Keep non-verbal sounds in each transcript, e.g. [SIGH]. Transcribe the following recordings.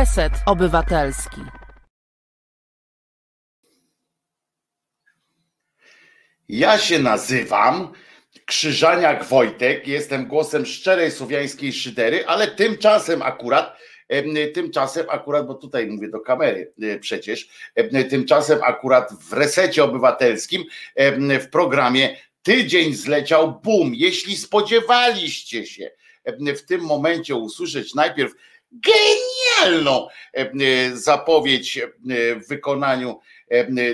Reset Obywatelski. Ja się nazywam Krzyżaniak Wojtek, jestem głosem szczerej słowiańskiej szydery, ale tymczasem akurat, tymczasem akurat, bo tutaj mówię do kamery e, przecież, tymczasem akurat w resecie obywatelskim w programie Tydzień zleciał bum. Jeśli spodziewaliście się w tym momencie usłyszeć najpierw genialną zapowiedź w wykonaniu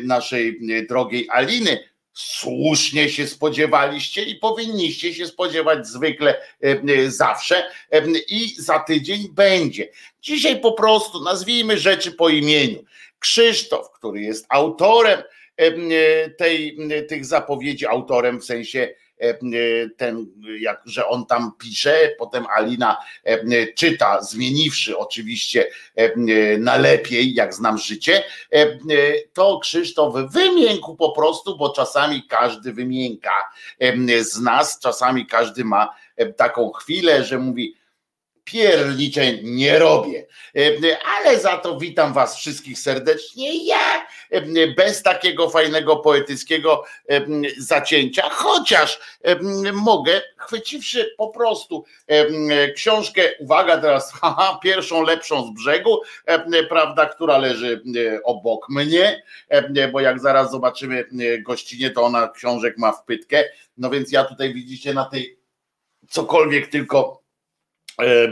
naszej drogiej Aliny, słusznie się spodziewaliście i powinniście się spodziewać zwykle zawsze i za tydzień będzie. Dzisiaj po prostu nazwijmy rzeczy po imieniu. Krzysztof, który jest autorem tej, tych zapowiedzi, autorem w sensie ten, jak, że on tam pisze, potem Alina czyta, zmieniwszy oczywiście na lepiej, jak znam życie, to Krzysztof wymiękł po prostu, bo czasami każdy wymięka z nas, czasami każdy ma taką chwilę, że mówi, pierniczeń nie robię. Ale za to witam Was wszystkich serdecznie. Ja bez takiego fajnego poetyckiego zacięcia, chociaż mogę, chwyciwszy po prostu książkę, uwaga teraz, [LAUGHS] haha, pierwszą lepszą z brzegu, prawda, która leży obok mnie, bo jak zaraz zobaczymy gościnie, to ona książek ma w pytkę. No więc ja tutaj widzicie na tej cokolwiek tylko E,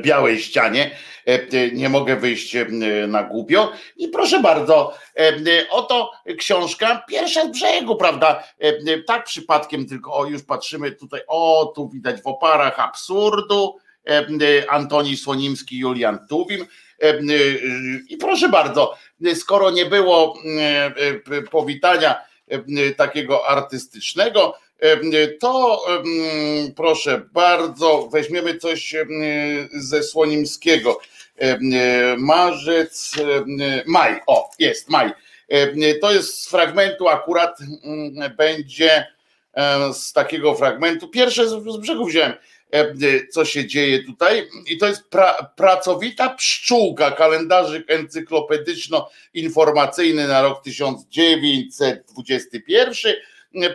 białej ścianie, e, nie mogę wyjść e, na głupio. I proszę bardzo, oto książka pierwsza z brzegu, prawda, tak przypadkiem tylko, o już patrzymy tutaj, o tu widać w oparach absurdu, Antoni Słonimski, Julian Tuwim. I proszę bardzo, skoro nie było powitania takiego artystycznego, to proszę bardzo, weźmiemy coś ze Słonimskiego. Marzec, maj, o, jest maj. To jest z fragmentu, akurat będzie z takiego fragmentu. Pierwsze z brzegu wziąłem, co się dzieje tutaj. I to jest pra, pracowita pszczółka, kalendarzyk encyklopedyczno-informacyjny na rok 1921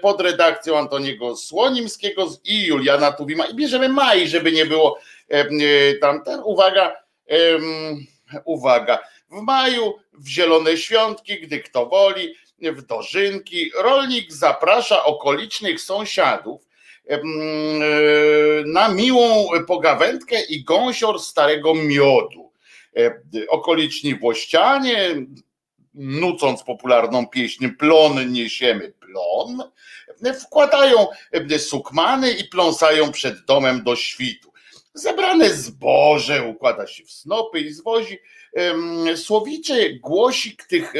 pod redakcją Antoniego Słonimskiego i Juliana Tuwima i bierzemy maj, żeby nie było e, tamten. Uwaga, uwaga. W maju w Zielone Świątki, gdy kto woli, w Dożynki, rolnik zaprasza okolicznych sąsiadów e, na miłą pogawędkę i gąsior starego miodu. E, okoliczni włościanie nucąc popularną pieśń Plon niesiemy plon, wkładają sukmany i pląsają przed domem do świtu. Zebrane zboże układa się w snopy i zwozi. Słowiczy głosik tych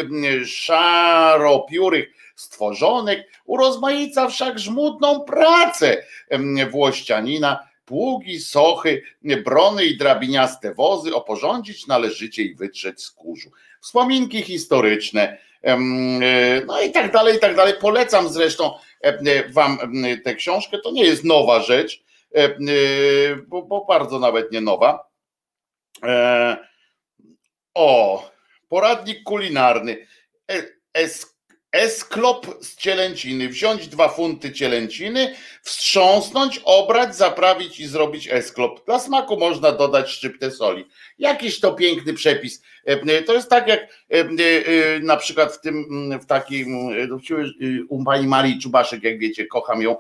szaropiórych stworzonek urozmaica wszak żmudną pracę włościanina, pługi, sochy, brony i drabiniaste wozy oporządzić należycie i wytrzeć z kurzu wspominki historyczne, e, no i tak dalej, i tak dalej. Polecam zresztą e, Wam tę książkę. To nie jest nowa rzecz, e, bo, bo bardzo nawet nie nowa. O, poradnik kulinarny. Es, esklop z cielęciny. Wziąć dwa funty cielęciny, wstrząsnąć, obrać, zaprawić i zrobić esklop. Dla smaku można dodać szczyptę soli. Jakiś to piękny przepis. E, to jest tak jak e, e, na przykład w tym, w takim, u pani Marii Czubaszek, jak wiecie, kocham ją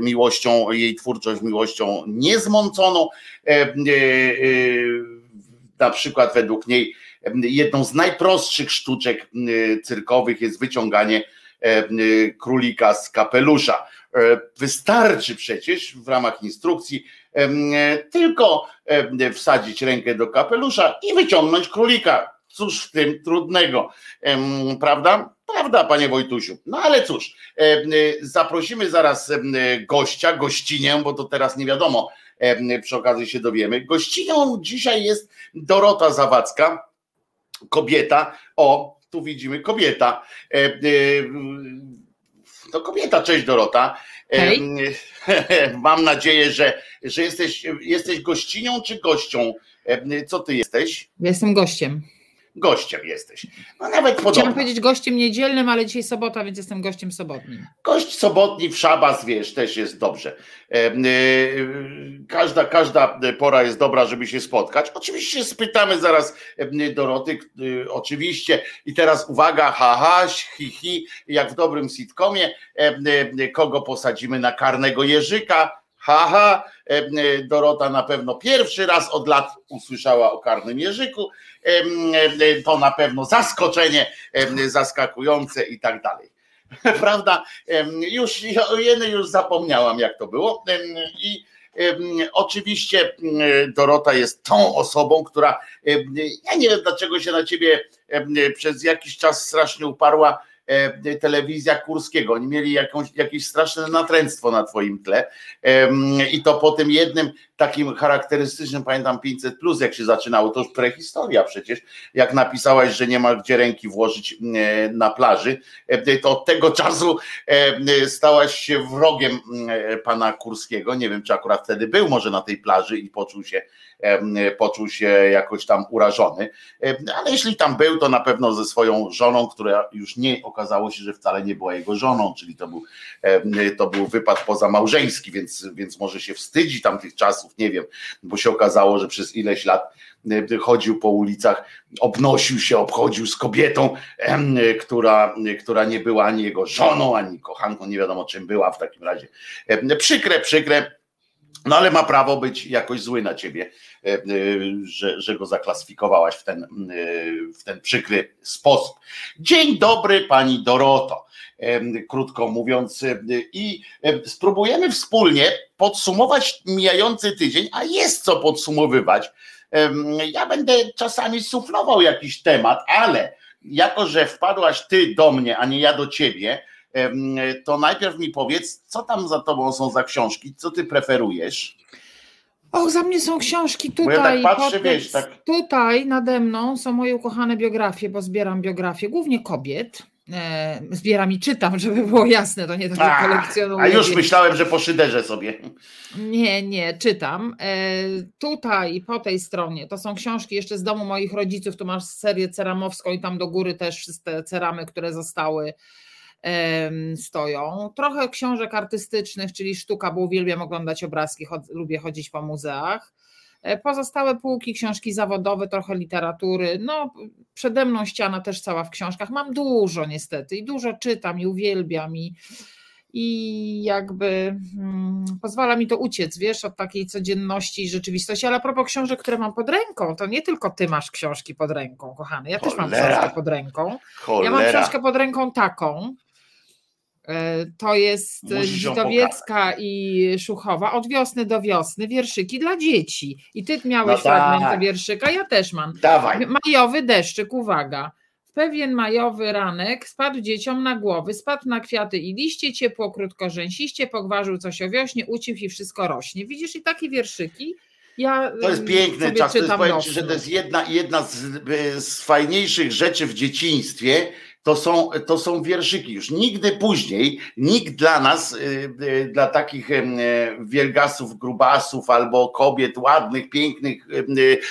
miłością, jej twórczość miłością niezmąconą. Na przykład według niej jedną z najprostszych sztuczek cyrkowych jest wyciąganie królika z kapelusza. Wystarczy przecież w ramach instrukcji tylko wsadzić rękę do kapelusza i wyciągnąć królika. Cóż w tym trudnego, prawda? Prawda, panie Wojtusiu. No ale cóż, zaprosimy zaraz gościa, gościnię, bo to teraz nie wiadomo, przy okazji się dowiemy. Gościnią dzisiaj jest Dorota Zawadzka, kobieta. O, tu widzimy kobieta. To kobieta, cześć Dorota. Hej. [LAUGHS] Mam nadzieję, że, że jesteś, jesteś gościnią czy gością Co ty jesteś? Jestem gościem gościem jesteś. No nawet podobno. Chciałam powiedzieć gościem niedzielnym, ale dzisiaj sobota, więc jestem gościem sobotnim. Gość sobotni w szabas, wiesz, też jest dobrze. E, każda, każda pora jest dobra, żeby się spotkać. Oczywiście spytamy zaraz Doroty, e, oczywiście. I teraz uwaga, haha, hi, hi, jak w dobrym sitcomie, kogo posadzimy na karnego jeżyka, haha, Dorota na pewno pierwszy raz od lat usłyszała o karnym jeżyku, to na pewno zaskoczenie zaskakujące i tak dalej. [LAUGHS] Prawda? Już jeny już zapomniałam, jak to było. I oczywiście Dorota jest tą osobą, która ja nie wiem, dlaczego się na ciebie przez jakiś czas strasznie uparła E, telewizja Kurskiego. Oni mieli jakąś, jakieś straszne natręctwo na twoim tle i to po tym jednym takim charakterystycznym, pamiętam 500 plus, jak się zaczynało, to już prehistoria przecież, jak napisałaś, że nie ma gdzie ręki włożyć e, na plaży, e, to od tego czasu stałaś się wrogiem pana Kurskiego. Nie wiem, czy akurat wtedy był może na tej plaży i poczuł się poczuł się jakoś tam urażony. Ale jeśli tam był, to na pewno ze swoją żoną, która już nie okazało się, że wcale nie była jego żoną, czyli to był, to był wypad pozamałżeński, więc, więc może się wstydzi tamtych czasów, nie wiem, bo się okazało, że przez ileś lat chodził po ulicach, obnosił się, obchodził z kobietą, która, która nie była ani jego żoną, ani kochanką, nie wiadomo czym była w takim razie. Przykre, przykre, no ale ma prawo być jakoś zły na ciebie, e, e, że, że go zaklasyfikowałaś w ten, e, w ten przykry sposób. Dzień dobry, pani Doroto, krótko mówiąc, i spróbujemy wspólnie podsumować mijający tydzień, a jest co podsumowywać. Ja będę czasami suflował jakiś temat, ale jako, że wpadłaś ty do mnie, a nie ja do ciebie, to najpierw mi powiedz, co tam za tobą są za książki, co ty preferujesz? O, za mnie są książki tutaj. Bo ja tak patrzę, wiesz, tak... Tutaj nade mną są moje ukochane biografie, bo zbieram biografie, głównie kobiet. E, zbieram i czytam, żeby było jasne, to nie takie kolekcjonuję. A już myślałem, że poszyderzę sobie. Nie, nie, czytam. E, tutaj po tej stronie to są książki jeszcze z domu moich rodziców, tu masz serię ceramowską i tam do góry też te ceramy, które zostały stoją. Trochę książek artystycznych, czyli sztuka, bo uwielbiam oglądać obrazki, lubię chodzić po muzeach. E, pozostałe półki, książki zawodowe, trochę literatury. No, przede mną ściana też cała w książkach. Mam dużo niestety i dużo czytam i uwielbiam i, i jakby hmm, pozwala mi to uciec, wiesz, od takiej codzienności i rzeczywistości. Ale a propos książek, które mam pod ręką, to nie tylko ty masz książki pod ręką, kochany. Ja Cholera. też mam książkę pod ręką. Cholera. Ja mam książkę pod ręką taką. E, to jest Żydowiecka i Szuchowa od wiosny do wiosny, wierszyki dla dzieci. I ty miałeś no fragment tak. wierszyka, ja też mam. Dawaj. Majowy deszczyk, uwaga. W pewien majowy ranek spadł dzieciom na głowy, spadł na kwiaty i liście, ciepło krótko rzęsiście, pogwarzył coś o wiośnie, ucichł i wszystko rośnie. Widzisz i takie wierszyki. Ja to jest piękny czas. To jest, powiem ci, że to jest jedna, jedna z, z fajniejszych rzeczy w dzieciństwie, to są, to są wierszyki. Już nigdy później, nikt dla nas, y, y, dla takich y, wielgasów, grubasów albo kobiet ładnych, pięknych,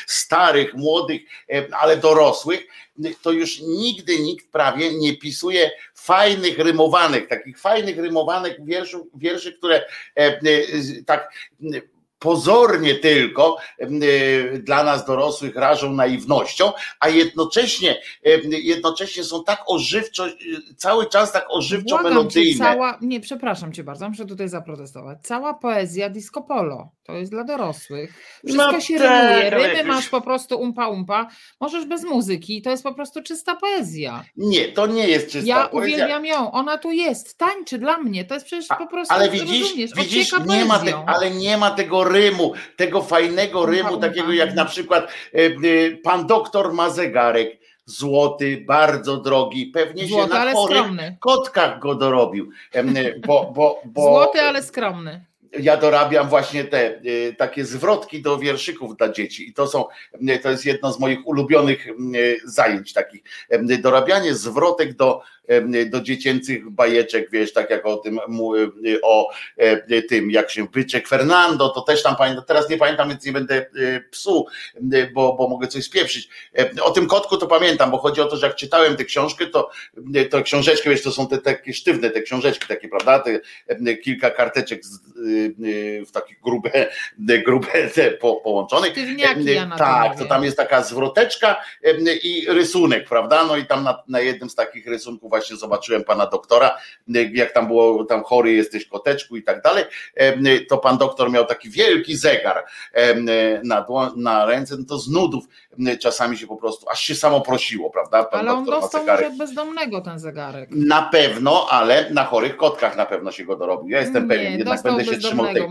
starych, młodych, ale dorosłych, to już nigdy nikt prawie nie pisuje fajnych rymowanek, takich fajnych rymowanek wierszy, wierszy które tak pozornie tylko y, dla nas dorosłych rażą naiwnością, a jednocześnie, jednocześnie są tak ożywczo, y, cały czas tak ożywczo melodyjne. Cała, nie, przepraszam cię bardzo, muszę tutaj zaprotestować. Cała poezja disco polo, to jest dla dorosłych. Wszystko no się tak, rymuje, rymy masz po prostu umpa umpa, możesz bez muzyki, to jest po prostu czysta poezja. Nie, to nie jest czysta ja poezja. Ja uwielbiam ją, ona tu jest, tańczy dla mnie, to jest przecież po prostu, ale widzisz, widzisz nie ma te, ale nie ma tego rymu, tego fajnego rymu, takiego jak na przykład e, e, pan doktor ma zegarek. Złoty, bardzo drogi, pewnie Złoty, się na chorych kotkach go dorobił. Bo, bo, bo, Złoty, ale skromny ja dorabiam właśnie te y, takie zwrotki do wierszyków dla dzieci i to są, y, to jest jedno z moich ulubionych y, zajęć takich, dorabianie zwrotek do, do dziecięcych bajeczek, wiesz, tak jak o tym, o tym, jak się wyczek Fernando, to też tam pamiętam, teraz nie pamiętam, więc nie będę psu, bo, bo mogę coś spieprzyć. O tym kotku to pamiętam, bo chodzi o to, że jak czytałem tę książkę, to, to książeczkę, wiesz, to są te takie sztywne, te książeczki takie, prawda, te, kilka karteczek w takie grube, grube te po, połączone. Tak, to tam jest taka zwroteczka i rysunek, prawda? No i tam na, na jednym z takich rysunków właśnie zobaczyłem pana doktora, jak tam było, tam chory jesteś koteczku i tak dalej, to pan doktor miał taki wielki zegar na, na ręce, no to z nudów czasami się po prostu, aż się samo prosiło, prawda? Pan ale on dostał może bezdomnego ten zegarek. Na pewno, ale na chorych kotkach na pewno się go dorobił. Ja jestem nie, pewien, jednak będę się trzymał tej,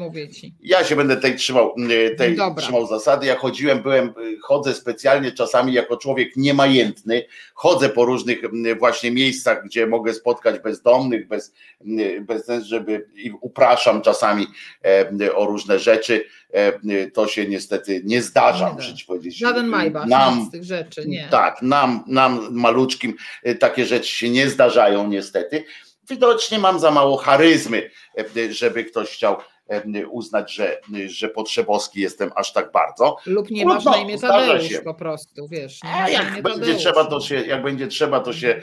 ja się będę tej trzymał, tej trzymał zasady. Ja chodziłem, byłem, chodzę specjalnie czasami jako człowiek niemajętny, chodzę po różnych właśnie miejscach, gdzie mogę spotkać bezdomnych, bez, bez żeby i upraszam czasami o różne rzeczy. To się niestety nie zdarza, muszę ci powiedzieć. Żaden Majbach nam, z tych rzeczy, nie. Tak, nam, nam maluczkim takie rzeczy się nie zdarzają niestety. Widocznie mam za mało charyzmy, żeby ktoś chciał uznać, że, że potrzebowski jestem aż tak bardzo. Lub nie masz na imię Tadeusz się. po prostu, wiesz. Nie jak będzie trzeba, to się, jak będzie trzeba, to się,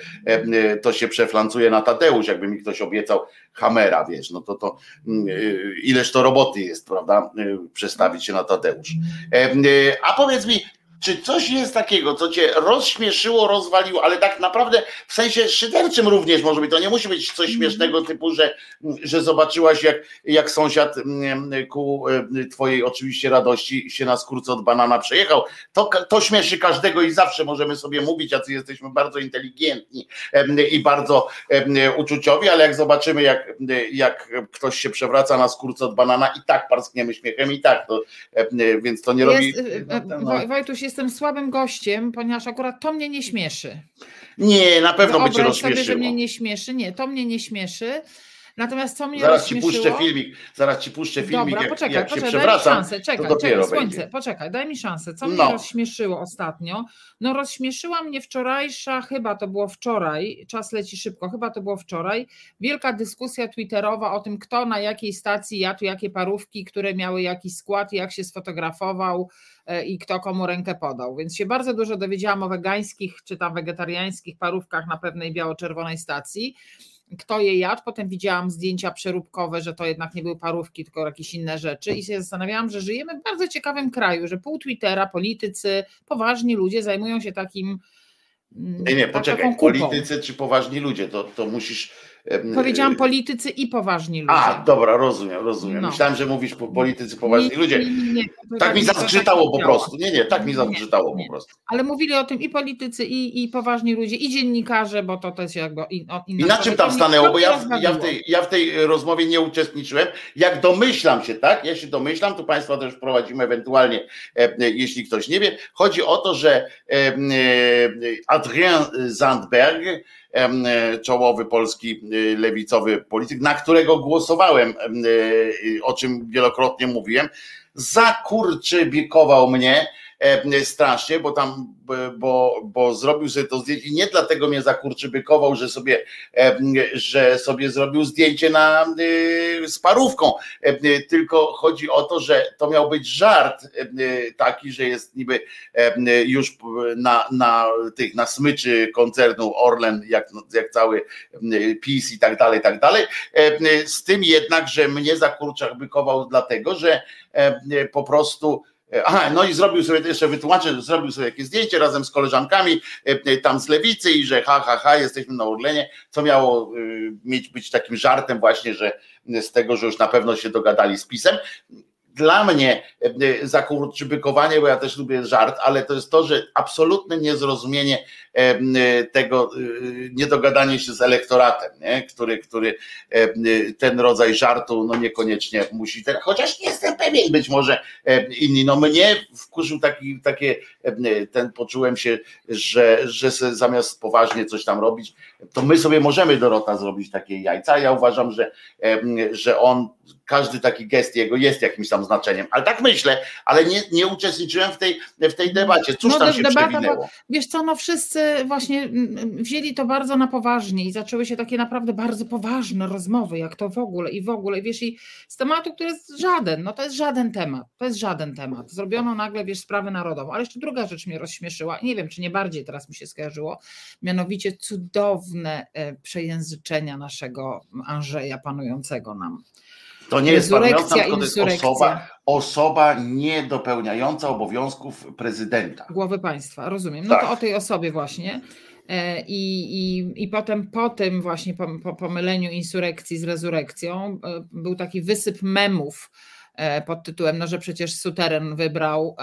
to się przeflancuje na Tadeusz, jakby mi ktoś obiecał Hamera, wiesz, no to to mm, y, ileż to roboty jest, prawda, y, przestawić się na Tadeusz. Y, a powiedz mi, czy coś jest takiego, co cię rozśmieszyło, rozwaliło, ale tak naprawdę w sensie szyderczym również może być. To nie musi być coś mhm. śmiesznego typu, że, że zobaczyłaś, jak, jak sąsiad mm, ku e, twojej oczywiście radości się na skórce od banana przejechał. To, to śmieszy każdego i zawsze możemy sobie mówić, jacy jesteśmy bardzo inteligentni i bardzo uczuciowi, ale jak zobaczymy, jak, jak ktoś się przewraca na skórce od banana i tak parskniemy śmiechem i tak, to, więc to nie robi... Jest, no, no. Wojtuś, jest jestem słabym gościem, ponieważ akurat to mnie nie śmieszy. Nie, na pewno by cię rozśmieszyło. sobie, że mnie nie śmieszy. Nie, to mnie nie śmieszy. Natomiast co mnie Zaraz ci puszczę filmik, zaraz ci puszczę filmik, Dobra, jak, poczekaj, jak poczekaj, się przewracam, szansę. Czekaj, to czekaj, słońce, będzie. poczekaj, daj mi szansę. Co mnie no. rozśmieszyło ostatnio? No rozśmieszyła mnie wczorajsza, chyba to było wczoraj, czas leci szybko, chyba to było wczoraj, wielka dyskusja twitterowa o tym, kto na jakiej stacji jadł jakie parówki, które miały jakiś skład jak się sfotografował e, i kto komu rękę podał. Więc się bardzo dużo dowiedziałam o wegańskich czy tam wegetariańskich parówkach na pewnej biało-czerwonej stacji kto je jadł. Potem widziałam zdjęcia przeróbkowe, że to jednak nie były parówki, tylko jakieś inne rzeczy i się zastanawiałam, że żyjemy w bardzo ciekawym kraju, że pół Twittera, politycy, poważni ludzie zajmują się takim. Mm, nie, nie, poczekaj, politycy czy poważni ludzie, to, to musisz Powiedziałam politycy i poważni ludzie. A, dobra, rozumiem, rozumiem. No. Myślałem, że mówisz politycy, poważni nie, ludzie. Nie, nie, tak, tak mi zazgrzytało po prostu. Nie, nie, tak mi zazgrzytało po prostu. Ale mówili o tym i politycy, i, i poważni ludzie, i dziennikarze, bo to też jakby inna I na czym tam stanęło? Bo ja, ja, w tej, ja w tej rozmowie nie uczestniczyłem. Jak domyślam się, tak? Ja się domyślam, to Państwa też wprowadzimy ewentualnie, e, jeśli ktoś nie wie. Chodzi o to, że e, Adrien Zandberg, E, czołowy polski e, lewicowy polityk, na którego głosowałem, e, o czym wielokrotnie mówiłem, zakurczybikował mnie strasznie, bo tam bo, bo zrobił sobie to zdjęcie. I nie dlatego mnie zakurczybykował, że sobie, że sobie zrobił zdjęcie na, z parówką, tylko chodzi o to, że to miał być żart taki, że jest niby już na, na tych, na smyczy koncernu Orlen, jak, jak cały PiS i tak dalej, tak dalej, z tym jednak, że mnie zakurczybykował dlatego, że po prostu Aha, no i zrobił sobie, jeszcze wytłumaczę, zrobił sobie jakieś zdjęcie razem z koleżankami e, e, tam z lewicy i że ha, ha, ha, jesteśmy na Orlenie, co miało e, mieć być takim żartem właśnie, że z tego, że już na pewno się dogadali z PiSem. Dla mnie e, zakurczybykowanie, bo ja też lubię żart, ale to jest to, że absolutne niezrozumienie e, tego, e, niedogadanie się z elektoratem, nie? Który, który ten rodzaj żartu no niekoniecznie musi, ten, chociaż nie jestem pewien, być może inni, no mnie wkurzył taki, takie, ten poczułem się, że, że zamiast poważnie coś tam robić, to my sobie możemy Dorota zrobić takie jajca, ja uważam, że, że on każdy taki gest jego jest jakimś tam znaczeniem. Ale tak myślę, ale nie, nie uczestniczyłem w tej, w tej debacie. Cóż No, tam się debata, przewinęło? Wiesz co, no wszyscy właśnie mm, wzięli to bardzo na poważnie i zaczęły się takie naprawdę bardzo poważne rozmowy, jak to w ogóle i w ogóle, wiesz, i z tematu, który jest żaden, no to jest żaden temat, to jest żaden temat. Zrobiono nagle, wiesz, sprawę narodową, ale jeszcze druga rzecz mnie rozśmieszyła, nie wiem, czy nie bardziej teraz mi się skojarzyło, mianowicie cudowne e, przejęzyczenia naszego Andrzeja panującego nam. To nie jest panująca, tylko to jest osoba, osoba niedopełniająca obowiązków prezydenta. Głowy państwa, rozumiem. No Tak. to o tej osobie właśnie. E, I, i, I potem po tym właśnie po, po pomyleniu insurekcji z rezurekcją e, był taki wysyp memów e, pod tytułem, no że przecież suweren wybrał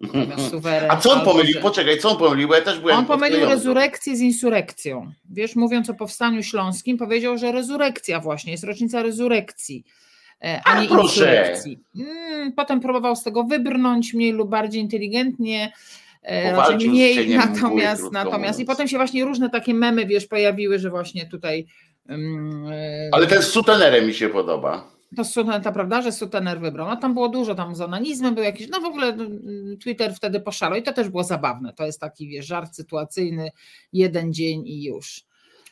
[LAUGHS] suweren. A co on pomylił? że- Poczekaj, co on pomylił? Bo ja też byłem On pomylił rezurekcję z insurekcją. Wiesz, mówiąc o powstaniu śląskim, powiedział, że rezurekcja właśnie, jest rocznica rezurekcji, a A, nie insurekcji. Mm, Potem próbował z tego wybrnąć mniej lub bardziej inteligentnie. e, Raczej mniej, natomiast, natomiast i potem się właśnie różne takie memy, wiesz, pojawiły, że właśnie tutaj e, Ale ten z sutenerem mi się podoba. to Suteneta, prawda, że Sutener wybrał. No tam było dużo, tam z onanizmem był jakiś, no w ogóle mm, Twitter wtedy poszalał i to też było zabawne. To jest taki, wiesz, żart sytuacyjny, jeden dzień i już.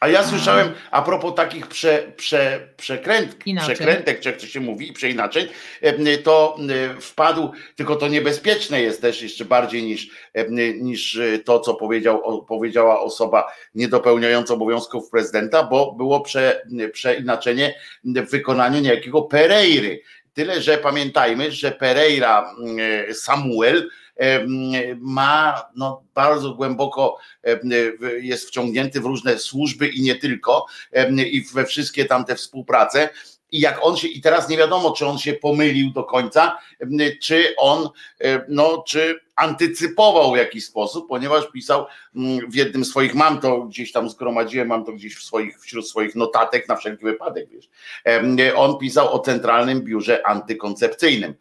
A ja słyszałem a propos takich prze, prze, przekręt, przekrętek, czy jak to się mówi, przeinaczeń, to wpadł, tylko to niebezpieczne jest też jeszcze bardziej niż, niż e, to, co powiedział, powiedziała osoba niedopełniająca obowiązków prezydenta, bo było prze, przeinaczenie w wykonaniu niejakiego Pereiry. Tyle, że pamiętajmy, że Pereira e, Samuel ma no, bardzo głęboko jest wciągnięty w różne służby i nie tylko, i we wszystkie tamte współprace. I jak on się, i teraz nie wiadomo, czy on się pomylił do końca, czy on, no, czy antycypował w jakiś sposób, ponieważ pisał mm, w jednym z swoich, mam to gdzieś tam zgromadziłem, mam to gdzieś w swoich, wśród swoich notatek na wszelki wypadek, wiesz. On pisał o Centralnym Biurze Antykoncepcyjnym.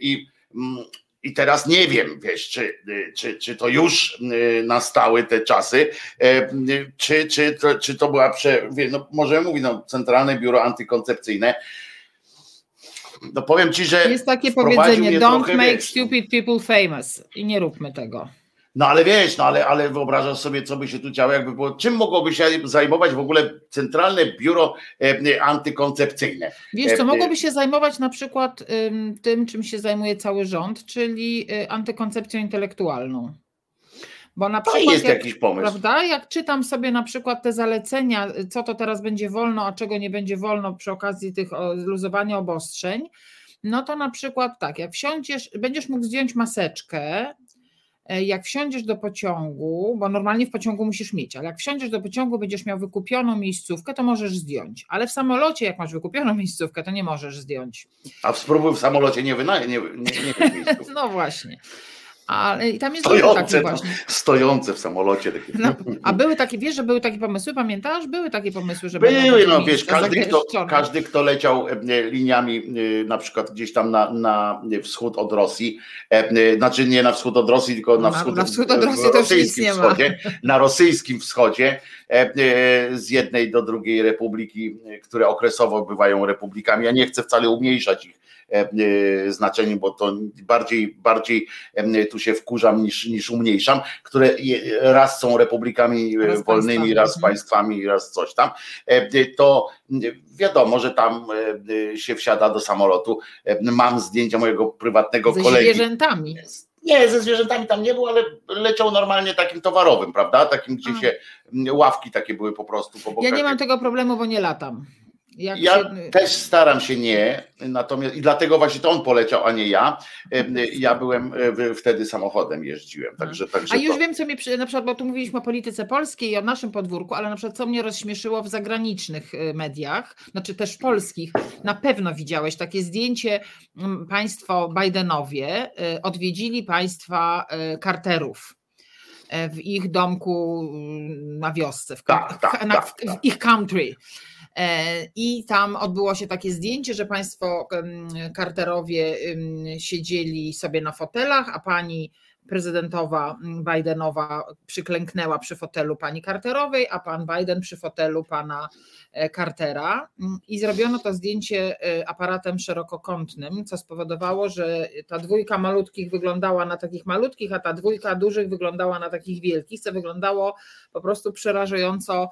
I mm, i teraz nie wiem, wiesz, czy, czy, czy to już y, nastały te czasy, e, czy, czy, to, czy to była, prze, no, możemy mówić, no, Centralne Biuro Antykoncepcyjne. No powiem ci, że. Jest takie powiedzenie, don't trochę, make wiesz, no. stupid people famous i nie róbmy tego. No ale wiesz, no ale, ale wyobrażasz sobie, co by się tu działo, jakby było. Czym mogłoby się zajmować w ogóle Centralne Biuro e, Antykoncepcyjne? Wiesz co, E, mogłoby się zajmować na przykład ym, tym, czym się zajmuje cały rząd, czyli y, antykoncepcją intelektualną. Bo na To przykład jest jak, jakiś pomysł. prawda, jak czytam sobie na przykład te zalecenia, y, co to teraz będzie wolno, a czego nie będzie wolno przy okazji tych luzowania obostrzeń, no to na przykład tak, jak wsiądziesz, będziesz mógł zdjąć maseczkę, e, jak wsiądziesz do pociągu, bo normalnie w pociągu musisz mieć, ale jak wsiądziesz do pociągu, będziesz miał wykupioną miejscówkę, to możesz zdjąć. Ale w samolocie, jak masz wykupioną [LAUGHS] miejscówkę, to nie możesz zdjąć. A spróbuj w samolocie nie nie, nie, nie, nie [LAUGHS] No właśnie. Ale i tam jest Stojące, no, właśnie. stojące w samolocie. Takie. No, a były takie, wiesz, że były takie pomysły, pamiętasz? Były takie pomysły, że Były, no wiesz, każdy kto, każdy, kto leciał e, liniami e, na przykład gdzieś tam na, na wschód od Rosji, e, znaczy nie na wschód od Rosji, tylko na wschód, na wschód od Rosji rosyjskim nie wschodzie, na rosyjskim wschodzie, z jednej do drugiej republiki, które okresowo bywają republikami. Ja nie chcę wcale umniejszać ich znaczeniu, bo to bardziej, bardziej e, tu się wkurzam niż, niż umniejszam, które raz są republikami e, Raz wolnymi, państwami. raz Mhm. państwami, raz coś tam, e, to wiadomo, że tam e, się wsiada do samolotu. E, Mam zdjęcia mojego prywatnego Ze kolegi. zwierzętami. Nie, ze zwierzętami tam nie było, ale leciał normalnie takim towarowym, prawda? Takim, gdzie A. się ławki takie były po prostu po Ja nie mam tego problemu, bo nie latam. Jak Ja się, też staram się nie, natomiast i dlatego właśnie to on poleciał, a nie ja. E, Ja byłem e, wtedy samochodem jeździłem, także, także A już to. wiem, co mnie, na przykład, bo tu mówiliśmy o polityce polskiej i o naszym podwórku, ale na przykład co mnie rozśmieszyło w zagranicznych y, mediach, znaczy też polskich, na pewno widziałeś takie zdjęcie, mm, państwo Bidenowie odwiedzili państwa Carterów w ich domku y, na wiosce, w, Tak, tak, w, tak. w ich country. E, I tam odbyło się takie zdjęcie, że państwo em, siedzieli sobie na fotelach, a pani prezydentowa Bidenowa przyklęknęła przy fotelu pani Carterowej, a pan Biden przy fotelu pana e, Cartera. I zrobiono to zdjęcie e, aparatem szerokokątnym, co spowodowało, że ta dwójka malutkich wyglądała na takich malutkich, a ta dwójka dużych wyglądała na takich wielkich, co wyglądało po prostu przerażająco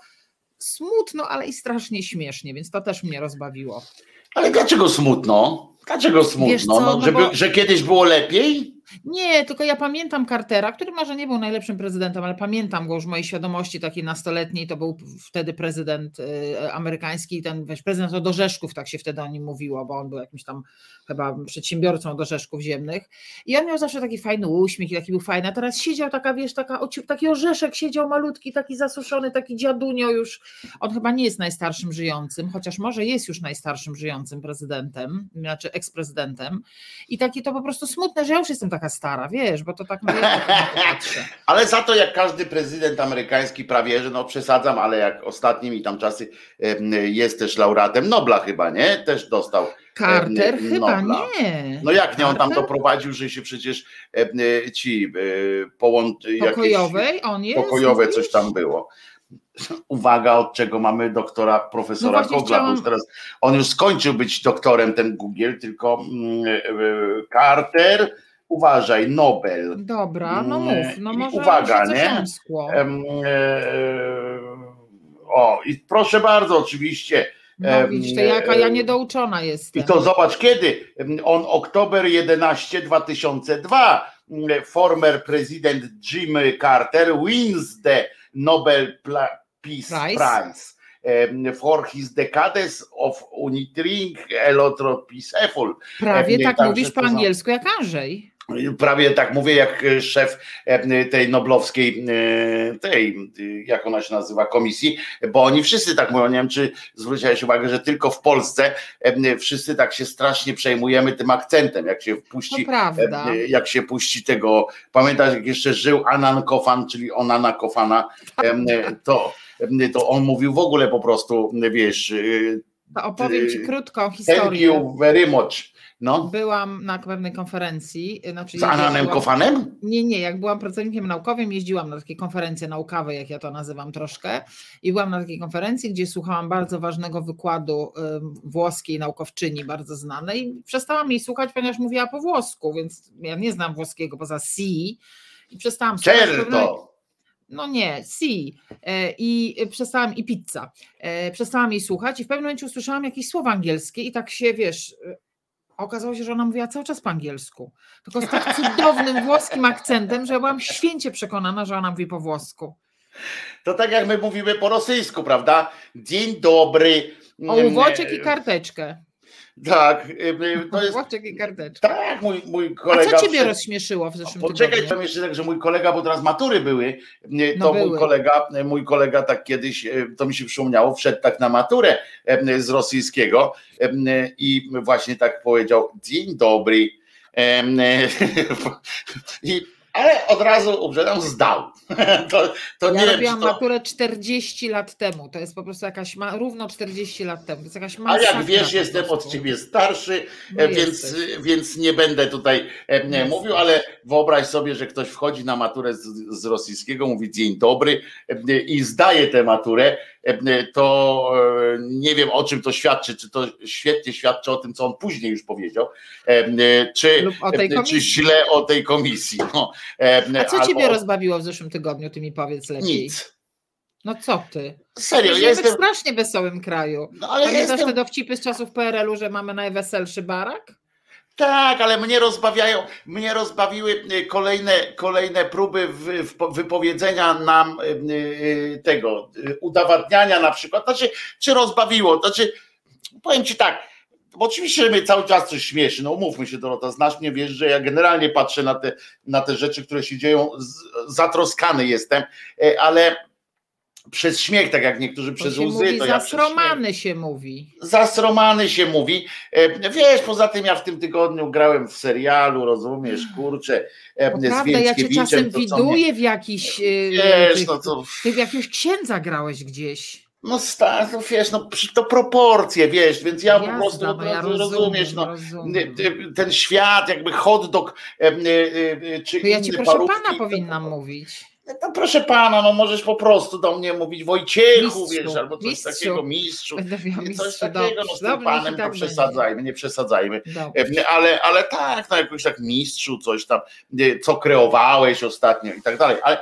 smutno, ale i strasznie śmiesznie, więc to też mnie rozbawiło. Ale dlaczego smutno? Dlaczego smutno? No, no żeby, bo... Że kiedyś było lepiej? Nie, tylko ja pamiętam Cartera, który może nie był najlepszym prezydentem, ale pamiętam go już w mojej świadomości takiej nastoletniej, to był wtedy prezydent y, amerykański, ten wiesz, prezydent od orzeszków, tak się wtedy o nim mówiło, bo on był jakimś tam chyba przedsiębiorcą od orzeszków ziemnych. I on miał zawsze taki fajny uśmiech i taki był fajny, a teraz siedział taka, wiesz, taka, taki orzeszek siedział malutki, taki zasuszony, taki dziadunio już, on chyba nie jest najstarszym żyjącym, chociaż może jest już najstarszym żyjącym prezydentem, znaczy eksprezydentem. I takie to po prostu smutne, że ja już jestem taka stara, wiesz, bo to tak patrzę. [LAUGHS] Ale za to jak każdy prezydent amerykański prawie, że no przesadzam, ale jak ostatnimi tam czasy jest też laureatem Nobla chyba, nie? Też dostał. Carter chyba nie. No jak nie, on tam doprowadził, że się przecież ci połącz... Pokojowej on jest? Pokojowe coś tam było uwaga, od czego mamy doktora profesora no Kogla, chciałam... teraz on już skończył być doktorem ten Google, tylko mm, Carter uważaj, Nobel. Dobra, no mów, no może uwaga, nie? E, o, i proszę bardzo, oczywiście. No widzisz, to jaka ja niedouczona jestem. I to zobacz kiedy. On oktober 11 2002 former prezydent Jimmy Carter wins the Nobel Peace Prize. Prize for his decades of unitering electro peaceful. Prawie tak mówisz po angielsku jak Andrzej. Prawie tak mówię, jak szef tej noblowskiej, tej, jak ona się nazywa, komisji, bo oni wszyscy tak mówią. Nie wiem, czy zwróciłeś uwagę, że tylko w Polsce wszyscy tak się strasznie przejmujemy tym akcentem, jak się puści, jak się puści tego. Pamiętasz, jak jeszcze żył Anan Kofan, czyli Onana Kofana, to, to on mówił w ogóle po prostu, wiesz. To opowiem ci krótką historię. Thank you very much no. Byłam na pewnej konferencji. Y, znaczy Z Ananem Kofanem? Nie, nie. Jak byłam pracownikiem naukowym, jeździłam na takie konferencje naukowe, jak ja to nazywam troszkę. I byłam na takiej konferencji, gdzie słuchałam bardzo ważnego wykładu włoskiej naukowczyni, bardzo znanej. I przestałam jej słuchać, ponieważ mówiła po włosku, więc ja nie znam włoskiego poza si. I przestałam słuchać. Certo. No nie, si. E, I przestałam, i pizza. E, przestałam jej słuchać i w pewnym momencie usłyszałam jakieś słowa angielskie i tak się, wiesz, okazało się, że ona mówiła cały czas po angielsku. Tylko z tak cudownym włoskim akcentem, że byłam święcie przekonana, że ona mówi po włosku. To tak jak my mówimy po rosyjsku, prawda? Dzień dobry. O uwoczek i karteczkę. Tak, y, y, to jest. i karteczka. Tak, mój, mój kolega. A co ciebie rozśmieszyło w zeszłym Poczekaj, tygodniu? tam jeszcze tak, że mój kolega, bo teraz matury były, y, to no były. mój kolega, mój kolega tak kiedyś, to mi się przypomniało, wszedł tak na maturę z rosyjskiego i właśnie tak powiedział: Dzień dobry. [LAUGHS] I ale od razu uprzedzam, zdał. [LAUGHS] To, to ja nie robiłam to... maturę 40 lat temu, to jest po prostu jakaś, ma, równo 40 lat temu, to jest jakaś A jak wiesz, jestem od ciebie starszy, no więc, więc nie będę tutaj nie mówił, ale wyobraź sobie, że ktoś wchodzi na maturę z, z rosyjskiego, mówi dzień dobry e, i zdaje tę maturę, to nie wiem o czym to świadczy, czy to świetnie świadczy o tym, co on później już powiedział, czy, czy źle o tej komisji. No, A co albo... ciebie rozbawiło w zeszłym tygodniu, ty mi powiedz lepiej. Nic. No co ty? Serio, ja jestem w strasznie wesołym kraju. No, ale Pamiętasz jestem... te dowcipy z czasów PRL-u, że mamy najweselszy barak? Tak, ale mnie rozbawiają, mnie rozbawiły y, kolejne, kolejne próby wypowiedzenia nam y, y, tego, udowadniania na przykład. Znaczy, czy rozbawiło? Znaczy, powiem ci tak, bo oczywiście mnie cały czas coś śmieszy, no umówmy się Dorota, znasz mnie, wiesz, że ja generalnie patrzę na te, na te rzeczy, które się dzieją, zatroskany jestem, ale przez śmiech, tak jak niektórzy to przez łzy. Mówi, to ja zasromany się mówi. Zasromany się mówi. E, wiesz, poza tym ja w tym tygodniu grałem w serialu, rozumiesz, kurczę, e, prawda, ja cię czasem widuję w jakiś. Wiesz, no to... Ty w jakiegoś księdza grałeś gdzieś. No, sta, no wiesz, no to proporcje, wiesz, więc ja Jasne, po prostu no ja rozumiem, rozumiesz, no, rozumiem. ten świat, jakby hot dog, e, e, czy To ja ci proszę parówki, pana powinnam mówić. No proszę pana, no możesz po prostu do mnie mówić Wojciechu, Mistrzu, wiesz, albo coś mistrzu. takiego, mistrzu. Coś takiego, no z tym Dobrze, panem i to tak przesadzajmy, nie przesadzajmy. Dobrze. E, Ale, ale tak, no jakoś tak mistrzu, coś tam, co kreowałeś ostatnio i tak dalej. Ale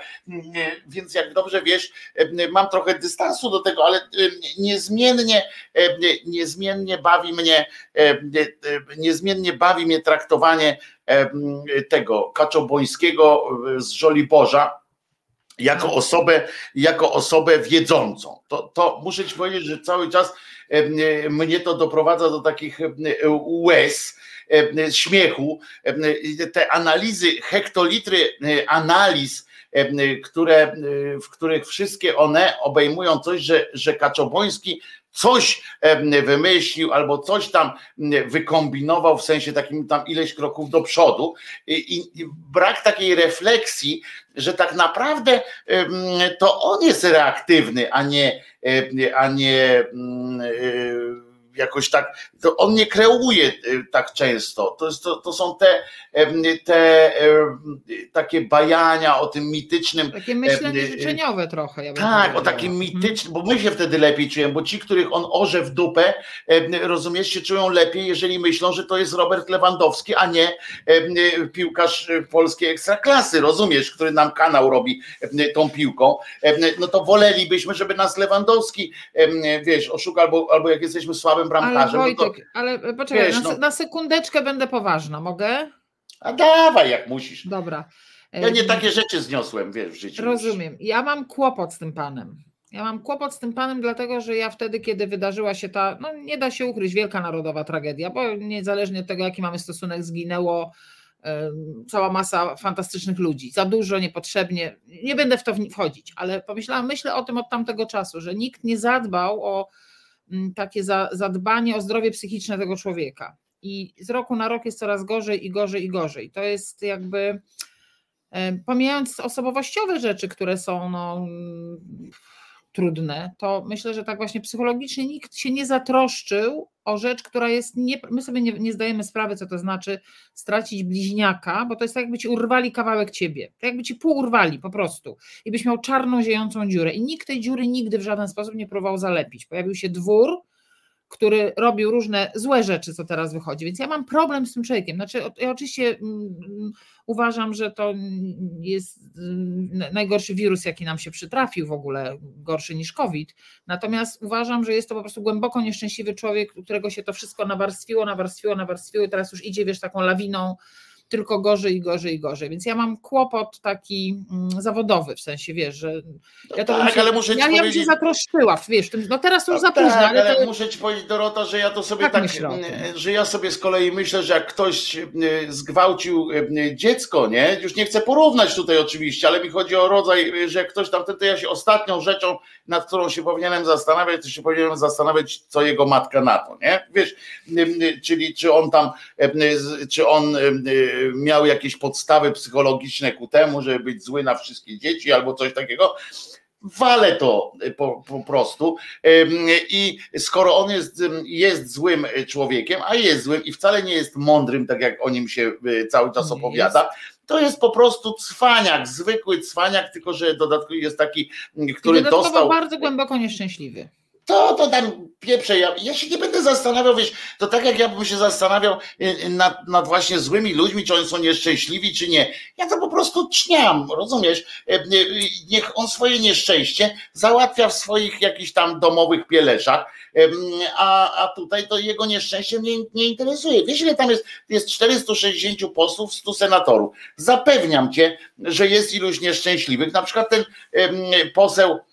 więc jak dobrze wiesz, e, mam trochę dystansu do tego, ale e, niezmiennie, niezmiennie bawi mnie, niezmiennie bawi mnie traktowanie tego Kaczobońskiego z Żoliborza jako osobę, jako osobę wiedzącą. To, to muszę ci powiedzieć, że cały czas e, mnie to doprowadza do takich e, łez, e, śmiechu. Te analizy, hektolitry analiz, które, w których wszystkie one obejmują coś, że, że Kaczoboński coś wymyślił albo coś tam wykombinował w sensie takim tam ileś kroków do przodu. I, i- brak takiej refleksji, że tak naprawdę to on jest reaktywny, a nie, a nie e, jakoś tak, to on nie kreuje e, tak często. To, jest, to, to są te, te takie bajania o tym mitycznym Takie myślenie e, e, życzeniowe trochę. Ja tak, o takim Mhm. mitycznym, bo my się wtedy lepiej czujemy, bo ci, których on orze w dupę, rozumiesz, się czują lepiej, jeżeli myślą, że to jest Robert Lewandowski, a nie piłkarz polskiej ekstraklasy, rozumiesz, który nam kanał robi tą piłką, no to wolelibyśmy, żeby nas Lewandowski, wiesz, oszukał, albo, albo jak jesteśmy słabym Ale bramkarzem, no to, Wojtek, ale poczekaj, wiesz, na, no. na sekundeczkę będę poważna, mogę? a dawaj jak musisz. Dobra. Ja nie takie rzeczy zniosłem, wiesz, w życiu. Rozumiem. Ja mam kłopot z tym panem. Ja mam kłopot z tym panem, dlatego że ja wtedy, kiedy wydarzyła się ta, no nie da się ukryć, wielka narodowa tragedia, bo niezależnie od tego, jaki mamy stosunek, zginęło cała masa fantastycznych ludzi. Za dużo, niepotrzebnie. Nie będę w to wchodzić, ale pomyślałam, myślę o tym od tamtego czasu, że nikt nie zadbał o takie za, zadbanie o zdrowie psychiczne tego człowieka. I z roku na rok jest coraz gorzej i gorzej i gorzej. To jest jakby. E, Pomijając osobowościowe rzeczy, które są no, trudne, to myślę, że tak właśnie psychologicznie nikt się nie zatroszczył o rzecz, która jest. Nie, my sobie nie, nie zdajemy sprawy, co to znaczy stracić bliźniaka, bo to jest tak, jakby ci urwali kawałek ciebie. Tak jakby ci pół urwali po prostu. I byś miał czarną, ziejącą dziurę. I nikt tej dziury nigdy w żaden sposób nie próbował zalepić. Pojawił się dwór, który robił różne złe rzeczy, co teraz wychodzi. Więc ja mam problem z tym człowiekiem. Znaczy, ja oczywiście mm, mm, uważam, że to jest mm, najgorszy wirus, jaki nam się przytrafił w ogóle, gorszy niż COVID. Natomiast uważam, że jest to po prostu głęboko nieszczęśliwy człowiek, którego się to wszystko nawarstwiło, nawarstwiło, nawarstwiło i teraz już idzie, wiesz, taką lawiną tylko gorzej i gorzej i gorzej. Więc ja mam kłopot taki mm, zawodowy, w sensie, wiesz, że ja to bym tak, się, ale muszę ci ja, ja bym się zatroszczyła, wiesz, tym, no teraz już No za późno, tak, ale, ale to, muszę ci powiedzieć, Dorota, że ja to sobie Tak tak, że ja sobie z kolei myślę, że jak ktoś e, zgwałcił e, dziecko, nie? Już nie chcę porównać tutaj oczywiście, ale mi chodzi o rodzaj, e, że jak ktoś tam, to ja się ostatnią rzeczą, nad którą się powinienem zastanawiać, to się powinienem zastanawiać, co jego matka na to, nie? Wiesz, czyli czy on tam, czy on miał jakieś podstawy psychologiczne ku temu, żeby być zły na wszystkie dzieci albo coś takiego, Walę to po, po prostu. I skoro on jest, jest złym człowiekiem, a jest złym i wcale nie jest mądrym, tak jak o nim się y, cały czas opowiada, to jest po prostu cwaniak, zwykły cwaniak, tylko że dodatkowo jest taki, i który dodatkowo dostał. bardzo głęboko nieszczęśliwy. To, to tam pieprze, ja, ja się nie będę zastanawiał, wiesz, to tak jak ja bym się zastanawiał y, nad, nad właśnie złymi ludźmi, czy oni są nieszczęśliwi, czy nie. Ja to po prostu czniam, rozumiesz? Y, y, Niech on swoje nieszczęście załatwia w swoich jakichś tam domowych pieleszach, a, a tutaj to jego nieszczęście mnie nie interesuje. Wiesz, ile tam jest? Jest 460 posłów, 100 senatorów. Zapewniam cię, że jest iluś nieszczęśliwych. Na przykład ten poseł E,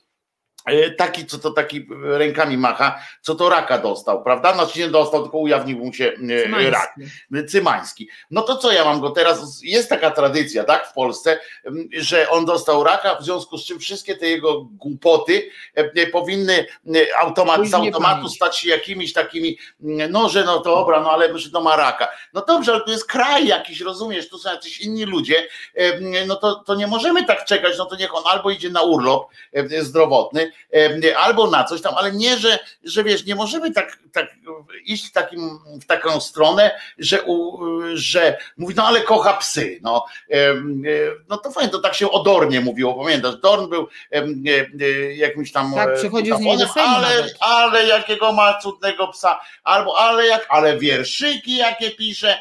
taki, co to taki rękami macha, co to raka dostał, prawda? Znaczy nie dostał, tylko ujawnił mu się e, rak. Cymański. Cymański. No to co ja mam go teraz? Jest taka tradycja, tak, w Polsce, że on dostał raka, w związku z czym wszystkie te jego głupoty e, powinny e, automat, z automatu stać się jakimiś takimi, no że no to dobra, no ale że to ma raka. No dobrze, ale to jest kraj jakiś, rozumiesz, tu są jacyś inni ludzie, e, no to, to nie możemy tak czekać, no to niech on albo idzie na urlop e, zdrowotny, albo na coś tam, ale nie, że, że wiesz, nie możemy tak, tak iść w, takim, w taką stronę, że, u, że mówi, no ale kocha psy. No, no to fajnie, to tak się o Dornie mówiło, pamiętasz? Dorn był jakimś tam. Tak, przychodził z nim ale, ale jakiego ma cudnego psa, albo ale jak, ale wierszyki jakie pisze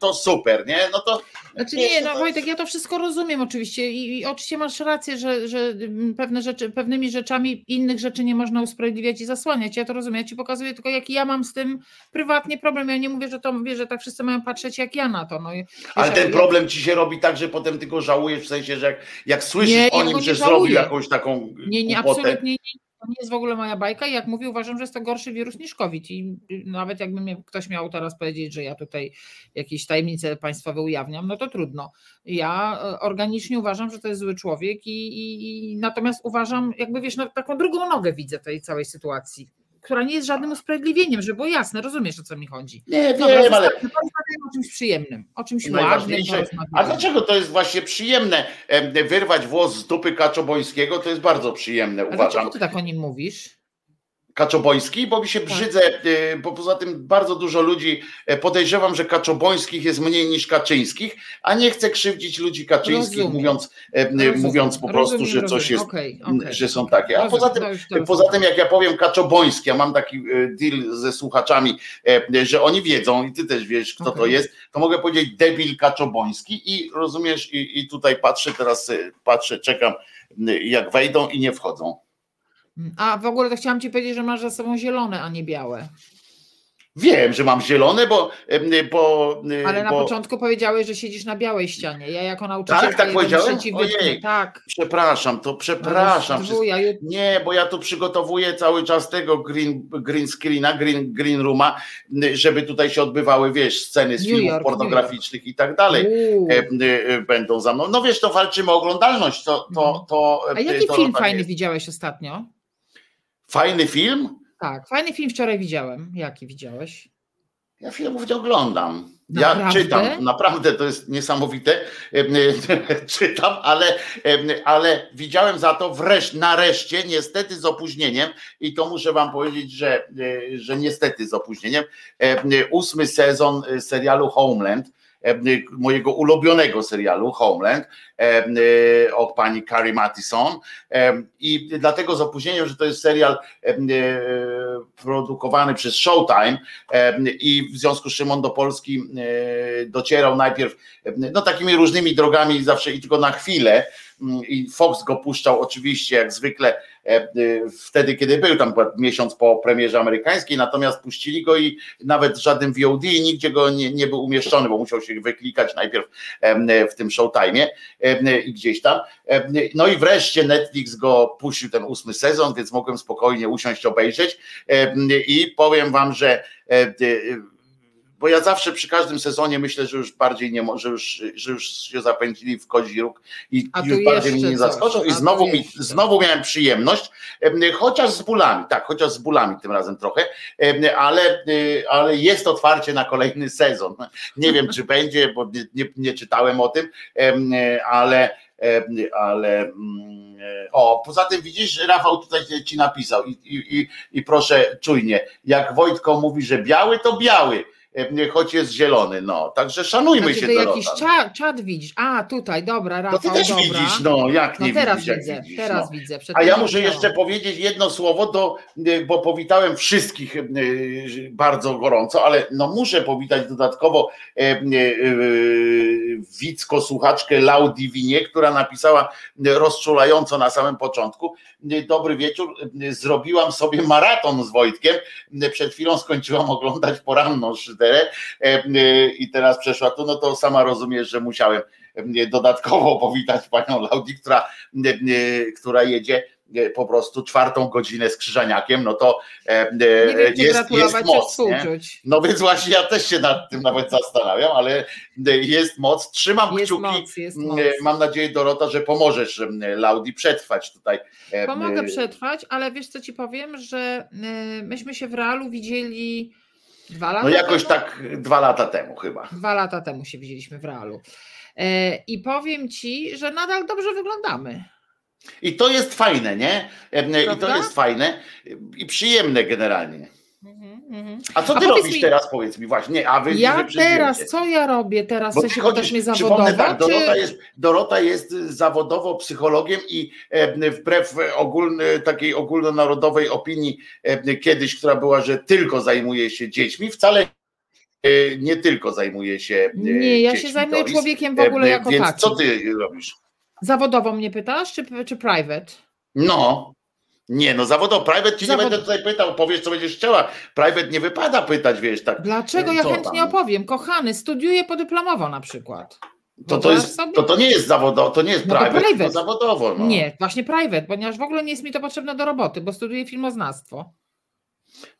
to super, nie? No to. Znaczy nie, no Wojtek, ja to wszystko rozumiem oczywiście i, i oczywiście masz rację, że, że pewne rzeczy, pewnymi rzeczami innych rzeczy nie można usprawiedliwiać i zasłaniać. Ja to rozumiem, ja ci pokazuję tylko jaki ja mam z tym prywatnie problem. Ja nie mówię, że to mówię, że tak wszyscy mają patrzeć jak ja na to. No, Ale ten problem ci się robi tak, że potem ty go żałujesz, w sensie, że jak, jak słyszysz nie, o nim, że zrobił jakąś taką. Nie, nie, absolutnie nie to nie jest w ogóle moja bajka i jak mówię, uważam, że jest to gorszy wirus niż COVID i nawet jakby mnie ktoś miał teraz powiedzieć, że ja tutaj jakieś tajemnice państwowe ujawniam, no to trudno. Ja e, organicznie uważam, że to jest zły człowiek i, i, i natomiast uważam, jakby wiesz, no, taką drugą nogę widzę tej całej sytuacji która nie jest żadnym usprawiedliwieniem, żeby było jasne, rozumiesz o co mi chodzi. Nie, Dobra, wiem, ale... o czymś przyjemnym, o czymś ładnym. A dlaczego to jest właśnie przyjemne? Wyrwać włos z dupy Kaczobońskiego to jest bardzo przyjemne, A uważam. Dlaczego ty tak o nim mówisz? Kaczoboński, bo mi się tak. brzydzę, y, bo poza tym bardzo dużo ludzi e, podejrzewam, że Kaczobońskich jest mniej niż Kaczyńskich, a nie chcę krzywdzić ludzi Kaczyńskich, rozumiem. mówiąc, e, rozumiem. mówiąc po prostu, rozumiem, że coś jest, okay, okay. że są takie. A poza tym, poza tym, jak ja powiem Kaczoboński, ja mam taki e, deal ze słuchaczami, że oni wiedzą i ty też wiesz, kto okay. to jest, to mogę powiedzieć debil Kaczoboński i rozumiesz, i, i tutaj patrzę teraz, patrzę, czekam, jak wejdą i nie wchodzą. A w ogóle to chciałam ci powiedzieć, że masz za sobą zielone, a nie białe. Wiem, że mam zielone, bo. bo Ale na bo... początku powiedziałeś, że siedzisz na białej ścianie. Ja jako nauczyciel. Tak, tak powiedziałem. Ojej, tak. Przepraszam, to przepraszam. Nie, bo ja tu przygotowuję cały czas tego green, green screena, green, green rooma, żeby tutaj się odbywały, wiesz, sceny z New filmów York, pornograficznych i tak dalej. Będą za mną. No wiesz, to walczymy o oglądalność. To, to, to, A jaki to, film fajny jest. widziałeś ostatnio? Fajny film? Tak, fajny film wczoraj widziałem. Jaki widziałeś? Ja filmów nie oglądam. Naprawdę? Ja czytam, naprawdę to jest niesamowite. [LAUGHS] czytam, ale, ale widziałem za to wreszcie, nareszcie, niestety z opóźnieniem, i to muszę Wam powiedzieć, że, że niestety z opóźnieniem, ósmy sezon serialu Homeland mojego ulubionego serialu Homeland od pani Carrie Mathison. I dlatego z opóźnieniem, że to jest serial produkowany przez Showtime i w związku z czym on do Polski docierał najpierw no takimi różnymi drogami zawsze i tylko na chwilę i Fox go puszczał oczywiście jak zwykle E, e, wtedy, kiedy był tam miesiąc po premierze amerykańskiej, natomiast puścili go i nawet żaden VOD nigdzie go nie, nie był umieszczony, bo musiał się wyklikać najpierw w tym showtime i gdzieś tam. No i wreszcie Netflix go puścił ten ósmy sezon, więc mogłem spokojnie usiąść, obejrzeć i powiem wam, że e, bo ja zawsze przy każdym sezonie myślę, że już bardziej nie może, już, że już się zapędzili w kozi róg i już bardziej mnie nie zaskoczą. i znowu, mi, znowu miałem przyjemność, chociaż z bólami, tak, chociaż z bólami tym razem trochę, ale, y, ale jest otwarcie na kolejny sezon. Nie wiem, czy będzie, bo nie, nie, nie czytałem o tym, ale ale mm, o, poza tym widzisz, Rafał tutaj ci napisał i, i, i proszę czujnie, jak Wojtko mówi, że biały, to biały, choć jest zielony, no. Także szanujmy znaczy, się, Dorota. jakiś czat, czat widzisz. A, tutaj, dobra, Rafał, No ty też dobra. widzisz, no, jak no, nie teraz widzisz, widzę, widzisz, teraz no. widzę. A ja muszę jeszcze powiedzieć jedno słowo, do, e, bo powitałem wszystkich e, bardzo gorąco, ale no muszę powitać dodatkowo widzko słuchaczkę Laudiwinie, która napisała rozczulająco na samym początku, dobry wieczór, zrobiłam sobie maraton z Wojtkiem, przed chwilą skończyłam oglądać poranną e, i teraz przeszła tu, no to sama rozumiesz, że musiałem dodatkowo [LAUGHS] powitać panią Laudi, która, która jedzie po prostu czwartą godzinę z Krzyżaniakiem, no to wiem, jest, jest moc. No więc właśnie ja też się nad tym nawet zastanawiam, ale jest moc. Trzymam jest kciuki. Moc, jest moc. Mam nadzieję, Dorota, że pomożesz Laudi przetrwać tutaj. Pomogę przetrwać, ale wiesz co ci powiem, że myśmy się w realu widzieli dwa lata No jakoś temu? tak dwa lata temu chyba. Dwa lata temu się widzieliśmy w realu. E, I powiem ci, że nadal dobrze wyglądamy. I to jest fajne, nie? E, I to jest fajne i przyjemne generalnie. Mhm. A co ty a robisz mi, teraz, powiedz mi właśnie? Nie, a wy, ja teraz, co ja robię teraz? Bo się chodzisz, mnie zawodowo? Tak, Dorota, czy... jest, Dorota jest zawodowo psychologiem i e, wbrew ogólny, takiej ogólnonarodowej opinii e, kiedyś, która była, że tylko zajmuje się dziećmi, wcale nie tylko zajmuje się Nie, ja się zajmuję człowiekiem w ogóle jako Więc co ty robisz? Zawodowo mnie pytasz, czy, czy private? No, nie, no zawodowo, private ci Zawod... nie będę tutaj pytał, powiesz co będziesz chciała. Private nie wypada pytać, wiesz, tak. Dlaczego? Ja chętnie tam? opowiem. Kochany, studiuję podyplomowo na przykład. To, to, jest, to, to nie jest zawodowo, to nie jest no private, to, private. zawodowo. No. Nie, właśnie private, ponieważ w ogóle nie jest mi to potrzebne do roboty, bo studiuję filmoznawstwo.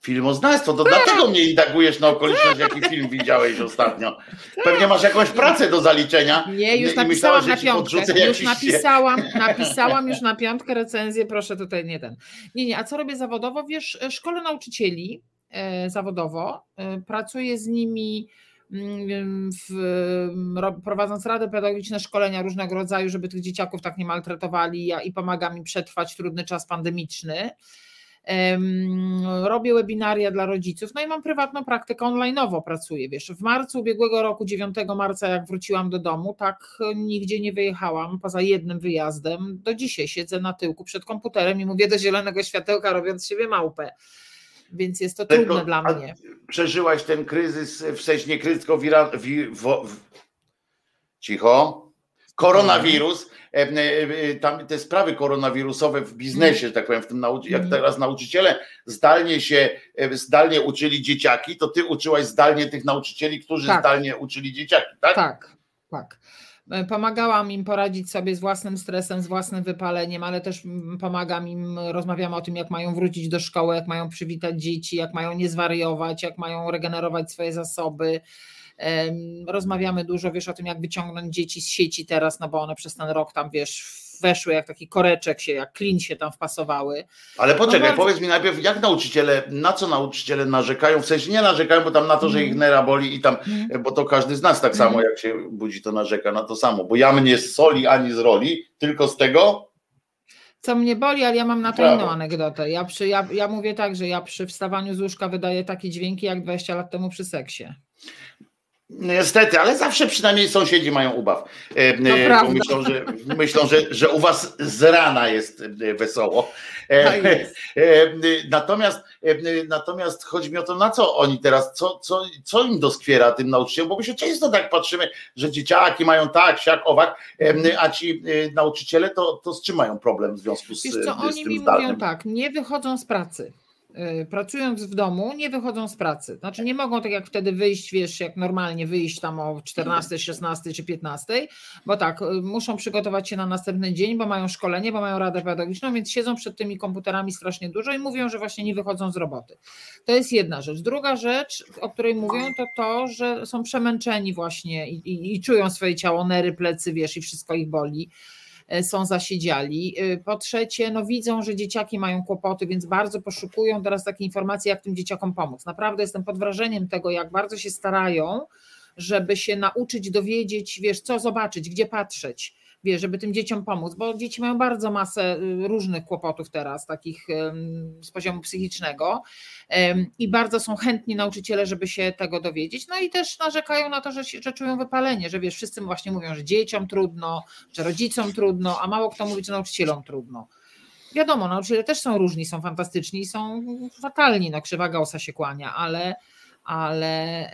Filmoznawstwo, to dlatego mnie indagujesz na okoliczność, jaki film widziałeś ostatnio. Pewnie masz jakąś pracę do zaliczenia. Nie, już napisałam na piątkę. Już napisałam, napisałam już na piątkę recenzję, proszę tutaj nie ten. Nie, nie, a co robię zawodowo? Wiesz, szkole nauczycieli e, zawodowo, e, pracuję z nimi mm, w, prowadząc rady pedagogiczne, szkolenia różnego rodzaju, żeby tych dzieciaków tak nie maltretowali ja, i pomagam im przetrwać trudny czas pandemiczny robię webinaria dla rodziców, no i mam prywatną praktykę online'owo pracuję, wiesz, w marcu ubiegłego roku, 9 marca jak wróciłam do domu, tak nigdzie nie wyjechałam, poza jednym wyjazdem, do dzisiaj siedzę na tyłku przed komputerem i mówię do zielonego światełka, robiąc siebie małpę. Więc jest to trudne dla mnie. Przeżyłaś ten kryzys, w sensie nie kryzys, tylko wira, wi, wo, cicho, koronawirus, E, e, tam te sprawy koronawirusowe w biznesie, tak powiem, w tym nauczy, jak mhm. teraz nauczyciele zdalnie się, e, zdalnie uczyli dzieciaki, to ty uczyłaś zdalnie tych nauczycieli, którzy tak. zdalnie uczyli dzieciaki, tak? Tak, tak. Pomagałam im poradzić sobie z własnym stresem, z własnym wypaleniem, ale też pomagam im, rozmawiamy o tym, jak mają wrócić do szkoły, jak mają przywitać dzieci, jak mają nie zwariować, jak mają regenerować swoje zasoby Rozmawiamy dużo, wiesz, o tym, jak wyciągnąć dzieci z sieci teraz, no bo one przez ten rok tam, wiesz, weszły jak taki koreczek się, jak klin się tam wpasowały. Ale no poczekaj, no powiedz mi najpierw, jak nauczyciele, na co nauczyciele narzekają? W sensie nie narzekają, bo tam na to, że ich mhm. nera boli i tam, mm. bo to każdy z nas tak samo, mhm. jak się budzi, to narzeka na to samo, bo ja mnie z soli ani z roli, tylko z tego, co mnie boli, ale ja mam na to Brawo. inną anegdotę. Ja, przy, ja, ja mówię tak, że ja przy wstawaniu z łóżka wydaję takie dźwięki jak 20 lat temu przy seksie. Niestety, ale zawsze przynajmniej sąsiedzi mają ubaw. No bo myślą, że, myślą że, że u was z rana jest e, wesoło. Tak natomiast, natomiast chodzi mi o to, na co oni teraz, co, co, co im doskwiera tym nauczycielom, bo my się często tak patrzymy, że dzieciaki mają tak, siak, owak, a ci nauczyciele to, to z czym mają problem w związku z, Wiesz co, z oni mi zdalnym? mówią tak, nie wychodzą z pracy. Y, pracując w domu, nie wychodzą z pracy. Znaczy nie mogą tak jak wtedy wyjść, wiesz, jak normalnie wyjść tam o 14, 16 czy 15, bo tak, y, muszą przygotować się na następny dzień, bo mają szkolenie, bo mają radę pedagogiczną, więc siedzą przed tymi komputerami strasznie dużo i mówią, że właśnie nie wychodzą z roboty. To jest jedna rzecz. Druga rzecz, o której mówią, to to, że są przemęczeni właśnie i, i, i czują swoje ciało, nery, plecy, wiesz, i wszystko ich boli są zasiedziali. E, po trzecie, no widzą, że dzieciaki mają kłopoty, więc bardzo poszukują teraz takie informacje, jak tym dzieciakom pomóc. Naprawdę jestem pod wrażeniem tego, jak bardzo się starają, żeby się nauczyć, dowiedzieć, wiesz, co zobaczyć, gdzie patrzeć wiesz, żeby tym dzieciom pomóc, bo dzieci mają bardzo masę y, różnych kłopotów teraz, takich z poziomu psychicznego i bardzo są chętni nauczyciele, żeby się tego dowiedzieć. No i też narzekają na to, że, że czują wypalenie, że wiesz, wszyscy właśnie mówią, że dzieciom trudno, że rodzicom trudno, a mało kto mówi, że nauczycielom trudno. Wiadomo, nauczyciele też są różni, są fantastyczni i są fatalni, no krzywa Gaussa się kłania, ale ale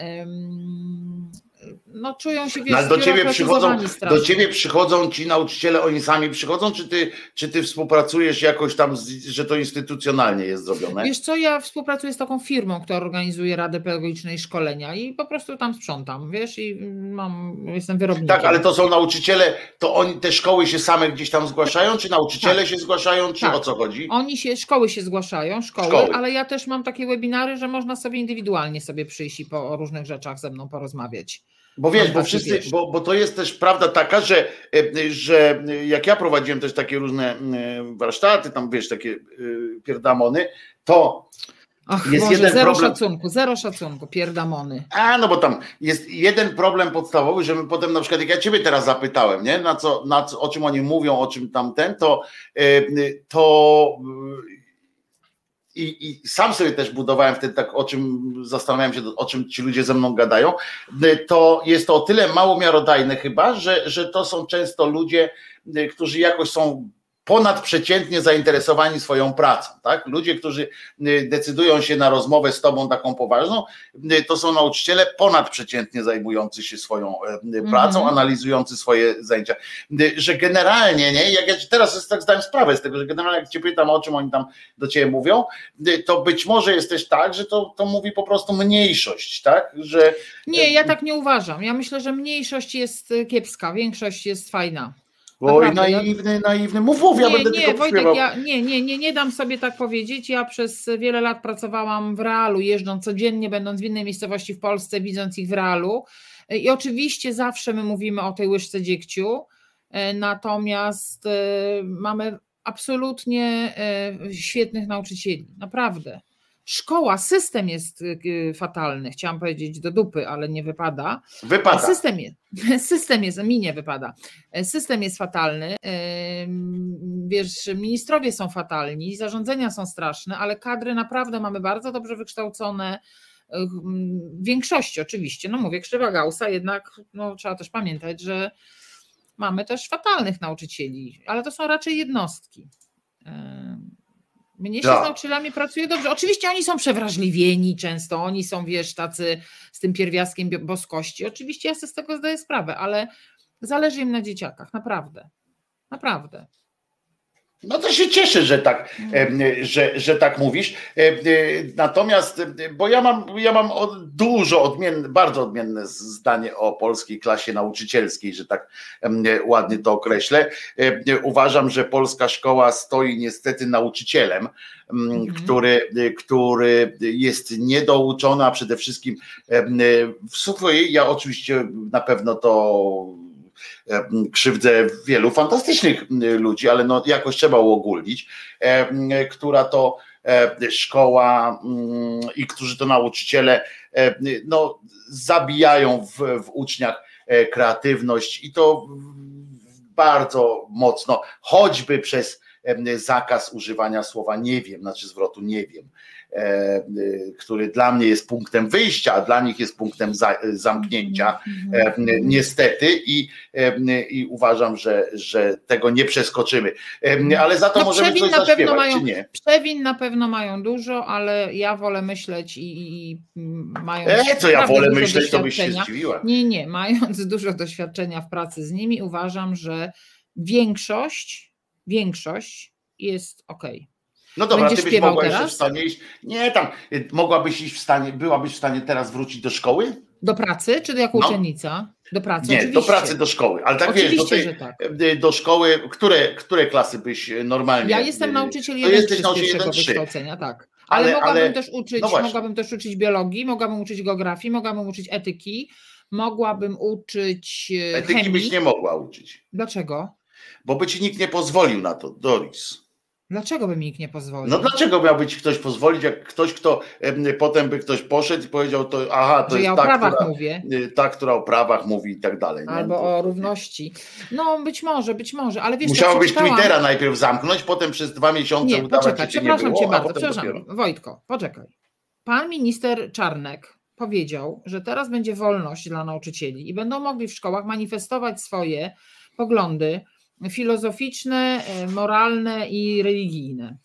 no, czują się wiesz, no, do ciebie przychodzą, do ciebie przychodzą ci nauczyciele, oni sami przychodzą, czy ty, czy ty współpracujesz jakoś tam, że to instytucjonalnie jest zrobione? Wiesz co, ja współpracuję z taką firmą, która organizuje Radę Pedagogicznej Szkolenia i po prostu tam sprzątam, wiesz, i mam, jestem wyrobnikiem. Tak, ale to są nauczyciele, to oni, te szkoły się same gdzieś tam zgłaszają, czy nauczyciele tak. się zgłaszają, czy tak. o co chodzi? Oni się, szkoły się zgłaszają, szkoły, szkoły, ale ja też mam takie webinary, że można sobie indywidualnie sobie przyjść i po, o różnych rzeczach ze mną porozmawiać. Bo wiesz, bo wszyscy, bo, bo to jest też prawda taka, że, e, że jak ja prowadziłem też takie różne e, warsztaty, tam wiesz, takie e, pierdamony, to Ach, Jest Boże, jeden zero problem- szacunku, zero szacunku, pierdamony. A, no bo tam jest jeden problem podstawowy, że my potem na przykład, jak ja ciebie teraz zapytałem, nie, na co, na co, o czym oni mówią, o czym tamten, to, e, to e, i, i sam sobie też budowałem wtedy tak, o czym zastanawiałem się, o czym ci ludzie ze mną gadają, to jest to o tyle mało miarodajne chyba, że, że to są często ludzie, którzy jakoś są ponadprzeciętnie zainteresowani swoją pracą, tak? Ludzie, którzy y, decydują się na rozmowę z tobą taką poważną, y, to są nauczyciele ponadprzeciętnie zajmujący się swoją y, pracą, Mhm. analizujący swoje zajęcia. Że generalnie, nie, jak ja teraz jest tak zdałem sprawę z tego, że generalnie jak cię pytam, o czym oni tam do ciebie mówią, to być może jest też tak, że to, to mówi po prostu mniejszość, tak? Że Nie, ja tak nie uważam. Ja myślę, że mniejszość jest kiepska, większość jest fajna. Oj, ja- naiwny, naiwny, mów, mów, ja nie, będę nie, Wojtek, śpiewał. ja nie, nie, nie, nie dam sobie tak powiedzieć. Ja przez wiele lat pracowałam w realu, jeżdżąc codziennie, będąc w innej miejscowości w Polsce, widząc ich w realu. I oczywiście zawsze my mówimy o tej łyżce dziegciu, e, natomiast e, mamy absolutnie e, świetnych nauczycieli, naprawdę. Szkoła, system jest e, fatalny, chciałam powiedzieć do dupy, ale nie wypada. Wypada. System jest, [LAUGHS] system jest, mi nie wypada. System jest fatalny. Wiesz, ministrowie są fatalni, zarządzenia są straszne, ale kadry naprawdę mamy bardzo dobrze wykształcone. W większości oczywiście, no mówię, krzywa Gaussa, jednak no, trzeba też pamiętać, że mamy też fatalnych nauczycieli, ale to są raczej jednostki. Mnie się Tak. z nauczycielami pracuje dobrze. Oczywiście oni są przewrażliwieni często, oni są, wiesz, tacy z tym pierwiastkiem boskości. Oczywiście ja sobie z tego zdaję sprawę, ale zależy im na dzieciakach, naprawdę. Naprawdę. No to się cieszę, że tak, em, że, że tak mówisz. E, e, Natomiast, e, bo ja mam, ja mam dużo odmienne, bardzo odmienne zdanie o polskiej klasie nauczycielskiej, że tak em, ładnie to określę. E, Uważam, że polska szkoła stoi niestety nauczycielem, Mhm. który, który jest niedouczony, a przede wszystkim w swojej, ja oczywiście na pewno to em, krzywdzę wielu fantastycznych ludzi, ale no jakoś trzeba uogólnić, em, która to e, szkoła mm, i którzy to nauczyciele e, no, zabijają w, w uczniach e, kreatywność i to bardzo mocno, choćby przez zakaz używania słowa nie wiem, znaczy zwrotu nie wiem, e, e, który dla mnie jest punktem wyjścia, a dla nich jest punktem za, zamknięcia. Mhm. E, Niestety i, e, i uważam, że, że tego nie przeskoczymy. E, Ale za to No, możemy coś na pewno mają- czy nie? Przewin na pewno mają dużo, ale ja wolę myśleć i, i mają. E, co ja wolę myśleć, to byś się zdziwiła. Nie, nie, mając [LAUGHS] dużo doświadczenia w pracy z nimi, uważam, że większość, większość jest ok. No dobra, Będziesz ty byś mogła jeszcze w teraz? stanie iść. Nie, tam y, mogłabyś iść w stanie, byłabyś w stanie teraz wrócić do szkoły? Do pracy, czy jako No. uczennica? Do pracy, Nie, oczywiście. do pracy, do szkoły. Ale tak wiesz, do, Oczywiście, tej, tak. y, do szkoły, które, które klasy byś y, normalnie. Ja jestem nauczyciel to 1 jesteś z nauczyciel pierwszego 1-3. wykształcenia, tak. Ale, Ale- mogłabym ale- też uczyć, no mogłabym też uczyć biologii, mogłabym uczyć geografii, mogłabym uczyć etyki, mogłabym uczyć Etyki chemii. byś nie mogła uczyć, Dlaczego? bo by ci nikt nie pozwolił na to, Doris. Dlaczego by mi nikt nie pozwolił? No dlaczego miałby ci ktoś pozwolić, jak ktoś, kto em, potem by ktoś poszedł i powiedział, to aha, to że jest ja o ta, prawach która, mówię. y, ta, która o prawach mówi i tak dalej. Albo To- o równości. No być może, być może, ale wiesz, co, Musiałabyś przeczytałam- Twittera najpierw zamknąć, potem przez dwa miesiące Nie, udawać, poczekaj, że cię nie przepraszam było, cię bardzo, przepraszam. dopiero. Wojtko, poczekaj. Pan minister Czarnek powiedział, że teraz będzie wolność dla nauczycieli i będą mogli w szkołach manifestować swoje poglądy filozoficzne, e, moralne i religijne.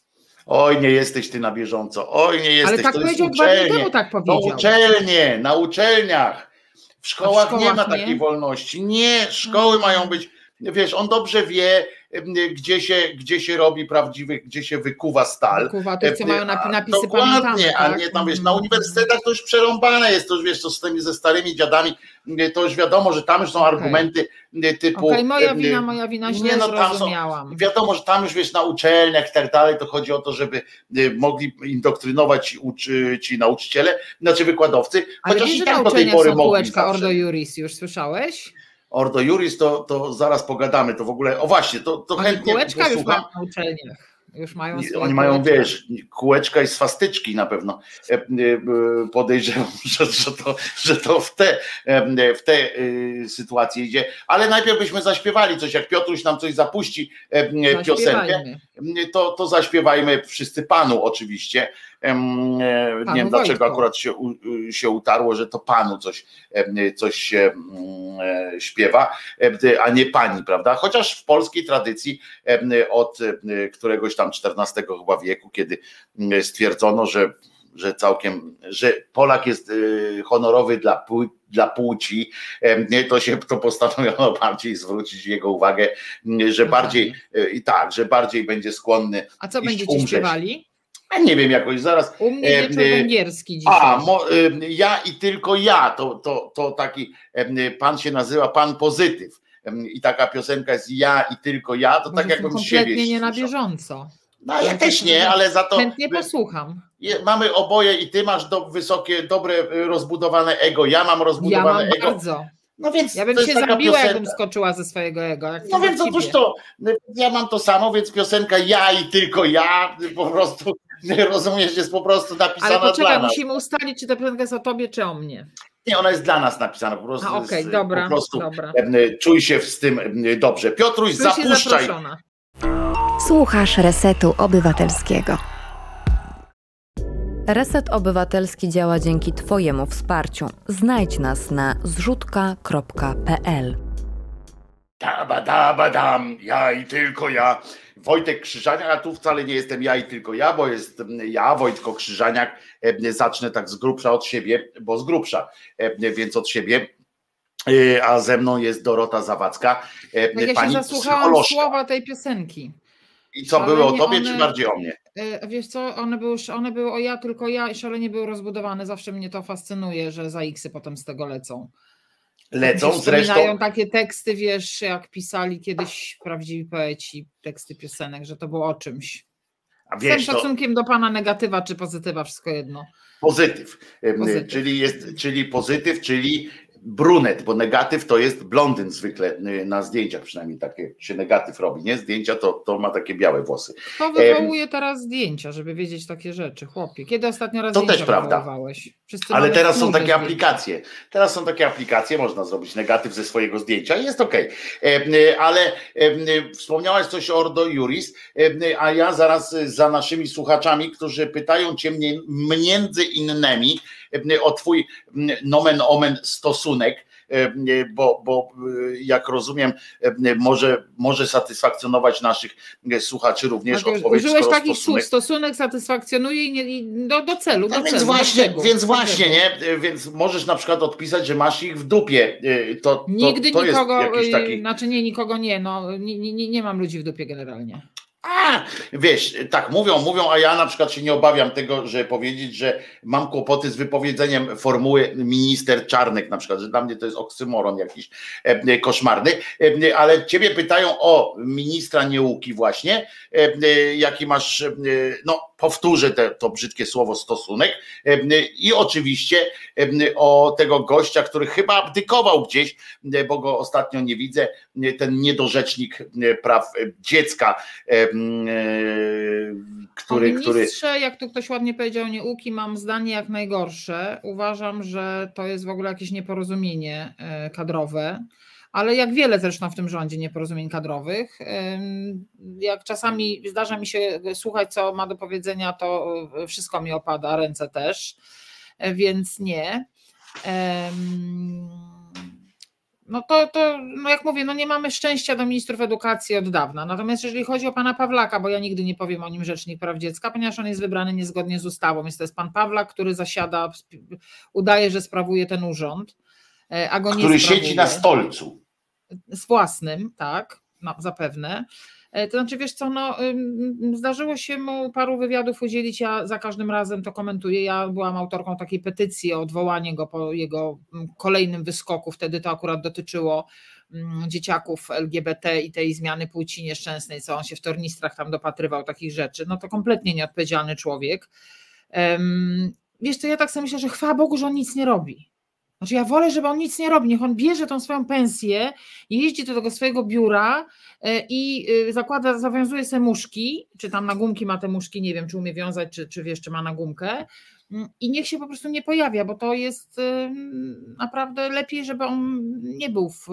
Oj, nie jesteś ty na bieżąco, oj, nie jesteś, Ale tak to powiedział dwa dni temu, tak To powiedział. uczelnie, na uczelniach. W szkołach, nie szkołach ma nie? takiej wolności. Nie, szkoły Mhm. mają być, wiesz, on dobrze wie, gdzie się, gdzie się robi prawdziwych, gdzie się wykuwa stal. Kuwa, tych, co mają napisy Dokładnie, pamiętane. a tak? nie tam wiesz, na Mhm. uniwersytetach to już przerąbane jest, to już wiesz, to z tymi ze starymi dziadami, to już wiadomo, że tam już są Okej. argumenty typu. Okej, moja em, wina, moja wina, źle nie, no, tam są- zrozumiałam. Wiadomo, że tam już wiesz, na uczelniach i tak dalej, to chodzi o to, żeby mogli indoktrynować uczy, ci nauczyciele, znaczy wykładowcy, Ale chociaż wiesz, i tak do tej pory mogli. Ordo Juris, już słyszałeś? Ordo Juris, to, to zaraz pogadamy, to w ogóle, o właśnie, to, to chętnie kółeczka już mają na uczelniach. Już mają Oni mają, kółeczka. wiesz, kółeczka i swastyczki na pewno. E, e, podejrzewam, [LAUGHS] że, że, to, że to w te, w te sytuacje idzie. Ale najpierw byśmy zaśpiewali coś, jak Piotruś nam coś zapuści piosenkę, to, to zaśpiewajmy wszyscy panu oczywiście. Panu nie wiem dlaczego akurat się, się utarło, że to panu coś, coś się śpiewa, a nie pani, prawda? Chociaż w polskiej tradycji od któregoś tam XIV chyba wieku, kiedy stwierdzono, że że całkiem, że Polak jest honorowy dla, dla płci, to się to postanowiono [LAUGHS] bardziej zwrócić jego uwagę, że no bardziej tak. i tak, że bardziej będzie skłonny. A co będziecie umrzeć. śpiewali? A nie wiem jakoś zaraz. U mnie e, węgierski dzisiaj. A, mo, ja i tylko ja, to, to, to taki pan się nazywa Pan Pozytyw. I taka piosenka jest ja i tylko ja, to Może tak jakbym z siebie. Kompletnie nie na bieżąco. No ja też nie, ale za to. Chętnie posłucham. Mamy oboje i ty masz do, wysokie, dobre, rozbudowane ego. Ja mam rozbudowane ja mam ego. Bardzo. No więc ja bym się zabiła, piosenka. jakbym skoczyła ze swojego ego. no więc otóż to, ja mam to samo, więc piosenka ja i tylko ja po prostu rozumiesz, jest po prostu napisana Ale poczekaj, dla nas. musimy ustalić, czy ta piosenka jest o tobie, czy o mnie. Nie, ona jest dla nas napisana, po prostu. Okej, okay, dobra, po prostu dobra. Czuj się z tym dobrze. Piotruś, Czuj zapuszczaj. Słuchasz Resetu Obywatelskiego. Reset Obywatelski działa dzięki Twojemu wsparciu. Znajdź nas na zrzutka.pl. Daba, daba, dam, ja i tylko ja. Wojtek Krzyżaniak, a tu wcale nie jestem ja i tylko ja, bo jest ja, Wojtko Krzyżaniak. E, zacznę tak z grubsza od siebie, bo z grubsza, e, więc od siebie e, a ze mną jest Dorota Zawadzka. Tak ja pani się zasłuchałam słowa tej piosenki. I co, były o tobie, one, czy bardziej o mnie? Wiesz co, one były, one były o ja, tylko ja i szalenie były rozbudowane. Zawsze mnie to fascynuje, że za X potem z tego lecą lecą. Zresztą takie teksty, wiesz, jak pisali kiedyś prawdziwi poeci, teksty piosenek, że to było o czymś. A wiesz, Z tym szacunkiem do pana negatywa czy pozytywa, wszystko jedno. Pozytyw, pozytyw. Czyli, jest, czyli pozytyw, czyli brunet, bo negatyw to jest blondyn zwykle y, na zdjęciach, przynajmniej takie się negatyw robi, nie? Zdjęcia to, to ma takie białe włosy. Kto wywołuje um, teraz zdjęcia, żeby wiedzieć takie rzeczy, chłopie? Kiedy ostatnio raz To też prawda. Ale teraz są takie aplikacje. Teraz są takie aplikacje, można zrobić negatyw ze swojego zdjęcia i jest ok. Y, ale y, wspomniałaś coś o Ordo Juris, a ja zaraz za naszymi słuchaczami, którzy pytają cię między innymi, o twój nomen omen stosunek, bo, bo jak rozumiem, może, może satysfakcjonować naszych słuchaczy również no odpowiedź. Użyłeś takich stosunek... słów, stosunek satysfakcjonuje i, nie, i do, do celu. No do więc celu, właśnie, do więc właśnie, nie? Więc możesz na przykład odpisać, że masz ich w dupie. To, to, Nigdy to nikogo, taki... znaczy nie, nikogo nie, no nie, nie, nie mam ludzi w dupie generalnie. A, wiesz, tak mówią, mówią, a ja na przykład się nie obawiam tego, że powiedzieć, że mam kłopoty z wypowiedzeniem formuły minister Czarnek na przykład, że dla mnie to jest oksymoron jakiś e, koszmarny, e, ale ciebie pytają o ministra Nieuki właśnie, e, jaki masz, no powtórzę te, to brzydkie słowo stosunek i oczywiście o tego gościa, który chyba abdykował gdzieś, bo go ostatnio nie widzę, ten niedorzecznik praw dziecka, który... O ministrze, który... jak tu ktoś ładnie powiedział, nieuki, mam zdanie jak najgorsze. Uważam, że to jest w ogóle jakieś nieporozumienie e, kadrowe ale jak wiele zresztą w tym rządzie nieporozumień kadrowych. Jak czasami zdarza mi się słuchać, co ma do powiedzenia, to wszystko mi opada, ręce też, więc nie. No to, to no jak mówię, no nie mamy szczęścia do ministrów edukacji od dawna. Natomiast jeżeli chodzi o pana Pawlaka, bo ja nigdy nie powiem o nim rzecznik praw dziecka, ponieważ on jest wybrany niezgodnie z ustawą, więc to jest pan Pawlak, który zasiada, udaje, że sprawuje ten urząd, e, a go który nie Który siedzi na stolcu z własnym, tak, no, zapewne. E, to znaczy, wiesz co, no, zdarzyło się mu paru wywiadów udzielić, ja za każdym razem to komentuję. Ja byłam autorką takiej petycji o odwołanie go po jego kolejnym wyskoku. Wtedy to akurat dotyczyło dzieciaków LGBT i tej zmiany płci nieszczęsnej, co on się w tornistrach tam dopatrywał takich rzeczy. No to kompletnie nieodpowiedzialny człowiek. Wiesz co, ja tak sobie myślę, że chwała Bogu, że on nic nie robi Znaczy ja wolę, żeby on nic nie robi, niech on bierze tą swoją pensję, jeździ do tego swojego biura e, i y, zakłada, zawiązuje sobie muszki, czy tam na gumki ma te muszki, nie wiem, czy umie wiązać, czy, czy wiesz, czy ma na gumkę mm, i niech się po prostu nie pojawia, bo to jest y, naprawdę lepiej, żeby on nie był w,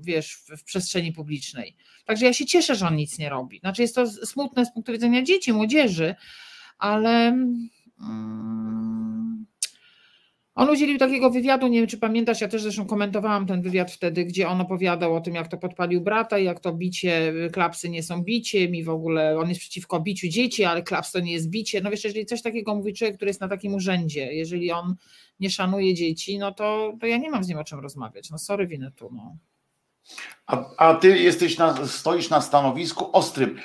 wiesz, w przestrzeni publicznej. Także ja się cieszę, że on nic nie robi. Znaczy jest to smutne z punktu widzenia dzieci, młodzieży, ale... Mm, on udzielił takiego wywiadu, nie wiem czy pamiętasz, ja też zresztą komentowałam ten wywiad wtedy, gdzie on opowiadał o tym, jak to podpalił brata, jak to bicie, klapsy nie są biciem i w ogóle on jest przeciwko biciu dzieci, ale klaps to nie jest bicie. No wiesz, jeżeli coś takiego mówi człowiek, który jest na takim urzędzie, jeżeli on nie szanuje dzieci, no to, to ja nie mam z nim o czym rozmawiać. No sorry, winę tu. No. A, a, ty jesteś na, stoisz na stanowisku ostrym,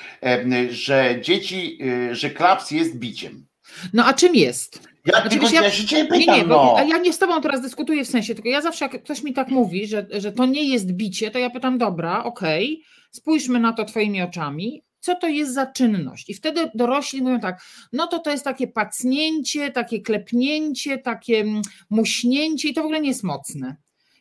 że dzieci, e, że klaps jest biciem. No a czym jest? Ja, znaczy, tylko, ja, ja się ciebie pytam, nie, nie, no. ja nie z tobą teraz dyskutuję w sensie, tylko ja zawsze jak ktoś mi tak mówi, że, że to nie jest bicie, to ja pytam, dobra, okej, okay, spójrzmy na to twoimi oczami, co to jest za czynność? I wtedy dorośli mówią tak, no to to jest takie pacnięcie, takie klepnięcie, takie muśnięcie i to w ogóle nie jest mocne.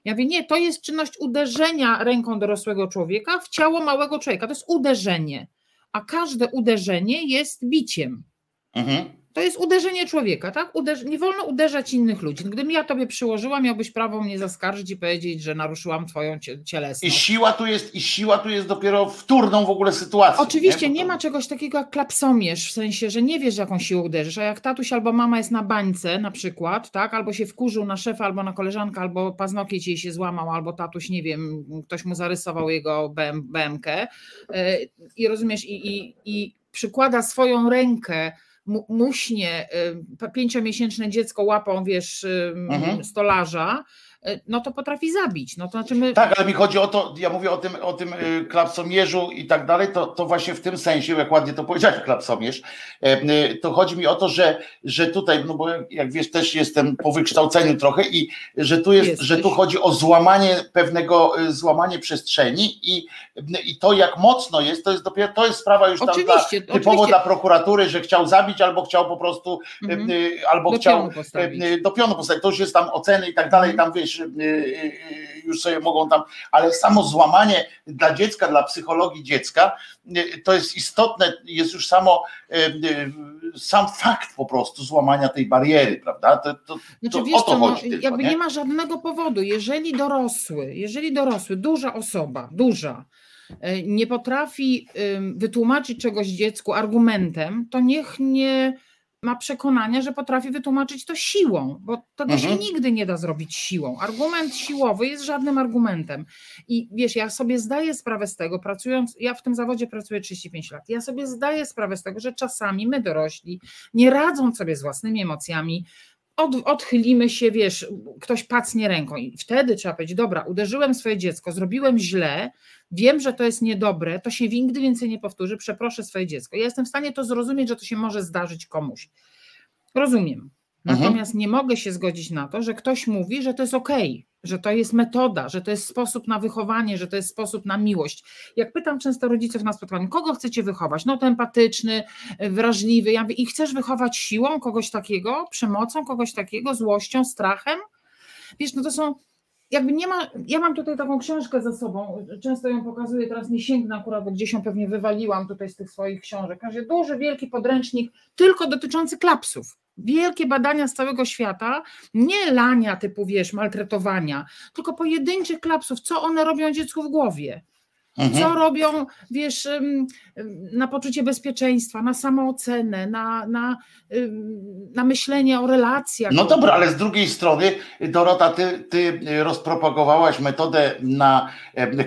Ja mówię, nie, to jest czynność uderzenia ręką dorosłego człowieka w ciało małego człowieka, to jest uderzenie, a każde uderzenie jest biciem. Mhm. To jest uderzenie człowieka, tak? Uderz nie wolno uderzać innych ludzi. Gdybym ja tobie przyłożyła, miałbyś prawo mnie zaskarżyć i powiedzieć, że naruszyłam twoją cielesność. I siła tu jest, i siła tu jest dopiero wtórną w ogóle sytuacją. Oczywiście nie, nie ma czegoś takiego jak klapsomierz, w sensie, że nie wiesz, jaką siłą uderzysz, a jak tatuś albo mama jest na bańce na przykład, tak? Albo się wkurzył na szefa, albo na koleżankę, albo paznokieć jej się złamał, albo tatuś, nie wiem, ktoś mu zarysował jego BM, BMK yy, i rozumiesz, i, i, i przykłada swoją rękę muśnie y, pięciomiesięczne dziecko łapą, wiesz, mhm. stolarza, no to potrafi zabić. No to znaczy my... Tak, ale mi chodzi o to, ja mówię o tym, o tym y, klapsomierzu i tak dalej, to, to właśnie w tym sensie, jak ładnie to powiedziałeś, klapsomierz, e, y, to chodzi mi o to, że, że tutaj, no bo jak wiesz, też jestem po wykształceniu trochę i że tu jest, że tu chodzi o złamanie pewnego, y, złamanie przestrzeni i, i to jak mocno jest, to jest dopiero, to jest sprawa już tam dla, typowo oczywiście. dla prokuratury, że chciał zabić albo chciał po prostu, mhm. albo do chciał pionu do pionu postawić, to już jest tam oceny i tak dalej, mhm. tam wiesz, Y, y, już sobie mogą tam, ale samo złamanie dla dziecka, dla psychologii dziecka, y, to jest istotne, jest już samo sam fakt po prostu złamania tej bariery, prawda? To, to, znaczy, to wiesz, o to no, chodzi. Tylko, jakby nie? nie ma żadnego powodu, jeżeli dorosły, jeżeli dorosły, duża osoba, duża, nie potrafi wytłumaczyć czegoś dziecku argumentem, to niech nie ma przekonania, że potrafi wytłumaczyć to siłą, bo tego mhm. się nigdy nie da zrobić siłą. Argument siłowy jest żadnym argumentem. I wiesz, ja sobie zdaję sprawę z tego, pracując, ja w tym zawodzie pracuję 35 lat, ja sobie zdaję sprawę z tego, że czasami my dorośli, nie radząc sobie z własnymi emocjami, od, odchylimy się, wiesz, ktoś pacnie ręką i wtedy trzeba powiedzieć, dobra, uderzyłem swoje dziecko, zrobiłem źle, wiem, że to jest niedobre, to się nigdy więcej nie powtórzy, przeproszę swoje dziecko. Ja jestem w stanie to zrozumieć, że to się może zdarzyć komuś. Rozumiem. Mhm. Natomiast mhm. nie mogę się zgodzić na to, że ktoś mówi, że to jest okej, okay, że to jest metoda, że to jest sposób na wychowanie, że to jest sposób na miłość. Jak pytam często rodziców na spotkaniu, kogo chcecie wychować? No to empatyczny, wrażliwy. Ja mówię, I chcesz wychować siłą kogoś takiego, przemocą kogoś takiego, złością, strachem? Wiesz, no to są jakby nie ma, ja mam tutaj taką książkę ze sobą, często ją pokazuję, teraz nie sięgnę akurat, bo gdzieś ją pewnie wywaliłam tutaj z tych swoich książek. Każdy duży, wielki podręcznik, tylko dotyczący klapsów. Wielkie badania z całego świata, nie lania typu, wiesz, maltretowania, tylko pojedynczych klapsów, co one robią dziecku w głowie. Mhm. Co robią, wiesz, na poczucie bezpieczeństwa, na samoocenę, na, na, na myślenie o relacjach. No dobra, ale z drugiej strony, Dorota, ty, ty rozpropagowałaś metodę na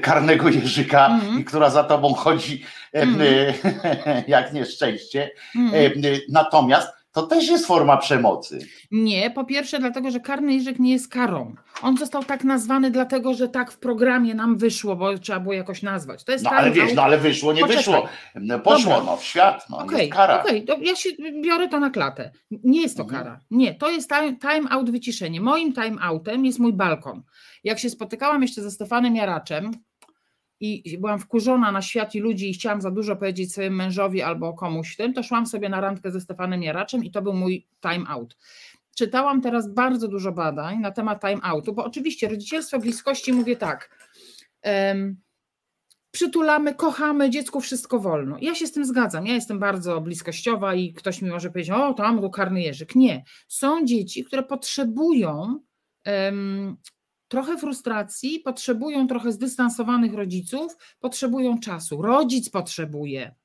karnego jeżyka, mhm. która za tobą chodzi mhm. [LAUGHS] jak nieszczęście. Mhm. Natomiast to też jest forma przemocy. Nie, po pierwsze dlatego, że karny jeżyk nie jest karą. On został tak nazwany dlatego, że tak w programie nam wyszło, bo trzeba było jakoś nazwać. To jest no ale wiesz, no ale wyszło, nie Poczekaj. wyszło. Poszło Dobra. no w świat, no okay, jest kara. Okej, okay. ja się biorę to na klatę. Nie jest to mhm. kara. Nie, to jest time, time out wyciszenie. Moim time outem jest mój balkon. Jak się spotykałam jeszcze ze Stefanem Jaraczem, i byłam wkurzona na świat i ludzi i chciałam za dużo powiedzieć swojemu mężowi albo komuś tym, to szłam sobie na randkę ze Stefanem Jaraczem i to był mój time out. czytałam teraz bardzo dużo badań na temat time outu, bo oczywiście rodzicielstwo bliskości mówię tak. Um, przytulamy, kochamy, dziecku wszystko wolno. Ja się z tym zgadzam. Ja jestem bardzo bliskościowa i ktoś mi może powiedzieć, o tam tu karny jeżyk. Nie. Są dzieci, które potrzebują um, trochę frustracji, potrzebują trochę zdystansowanych rodziców, potrzebują czasu. Rodzic potrzebuje.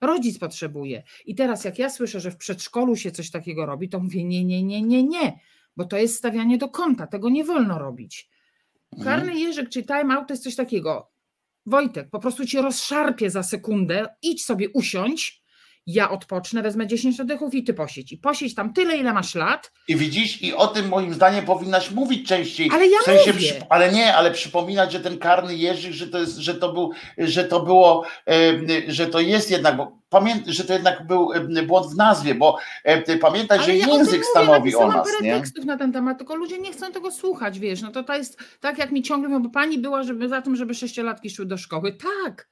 Rodzic potrzebuje. I teraz, jak ja słyszę, że w przedszkolu się coś takiego robi, to mówię: nie, nie, nie, nie, nie, bo to jest stawianie do kąta, tego nie wolno robić. Mhm. Karny jeżyk czy time out to jest coś takiego. Wojtek, po prostu cię rozszarpie za sekundę, idź sobie usiądź, ja odpocznę, wezmę 10 oddechów i ty posiedź. I posiedź tam tyle, ile masz lat. I widzisz, i o tym moim zdaniem powinnaś mówić częściej. Ale ja w sensie, mówię. Ale nie, ale przypominać, że ten karny Jerzyk, że to jest, że to był, że to było, że to jest jednak, bo pamiętaj, że to jednak był błąd w nazwie, bo pamiętaj, ale że ja język stanowi o nas. Nie? tekstów na ten temat, tylko ludzie nie chcą tego słuchać, wiesz, no to to jest tak jak mi ciągle mówią, bo pani była żeby, za tym, żeby sześciolatki szły do szkoły. Tak,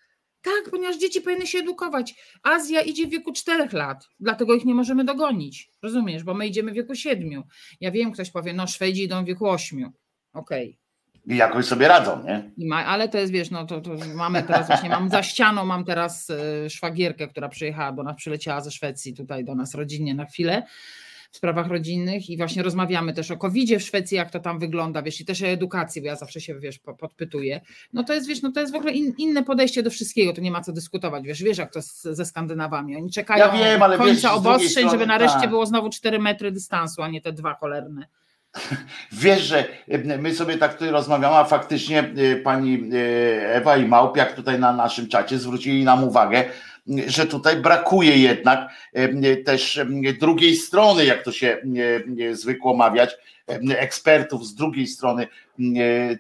tak, ponieważ dzieci powinny się edukować. Azja idzie w wieku 4 lat, dlatego ich nie możemy dogonić. Rozumiesz? Bo my idziemy w wieku 7. Ja wiem, ktoś powie, no Szwedzi idą w wieku 8. Okej. Okay. I jakoś sobie radzą, nie? Ma, ale to jest, wiesz, no to, to mamy teraz właśnie, mam za ścianą, mam teraz y, szwagierkę, która przyjechała, bo ona przyleciała ze Szwecji tutaj do nas rodzinnie na chwilę w sprawach rodzinnych i właśnie rozmawiamy też o covid w Szwecji, jak to tam wygląda, wiesz, i też o edukacji, bo ja zawsze się, wiesz, podpytuję. No to jest, wiesz, no to jest w ogóle in, inne podejście do wszystkiego, to nie ma co dyskutować, wiesz, wiesz jak to jest ze Skandynawami, oni czekają ja wiem, ale końca wiesz, obostrzeń, strony, żeby nareszcie tak. było znowu 4 metry dystansu, a nie te dwa cholerne. [LAUGHS] Wiesz, że my sobie tak tutaj rozmawiamy, a faktycznie pani Ewa i Małpiak tutaj na naszym czacie zwrócili nam uwagę, że tutaj brakuje jednak też drugiej strony, jak to się zwykło mawiać, ekspertów z drugiej strony,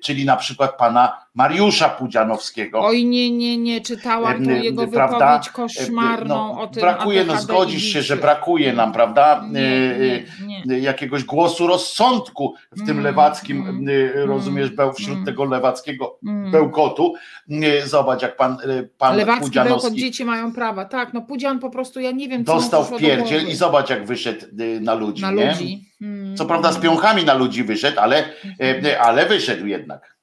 czyli na przykład pana Mariusza Pudzianowskiego. Oj, nie, nie, nie, czytałam tu jego prawda? wypowiedź koszmarną no, o tym. Brakuje, no zgodzisz się, że brakuje nam, prawda, nie, nie, nie. jakiegoś głosu rozsądku w tym Mm, lewackim, mm, rozumiesz, beł, wśród mm. tego lewackiego Mm. bełkotu. Zobacz, jak pan, pan Lewacki Pudzianowski bełkot, dzieci mają prawa, tak, no Pudzian po prostu, ja nie wiem, co dostał w pierdziel i zobacz, jak wyszedł na ludzi. na ludzi. Mm. Co prawda z piąchami na ludzi wyszedł, ale, Mhm. e, ale wyszedł jednak.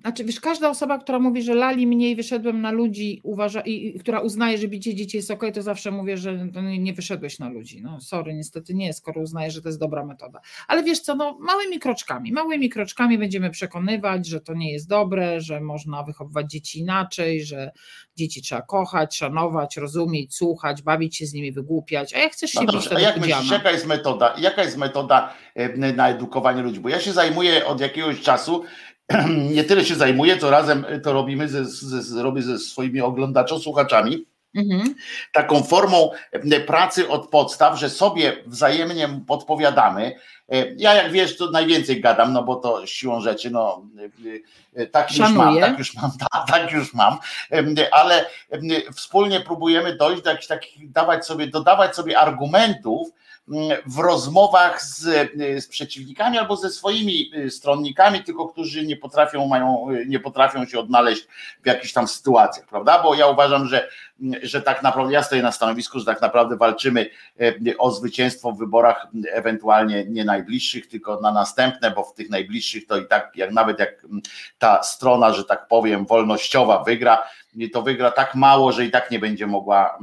Znaczy, wiesz, każda osoba, która mówi, że lali mniej, wyszedłem na ludzi, uważa, i, i która uznaje, że bicie dzieci jest okej, to zawsze mówię, że to nie, wyszedłeś na ludzi. No sorry, niestety nie, skoro uznaję, że to jest dobra metoda. Ale wiesz co, no małymi kroczkami, małymi kroczkami będziemy przekonywać, że to nie jest dobre, że można wychowywać dzieci inaczej, że dzieci trzeba kochać, szanować, rozumieć, słuchać, bawić się z nimi, wygłupiać. A jak chcesz się No bić, dobrze, to a jak myślisz, jaka jest metoda, jaka jest metoda na edukowanie ludzi? Bo ja się zajmuję od jakiegoś czasu, [CLEARS THROAT] nie tyle się zajmuję, to razem to robimy ze, ze, robię ze swoimi oglądaczo-słuchaczami, Mhm. taką formą e, pracy od podstaw, że sobie wzajemnie podpowiadamy. E, Ja jak wiesz, to najwięcej gadam, no bo to siłą rzeczy, no e, e, tak już mam, Szanuję. tak już mam, [LAUGHS] tak, tak już mam, Em, ale wspólnie próbujemy dojść do jakichś takich, dawać sobie, dodawać sobie argumentów w rozmowach z, e, z przeciwnikami albo ze swoimi e, stronnikami, tylko którzy nie potrafią, mają, e, nie potrafią się odnaleźć w jakichś tam sytuacjach, prawda? Bo ja uważam, że że tak naprawdę ja stoję na stanowisku, że tak naprawdę walczymy e, o zwycięstwo w wyborach, ewentualnie nie najbliższych, tylko na następne, bo w tych najbliższych to i tak, jak nawet jak ta strona, że tak powiem, wolnościowa wygra, to wygra tak mało, że i tak nie będzie mogła,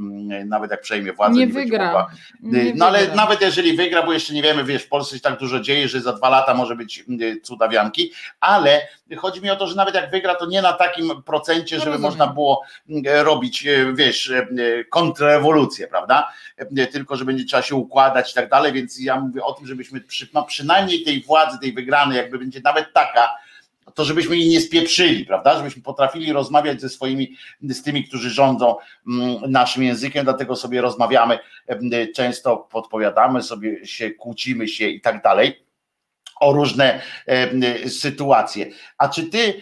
nawet jak przejmie władzę, Nie nie wygra. mogła Nie no ale wygra. nawet jeżeli wygra, bo jeszcze nie wiemy, wiesz, w Polsce się tak dużo dzieje, że za dwa lata może być y, cudawianki, ale chodzi mi o to, że nawet jak wygra, to nie na takim procencie, żeby można było y, robić, y, wiesz, y, kontrrewolucję, prawda? Y, Tylko, że będzie trzeba się układać i tak dalej, więc ja mówię o tym, żebyśmy przy, no przynajmniej tej władzy, tej wygranej, jakby będzie nawet taka, to żebyśmy jej nie spieprzyli, prawda? Żebyśmy potrafili rozmawiać ze swoimi, z tymi, którzy rządzą mm, naszym językiem, dlatego sobie rozmawiamy, em, często podpowiadamy sobie, się kłócimy się i tak dalej o różne em, sytuacje. A czy ty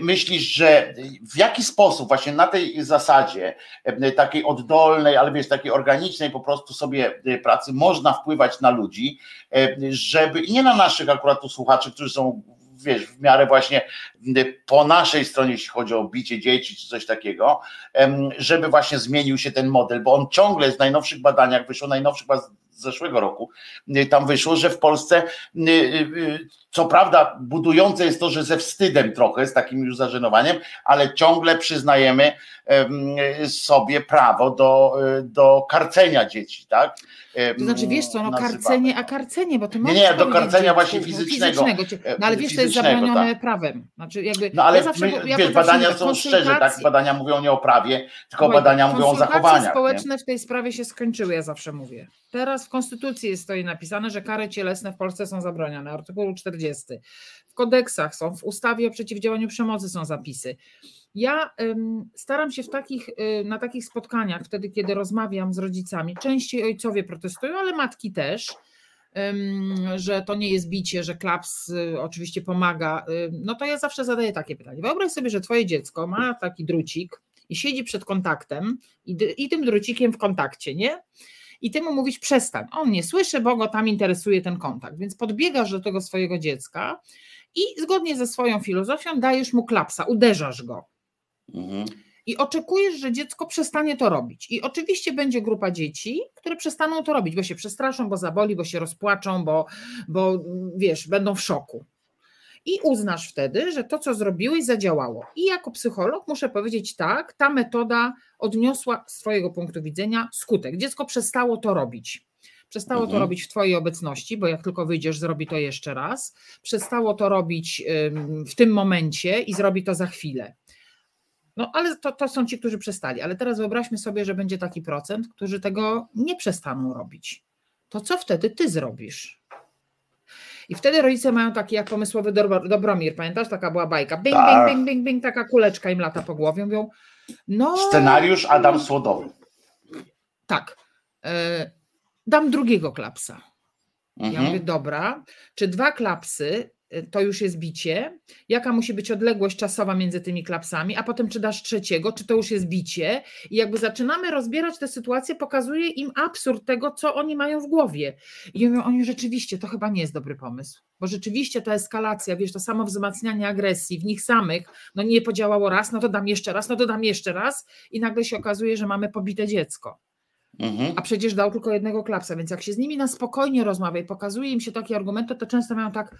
myślisz, że w jaki sposób właśnie na tej zasadzie em, takiej oddolnej, ale wiesz, takiej organicznej po prostu sobie e, pracy można wpływać na ludzi, żeby nie na naszych akurat tu słuchaczy, którzy są wiesz, w miarę właśnie po naszej stronie, jeśli chodzi o bicie dzieci czy coś takiego, żeby właśnie zmienił się ten model, bo on ciągle w najnowszych badaniach, wyszło z- z zeszłego roku, y, tam wyszło, że w Polsce y, y, co prawda budujące jest to, że ze wstydem trochę, z takim już zażenowaniem, ale ciągle przyznajemy sobie prawo do, do karcenia dzieci, tak? To znaczy, wiesz co, no nazywamy. karcenie, a karcenie, bo ty Nie, nie, do karcenia właśnie fizycznego. fizycznego. No ale wiesz, to jest zabronione tak. prawem. Znaczy, jakby, No ale ja zawsze, my, ja wiesz, badania są szczerze, tak? Badania mówią nie o prawie, tylko Słuchaj, badania mówią o zachowaniach. nie? społeczne w tej sprawie się skończyły, ja zawsze mówię. Teraz w Konstytucji stoi napisane, że kary cielesne w Polsce są zabronione, artykuł 40. W kodeksach są, w ustawie o przeciwdziałaniu przemocy są zapisy. Ja staram się w takich, y, na takich spotkaniach, wtedy kiedy rozmawiam z rodzicami, częściej ojcowie protestują, ale matki też, że to nie jest bicie, że klaps y, oczywiście pomaga, y, no to ja zawsze zadaję takie pytanie. Wyobraź sobie, że twoje dziecko ma taki drucik i siedzi przed kontaktem i, i tym drucikiem w kontakcie, nie? I ty mu mówisz przestań. On nie słyszy, bo go tam interesuje ten kontakt. Więc podbiegasz do tego swojego dziecka i zgodnie ze swoją filozofią dajesz mu klapsa, uderzasz go. Mhm. I oczekujesz, że dziecko przestanie to robić. I oczywiście będzie grupa dzieci, które przestaną to robić, bo się przestraszą, bo zaboli, bo się rozpłaczą, bo, bo wiesz, będą w szoku. I uznasz wtedy, że to, co zrobiłeś, zadziałało. I jako psycholog muszę powiedzieć tak, ta metoda odniosła z Twojego punktu widzenia skutek. Dziecko przestało to robić. Przestało to Mhm. robić w Twojej obecności, bo jak tylko wyjdziesz, zrobi to jeszcze raz. Przestało to robić w tym momencie i zrobi to za chwilę. No ale to, to są ci, którzy przestali. Ale teraz wyobraźmy sobie, że będzie taki procent, którzy tego nie przestaną robić. To co wtedy ty zrobisz? I wtedy rodzice mają taki jak pomysłowy Dobro- Dobromir, pamiętasz? Taka była bajka. Bing, Tak. bing, bing, bing, bing, taka kuleczka im lata po głowie. Mówią, no Scenariusz Adam Słodowy. tak, e, dam drugiego klapsa. Ja Mhm. mówię, dobra, czy dwa klapsy to już jest bicie? Jaka musi być odległość czasowa między tymi klapsami? A potem, czy dasz trzeciego, czy to już jest bicie? I jakby zaczynamy rozbierać tę sytuację, pokazuje im absurd tego, co oni mają w głowie. I mówią, oni rzeczywiście, to chyba nie jest dobry pomysł. Bo rzeczywiście ta eskalacja, wiesz, to samo wzmacnianie agresji w nich samych, no nie podziałało raz, no to dam jeszcze raz, no to dam jeszcze raz i nagle się okazuje, że mamy pobite dziecko Mhm. a przecież dał tylko jednego klapsa, więc jak się z nimi na spokojnie rozmawia i pokazuje im się takie argumenty, to często mają tak,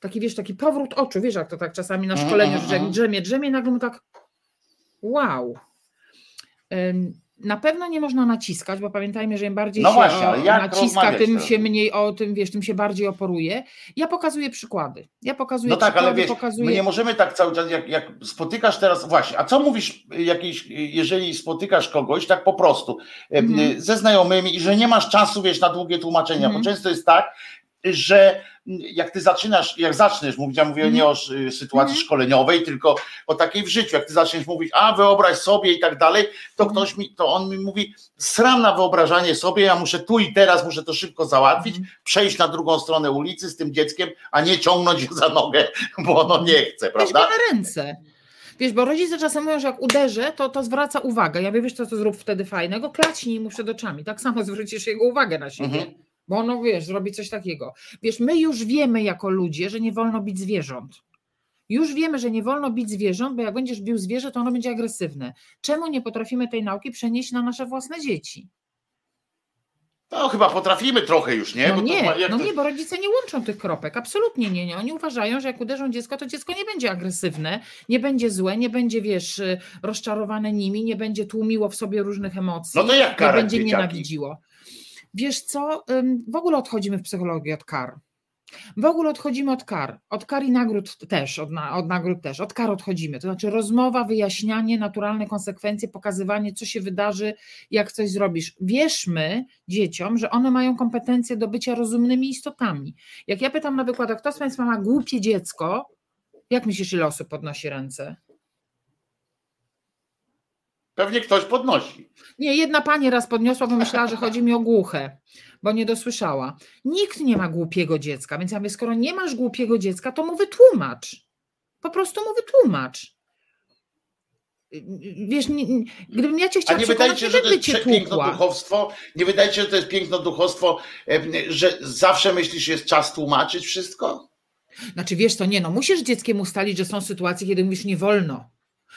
taki wiesz, taki powrót oczu, wiesz jak to tak czasami na Mhm, szkoleniu, mhm, że jak mhm. drzemie, drzemie nagle mu tak wow. Na pewno nie można naciskać, bo pamiętajmy, że im bardziej No się właśnie, naciska, tym się mniej o tym, wiesz, tym się bardziej oporuje. Ja pokazuję przykłady. Ja pokazuję No tak, przykłady, ale wiesz, pokazuję... my nie możemy tak cały czas, jak, jak spotykasz teraz, właśnie, a co mówisz, jakiejś, jeżeli spotykasz kogoś tak po prostu, Mhm. ze znajomymi i że nie masz czasu, wiesz, na długie tłumaczenia, Mhm. bo często jest tak, że jak ty zaczynasz, jak zaczniesz mówić, ja mówię Mhm. nie o y, sytuacji Mhm. szkoleniowej, tylko o takiej w życiu, jak ty zaczniesz mówić, a wyobraź sobie i tak dalej, to Mhm. ktoś mi, to on mi mówi, sram na wyobrażanie sobie, ja muszę tu i teraz, muszę to szybko załatwić, Mhm. przejść na drugą stronę ulicy z tym dzieckiem, a nie ciągnąć za nogę, [LAUGHS] bo ono nie chce, Weź prawda? go na ręce. Wiesz, bo rodzice czasem mówią, że jak uderzę, to, to zwraca uwagę. Ja mówię, wiesz co, to zrób wtedy fajnego, klacznij mu przed oczami. Tak samo zwrócisz jego uwagę na siebie. Mhm. Bo ono, wiesz, zrobi coś takiego. Wiesz, my już wiemy jako ludzie, że nie wolno bić zwierząt. Już wiemy, że nie wolno bić zwierząt, bo jak będziesz bił zwierzę, to ono będzie agresywne. Czemu nie potrafimy tej nauki przenieść na nasze własne dzieci? No chyba potrafimy trochę już, nie? No Bo nie, ma- no to- nie, bo rodzice nie łączą tych kropek. Absolutnie nie, nie. Oni uważają, że jak uderzą dziecko, to dziecko nie będzie agresywne, nie będzie złe, nie będzie, wiesz, y, rozczarowane nimi, nie będzie tłumiło w sobie różnych emocji. No to jak nie będzie dzieciaki? nienawidziło. Wiesz co, w ogóle odchodzimy w psychologii od kar. W ogóle odchodzimy od kar. Od kar i nagród też, od, na, od nagród też. Od kar odchodzimy. To znaczy rozmowa, wyjaśnianie, naturalne konsekwencje, pokazywanie, co się wydarzy, jak coś zrobisz. Wierzmy dzieciom, że one mają kompetencje do bycia rozumnymi istotami. Jak ja pytam na wykładach, kto z Państwa ma głupie dziecko, jak myślisz, ile osób podnosi ręce? Pewnie ktoś podnosi. Nie, jedna pani raz podniosła, bo myślała, że chodzi mi o głuche, bo nie dosłyszała. Nikt nie ma głupiego dziecka, więc ja mówię, skoro nie masz głupiego dziecka, to mu wytłumacz. Po prostu mu wytłumacz. Wiesz, nie, gdybym ja cię A chciała nie wydaje się, nie że to jest cię prze- piękno tłukła. duchowstwo? Nie wydaje się, że to jest piękno duchowstwo, em, że zawsze myślisz, jest czas tłumaczyć wszystko? Znaczy wiesz to nie, no musisz dzieckiem ustalić, że są sytuacje, kiedy mówisz nie wolno.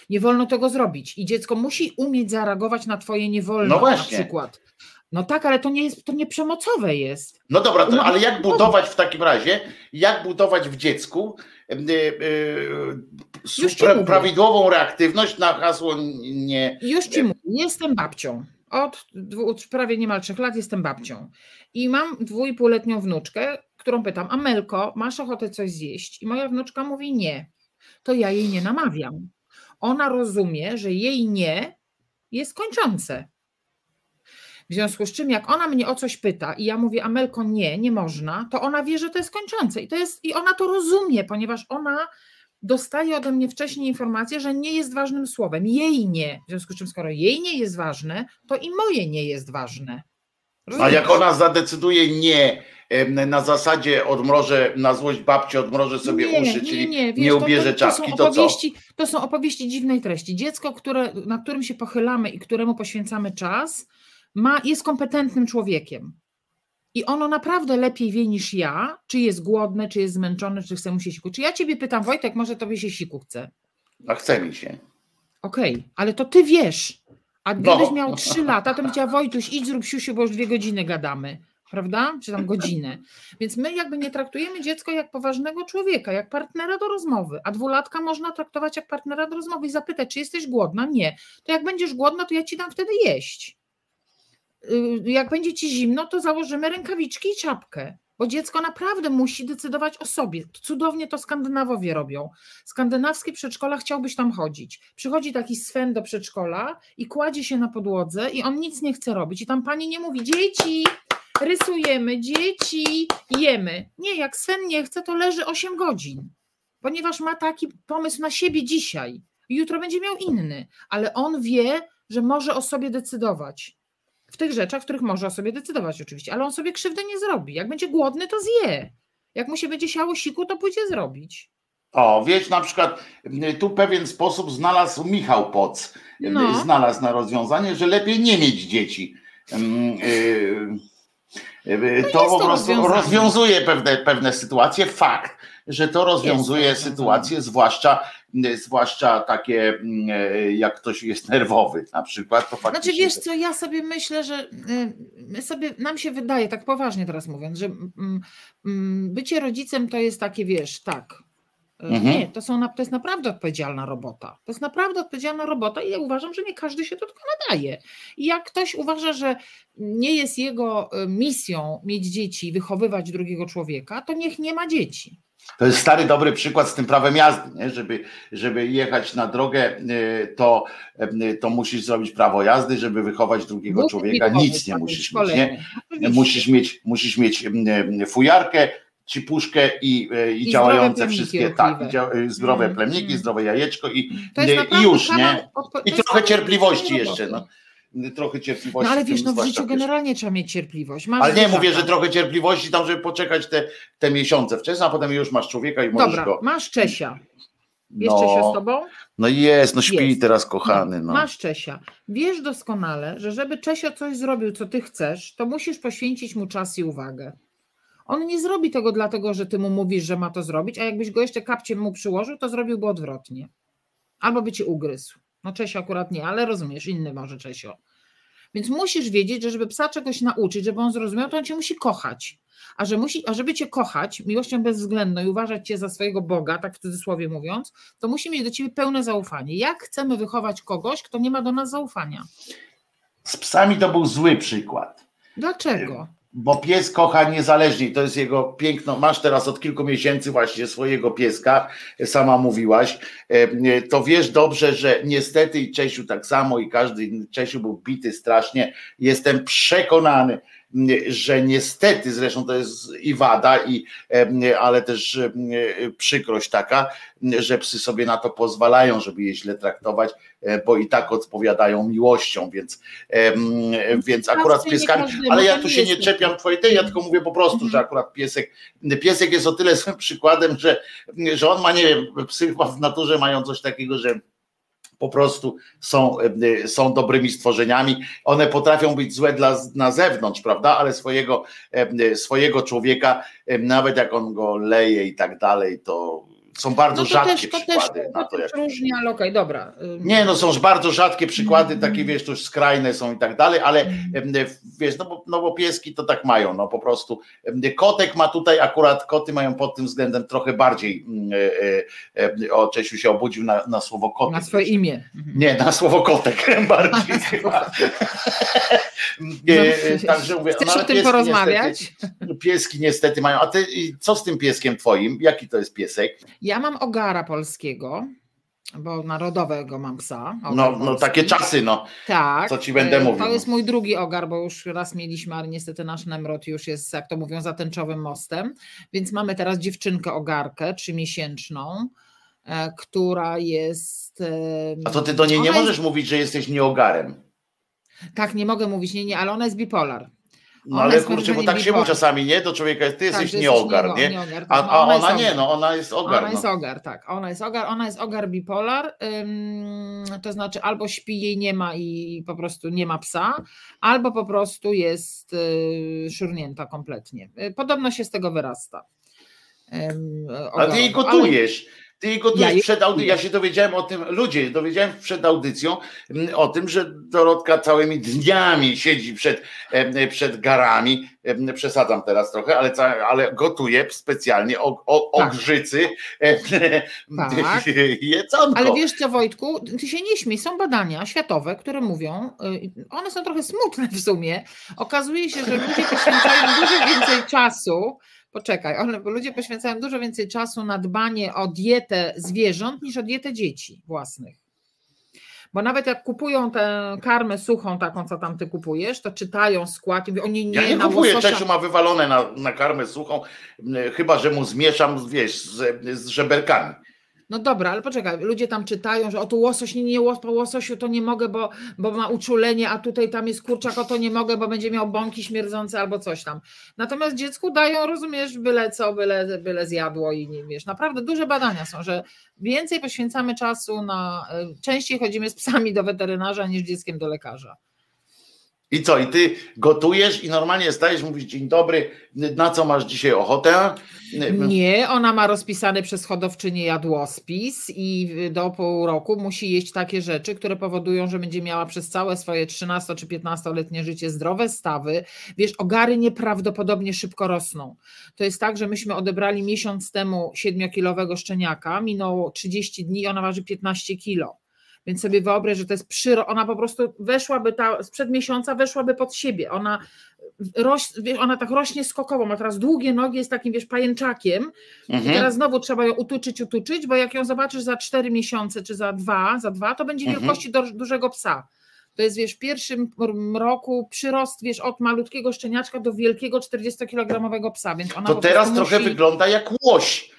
Nie wolno tego zrobić i dziecko musi umieć zareagować na twoje nie wolno No właśnie. na przykład. No tak, ale to nie jest, to nie przemocowe jest. No dobra, to, No, ale jak no. budować w takim razie, jak budować w dziecku e, e, pra, mówię. prawidłową reaktywność na hasło nie. Już ci mówię, jestem babcią. Od od prawie niemal trzech lat jestem babcią. I mam dwójpółletnią wnuczkę, którą pytam, Amelko, masz ochotę coś zjeść? I moja wnuczka mówi nie. To ja jej nie namawiam. Ona rozumie, że jej nie jest kończące. W związku z czym, jak ona mnie o coś pyta i ja mówię, Amelko, nie, nie można, to ona wie, że to jest kończące. I, to jest, i ona to rozumie, ponieważ ona dostaje ode mnie wcześniej informację, że nie jest ważnym słowem. Jej nie. W związku z czym, skoro jej nie jest ważne, to i moje nie jest ważne. A Rozumiesz? jak ona zadecyduje nie na zasadzie odmrożę na złość babci, odmrożę sobie uszy, czyli nie, wiesz, ubierze czapki, to, co? opowieści, to są opowieści dziwnej treści. Dziecko, które, na którym się pochylamy i któremu poświęcamy czas, ma, jest kompetentnym człowiekiem. I ono naprawdę lepiej wie niż ja, czy jest głodne, czy jest zmęczone, czy chce mu się siku. Czy ja ciebie pytam, Wojtek, może tobie się siku chce? A chce mi się. Okej, ale to ty wiesz. A No. gdybyś miał trzy lata, to bym powiedziała, Wojtuś, idź zrób siusiu, bo już dwie godziny gadamy. Prawda? Czy tam godzinę. Więc my jakby nie traktujemy dziecko jak poważnego człowieka, jak partnera do rozmowy. A dwulatka można traktować jak partnera do rozmowy i zapytać, czy jesteś głodna? Nie. To jak będziesz głodna, to ja ci dam wtedy jeść. Y, Jak będzie ci zimno, to założymy rękawiczki i czapkę. Bo dziecko naprawdę musi decydować o sobie. Cudownie to Skandynawowie robią. Skandynawskie przedszkola chciałbyś tam chodzić. Przychodzi taki Sven do przedszkola i kładzie się na podłodze i on nic nie chce robić. I tam pani nie mówi, dzieci, rysujemy, dzieci, jemy. Nie, jak Sven nie chce, to leży 8 godzin. Ponieważ ma taki pomysł na siebie dzisiaj. Jutro będzie miał inny, ale on wie, że może o sobie decydować. W tych rzeczach, w których może o sobie decydować oczywiście, ale on sobie krzywdy nie zrobi. Jak będzie głodny, to zje. Jak mu się będzie siało siku, to pójdzie zrobić. O, wiesz, na przykład y, tu pewien sposób znalazł Michał Poc, y, No. znalazł na rozwiązanie, że lepiej nie mieć dzieci. Ym, y, y, to jest po to prostu rozwiązuje pewne, pewne sytuacje. Fakt, że to rozwiązuje rozwiązanie. sytuacje, zwłaszcza, zwłaszcza takie, y, jak ktoś jest nerwowy na przykład. To Znaczy faktycznie wiesz co, ja sobie myślę, że my sobie, nam się wydaje, tak poważnie teraz mówiąc, że mm, mm, bycie rodzicem to jest takie, wiesz, tak. Y, Mhm. Nie, to, są, to jest naprawdę odpowiedzialna robota. To jest naprawdę odpowiedzialna robota i ja uważam, że nie każdy się do tego nadaje. I jak ktoś uważa, że nie jest jego y, misją mieć dzieci, wychowywać drugiego człowieka, to niech nie ma dzieci. To jest stary, dobry przykład z tym prawem jazdy, nie? Żeby, żeby jechać na drogę, y, to, to musisz zrobić prawo jazdy, żeby wychować drugiego Buty człowieka, nic nie musisz mieć, nie? Musisz mieć, musisz mieć fujarkę, cipuszkę i, y, i I działające wszystkie, tak, y, zdrowe Mm, plemniki, mm. zdrowe jajeczko i, y, i już, nie? I trochę cierpliwości jeszcze, no. Trochę cierpliwości. No ale wiesz, no w życiu generalnie trzeba mieć cierpliwość. Masz Ale nie mówię, że trochę cierpliwości tam, żeby poczekać te, te miesiące wcześniej, a potem już masz człowieka i możesz Dobra, go. masz Czesia. Jest Czesia z tobą? No jest, no śpi Jest. teraz kochany. No. Masz Czesia. Wiesz doskonale, że żeby Czesio coś zrobił, co ty chcesz, to musisz poświęcić mu czas i uwagę. On nie zrobi tego dlatego, że ty mu mówisz, że ma to zrobić, a jakbyś go jeszcze kapciem mu przyłożył, to zrobiłby odwrotnie. Albo by cię ugryzł. No Czesio akurat nie, ale rozumiesz, inny może Czesio. Więc musisz wiedzieć, że żeby psa czegoś nauczyć, żeby on zrozumiał, to on cię musi kochać. A, że musi, a żeby cię kochać miłością bezwzględną i uważać cię za swojego Boga, tak w cudzysłowie mówiąc, to musi mieć do ciebie pełne zaufanie. Jak chcemy wychować kogoś, kto nie ma do nas zaufania? Z psami to był zły przykład. Dlaczego? Bo pies kocha niezależnie, to jest jego piękno. Masz teraz od kilku miesięcy właśnie swojego pieska, sama mówiłaś. E, To wiesz dobrze, że niestety i Czesiu tak samo, i każdy inny Czesiu był bity strasznie. Jestem przekonany, że niestety, zresztą to jest i wada, i, ale też przykrość taka, że psy sobie na to pozwalają, żeby je źle traktować, e, bo i tak odpowiadają miłością, więc, więc akurat z pieskami, ale ja tu się nie czepiam twojej tej, ja tylko mówię po prostu, że Mhm. akurat piesek, piesek jest o tyle [LAUGHS] złym przykładem, że, że on ma, nie wiem, psy w naturze mają coś takiego, że po prostu są, e, są dobrymi stworzeniami. One potrafią być złe dla, na zewnątrz, prawda? Ale swojego, e, swojego człowieka, e, nawet jak on go leje i tak dalej, to są bardzo No rzadkie też, to też, przykłady na to jak różnie, ale okej, dobra. Nie, no są bardzo rzadkie przykłady, takie wiesz, to już skrajne są i tak dalej, ale em, wiesz, no bo, no bo pieski to tak mają, no po prostu. Kotek ma tutaj akurat, koty mają pod tym względem trochę bardziej, mm, e, e, o Czesiu się obudził na, na słowo kotek. Na swoje imię. Nie, na słowo kotek [LAUGHS] bardziej [LAUGHS] chyba. [LAUGHS] E, Także mówię, Chcesz no, o tym porozmawiać? Niestety, pieski niestety mają, a ty co z tym pieskiem twoim? Jaki to jest piesek? Ja mam ogara polskiego, bo narodowego mam psa. No, no takie czasy, no. Tak. co ci będę e, mówił. To jest mój drugi ogar, bo już raz mieliśmy, ale niestety nasz Nemrod już jest, jak to mówią, za tęczowym mostem. Więc mamy teraz dziewczynkę ogarkę, trzymiesięczną, e, która jest. A to ty do niej nie możesz mówić, że jesteś nieogarem. Tak, nie mogę mówić, nie, nie, ale ona jest bipolar. No Ona ale jest kurczę, bo tak się bipolar. czasami, nie? Do człowieka, ty Tak, jesteś nieogar, nie? A, tak, a jest ona nie, no ona jest ogar. Ona jest no. ogar, tak. Ona jest ogar, ona jest ogar bipolar. ym, to znaczy albo śpi, jej nie ma i po prostu nie ma psa, albo po prostu jest y, szurnięta kompletnie. Y, Podobno się z tego wyrasta. Ym, A ty jej gotujesz. Ty gotujesz Ja przed audycją. Ja się dowiedziałem o tym, ludzie, dowiedziałem przed audycją mm, o tym, że Dorotka całymi dniami siedzi przed, przed garami. Przesadzam teraz trochę, ale, ale gotuje specjalnie o, o, Tak. ogrzycy Tak. [LAUGHS] jedzonko. Ale wiesz co, Wojtku, ty się nie śmiej, są badania światowe, które mówią, y, one są trochę smutne w sumie. Okazuje się, że ludzie poświęcają dużo więcej czasu. Poczekaj, bo ludzie poświęcają dużo więcej czasu na dbanie o dietę zwierząt niż o dietę dzieci własnych. Bo nawet jak kupują tę karmę suchą, taką co tam ty kupujesz, to czytają skład i mówią, o nie, Ja nie kupuję, łososia. Ma wywalone na, na karmę suchą, chyba, że mu zmieszam, wiesz, z, z żeberkami. No dobra, ale poczekaj, ludzie tam czytają, że o tu łosoś, nie, nie, łos- po łososiu to nie mogę, bo, bo ma uczulenie, a tutaj tam jest kurczak, o to nie mogę, bo będzie miał bąki śmierdzące albo coś tam. Natomiast dziecku dają, rozumiesz, byle co, byle, byle zjadło i nie wiesz, naprawdę duże badania są, że więcej poświęcamy czasu na, y, częściej chodzimy z psami do weterynarza niż dzieckiem do lekarza. I co, i ty gotujesz i normalnie stajesz, mówisz dzień dobry, na co masz dzisiaj ochotę? Nie, ona ma rozpisany przez hodowczynię jadłospis i do pół roku musi jeść takie rzeczy, które powodują, że będzie miała przez całe swoje 13 czy 15-letnie życie zdrowe stawy. Wiesz, ogary nieprawdopodobnie szybko rosną. To jest tak, że myśmy odebrali miesiąc temu 7-kilowego szczeniaka, minęło 30 dni i ona waży 15 kilo. Więc sobie wyobraź, że to jest przyro, ona po prostu weszłaby ta, sprzed miesiąca weszłaby pod siebie. Ona, roś, ona tak rośnie skokowo, ma teraz długie nogi, jest takim, wiesz, pajęczakiem. I Mhm. teraz znowu trzeba ją utuczyć, utuczyć, bo jak ją zobaczysz za 4 miesiące czy za dwa, za dwa, to będzie Mhm. wielkości do, dużego psa. To jest, wiesz, w pierwszym roku przyrost, wiesz, od malutkiego szczeniaczka do wielkiego 40-kilogramowego psa, więc ona To teraz trochę musi... wygląda jak łoś.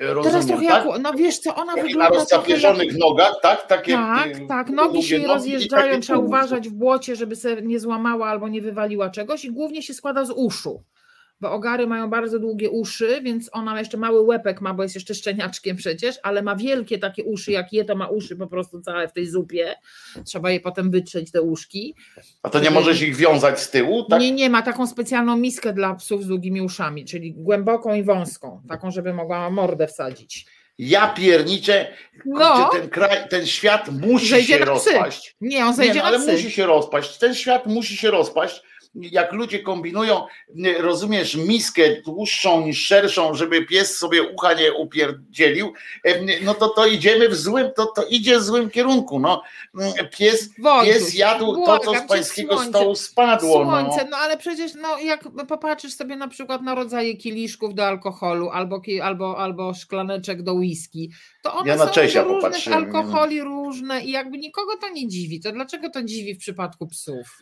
Rozumiem, Teraz trochę tak? jak, no wiesz co, ona Taki na wygląda trochę jak... rozcapierzonych nogach, tak? Takie, Tak, tak, nogi się nogi rozjeżdżają, trzeba uważać w błocie, żeby sobie nie złamała albo nie wywaliła czegoś i głównie się składa z uszu, bo ogary mają bardzo długie uszy, więc ona jeszcze mały łepek ma, bo jest jeszcze szczeniaczkiem przecież, ale ma wielkie takie uszy, jak je to ma uszy po prostu całe w tej zupie, trzeba je potem wytrzeć te uszki. A to nie możesz ich wiązać z tyłu, tak? Nie, nie, ma taką specjalną miskę dla psów z długimi uszami, czyli głęboką i wąską, taką, żeby mogła mordę wsadzić. Ja pierniczę, No. ten kraj, ten świat musi się rozpaść. Nie, on Nie, zejdzie no, ale musi się rozpaść. Ten świat musi się rozpaść. Jak ludzie kombinują, rozumiesz, miskę dłuższą niż szerszą, żeby pies sobie ucha nie upierdzielił, em, no to to idziemy w złym, to, to idzie w złym kierunku. No. Pies, pies jadł to, co z pańskiego stołu spadło. Słońce, No. no ale przecież no, jak popatrzysz sobie na przykład na rodzaje kieliszków do alkoholu albo, albo, albo szklaneczek do whisky, to one Ja na są Czesia do różnych alkoholi różne i jakby nikogo to nie dziwi. To dlaczego to dziwi w przypadku psów?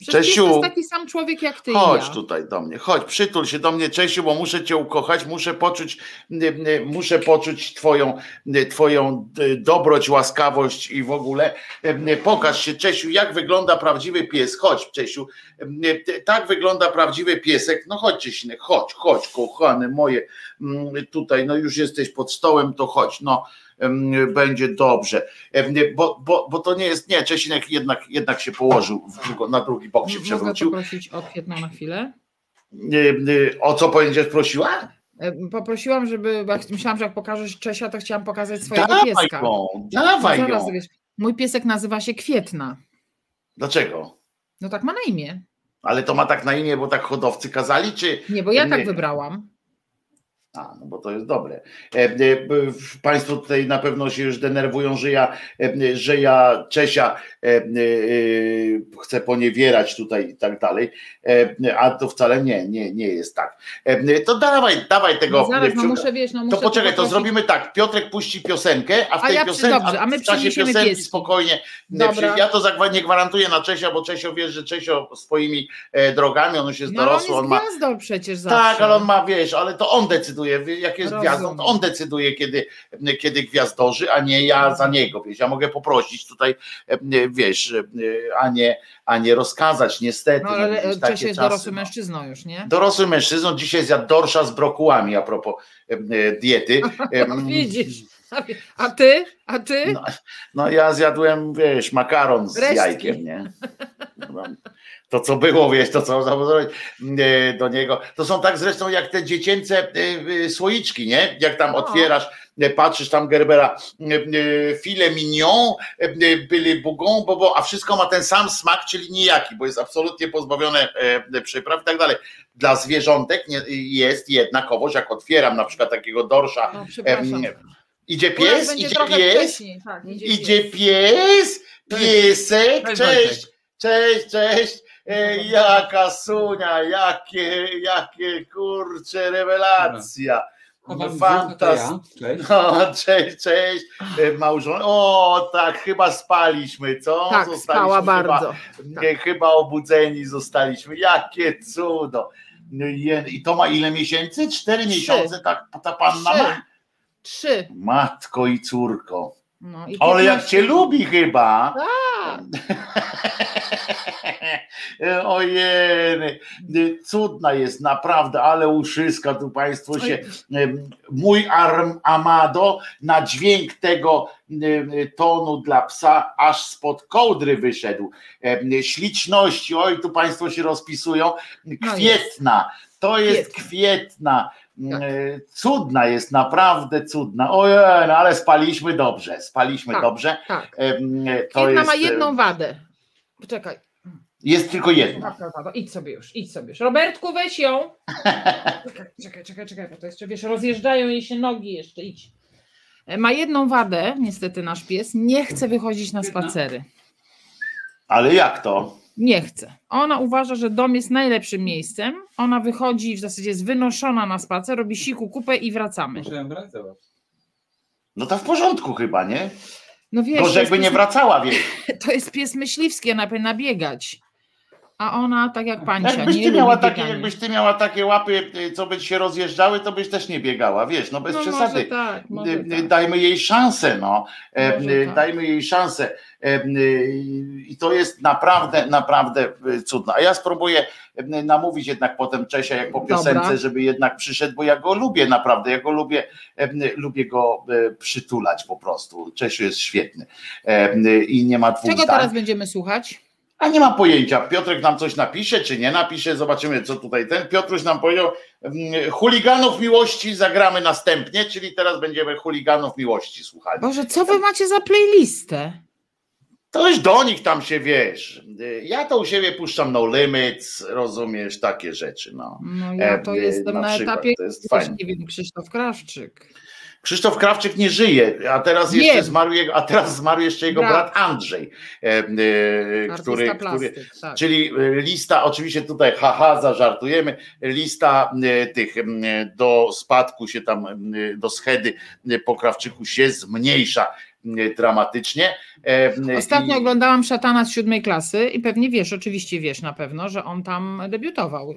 Przecież Czesiu, jest taki sam człowiek jak ty Chodź ja. tutaj do mnie, chodź, przytul się do mnie, Czesiu, bo muszę cię ukochać, muszę poczuć, muszę poczuć twoją, twoją dobroć, łaskawość i w ogóle. Pokaż się, Czesiu, jak wygląda prawdziwy pies. Chodź, Czesiu, tak wygląda prawdziwy piesek. No chodź, Czesinek, chodź, chodź, kochane moje, tutaj, no już jesteś pod stołem, to chodź, no będzie dobrze. Bo, bo, bo to nie jest, nie, Czesinek jednak, jednak się położył, w na drugi bok się Mogę przewrócił. poprosić o kwietną na chwilę? O co będziesz prosiła? Poprosiłam, żeby, myślałam, że jak pokażesz Czesia, to chciałam pokazać swojego Dawaj pieska. No dawaj ją. dowiesz. Mój piesek nazywa się Kwietna. Dlaczego? No tak ma na imię. Ale to ma tak na imię, bo tak hodowcy kazali, czy... Nie, bo ja Nie. tak wybrałam. A, no bo to jest dobre. E, e, Państwo tutaj na pewno się już denerwują, że ja, e, że ja Czesia chcę poniewierać tutaj i tak dalej, a to wcale nie, nie, nie jest tak. To dawaj, dawaj tego. No zaraz, no muszę, wiesz, no muszę to poczekaj, to zrobimy tak. Piotrek puści piosenkę, a w A tej ja piosence, dobrze, a my w czasie piosenki pieski. spokojnie. nie, Dobra. Ja to nie gwarantuję na Czesia, bo Czesio wie, że Czesio swoimi drogami, on już jest No on dorosły, jest on ma przecież zawsze. tak, ale on ma, wiesz, ale to on decyduje, wie- jak jest Rozumiem. gwiazdą, to on decyduje, kiedy, kiedy gwiazdorzy, a nie ja za niego, wiesz, ja mogę poprosić tutaj, e, wiesz, e, a nie, a nie rozkazać, niestety. No ale Cześć takie jest czasy, dorosłym no. mężczyzną już, nie? Dorosły mężczyzną dzisiaj zjadł dorsza z brokułami a propos e, e, diety. [LAUGHS] Widzisz. A ty? A ty? No, no ja zjadłem, wiesz, makaron z Resztki. jajkiem, nie? [LAUGHS] To co było, wiesz, to co zabudować do niego. To są tak zresztą jak te dziecięce e, e, słoiczki, nie? Jak tam No. otwierasz, e, patrzysz tam Gerbera, e, e, filet mignon, e, e, byli bougon, bo, bo, a wszystko ma ten sam smak, czyli nijaki, bo jest absolutnie pozbawione e, przypraw i tak dalej. Dla zwierzątek jest jednakowość, jak otwieram na przykład takiego dorsza, No, idzie pies, idzie pies, tak, Idzie pies, piesek, Cześć, cześć, cześć, cześć. E, jaka sunia, jakie, jakie kurcze rewelacja. Fantastyczne. Cześć. No, cześć, cześć, e, małżon. O, tak, chyba spaliśmy, co? Tak, Zostaliśmy spała chyba, bardzo. nie, chyba obudzeni zostaliśmy. Jakie cudo. No I to ma ile miesięcy? Cztery Trzy. miesiące tak, ta panna Trzy. ma? Trzy. Matko i córko. No, i Ale jak 15 cię lubi chyba. Tak. [LAUGHS] Ojej, cudna jest naprawdę, ale uszyska tu państwo się. em, Mój arm Amado na dźwięk tego tonu dla psa aż spod kołdry wyszedł. Śliczności, oj tu państwo się rozpisują. Kwietna, to jest Kwietna. Tak. E, Cudna jest, naprawdę cudna. Ojej, no ale spaliśmy dobrze, spaliśmy Tak. dobrze. Tak. To Kwietna jest, ma e, jedną wadę. Poczekaj. Jest tylko jedna. Idź sobie już, idź sobie już. Robertku, weź ją. [LAUGHS] Czekaj, czekaj, czekaj, bo to jeszcze, wiesz, rozjeżdżają jej się nogi jeszcze, idź. E, Ma jedną wadę, niestety nasz pies, nie chce wychodzić na spacery. Ale jak to? Nie chce. Ona uważa, że dom jest najlepszym miejscem. Ona wychodzi, w zasadzie jest wynoszona na spacer, robi siku kupę i wracamy. Muszę ją brać, zobacz. No to w porządku chyba, nie? No wiesz, Gorzej to jakby jest nie pies- wracała, wiesz. [LAUGHS] to jest pies myśliwski, ona powinna biegać. A ona, tak jak pańcia, Jakbyś ty, miała takie, jakbyś ty miała takie łapy, co by się rozjeżdżały, to byś też nie biegała, wiesz, no bez no przesady. Tak, Y, y, tak. Dajmy jej szansę, no. E, Może y, tak. Dajmy jej szansę. E, I to jest naprawdę, naprawdę cudne. A ja spróbuję namówić jednak potem Czesia, jak po Dobra. piosence, żeby jednak przyszedł, bo ja go lubię naprawdę. Ja go lubię, e, lubię go przytulać po prostu. Czesiu jest świetny. I nie ma dwóch Czego zdań. teraz będziemy słuchać? A nie mam pojęcia. Piotrek nam coś napisze, czy nie napisze. Zobaczymy, co tutaj ten. Piotruś nam powiedział, mm, chuliganów miłości zagramy następnie, czyli teraz będziemy chuliganów miłości słuchali. Boże, co wy macie za playlistę? To już do nich tam się wiesz. Ja to u siebie puszczam No Limits, rozumiesz, takie rzeczy. No. No ja to E, jestem na na, etapie, to jest fajne. nie wiem, Krzysztof Krawczyk. Krzysztof Krawczyk nie żyje, a teraz Wiem. jeszcze zmarł jego, a teraz zmarł jeszcze jego Brat. brat, Andrzej, e, który, który, plastyk, tak. Czyli e, lista, oczywiście tutaj haha, zażartujemy, lista e, tych do spadku się tam, do schedy po Krawczyku się zmniejsza dramatycznie. Ostatnio i- oglądałam Szatana z siódmej klasy i pewnie wiesz, oczywiście wiesz na pewno, że on tam debiutował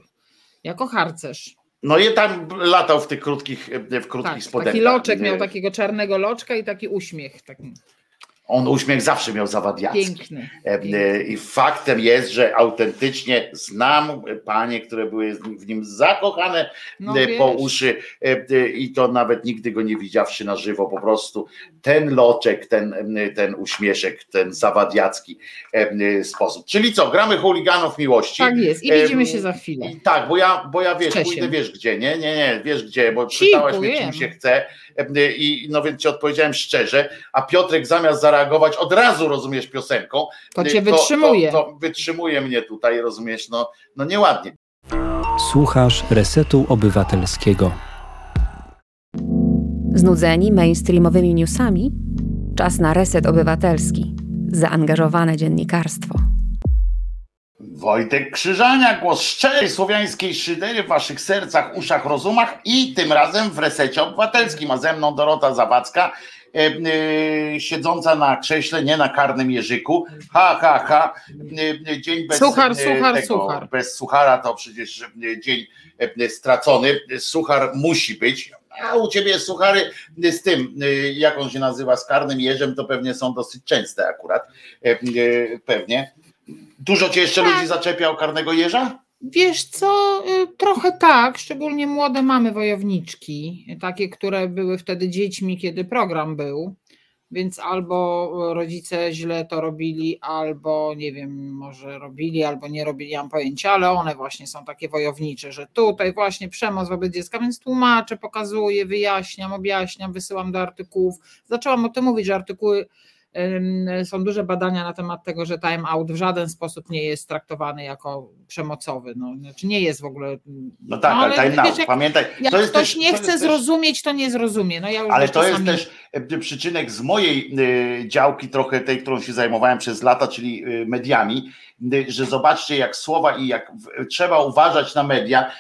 jako harcerz. No i tam latał w tych krótkich, w krótkich Tak, spodenkach. taki loczek miał takiego czarnego loczka i taki uśmiech. Taki. On uśmiech zawsze miał zawadiacki. Piękny. E, piękny. I faktem jest, że autentycznie znam panie, które były w nim zakochane No e, po wiesz. uszy e, i to nawet nigdy go nie widziawszy na żywo, po prostu ten loczek, ten, ten uśmieszek, ten zawadiacki sposób. Czyli co, gramy chuliganów miłości. Tak jest. I widzimy się za chwilę. I tak, bo ja, bo ja wiesz, pójdę wiesz gdzie, nie? Nie, nie, wiesz gdzie, bo Ciku, pytałaś mnie, czym się chce i no więc ci odpowiedziałem szczerze, a Piotrek zamiast zareagować od razu, rozumiesz, piosenką, To e, cię wytrzymuje. To, to wytrzymuje mnie tutaj, rozumiesz, no, no nieładnie. Słuchasz Resetu Obywatelskiego. Znudzeni mainstreamowymi newsami? Czas na reset obywatelski. Zaangażowane dziennikarstwo. Wojtek Krzyżania, głos szczerej słowiańskiej szydery w waszych sercach, uszach, rozumach i tym razem w resecie obywatelskim, a ze mną Dorota Zawadzka, e, e, siedząca na krześle, nie na karnym jeżyku, ha, ha, ha, e, dzień bez Suchar, e, suchar, tego, suchar. bez suchara to przecież e, dzień e, stracony, suchar musi być, a u ciebie suchary z tym, jak on się nazywa, z karnym jeżem, to pewnie są dosyć częste akurat, pewnie. Dużo cię jeszcze Tak. ludzi zaczepia o karnego jeża? Wiesz co, y, trochę tak, szczególnie młode mamy wojowniczki, takie, które były wtedy dziećmi, kiedy program był, więc albo rodzice źle to robili, albo nie wiem, może robili, albo nie robili, mam pojęcia, ale one właśnie są takie wojownicze, że tutaj właśnie przemoc wobec dziecka, więc tłumaczę, pokazuję, wyjaśniam, objaśniam, wysyłam do artykułów. Zaczęłam o tym mówić, że artykuły Są duże badania na temat tego, że time out w żaden sposób nie jest traktowany jako przemocowy. No, znaczy nie jest w ogóle. No tak, ale, time wiesz, now, jak, pamiętaj, jak to jest ktoś też, nie chce zrozumieć, to nie zrozumie. No ja już ale to jest też e, przyczynek z mojej e, działki, trochę tej, którą się zajmowałem przez lata, czyli e, mediami, że zobaczcie jak słowa i jak trzeba uważać na media.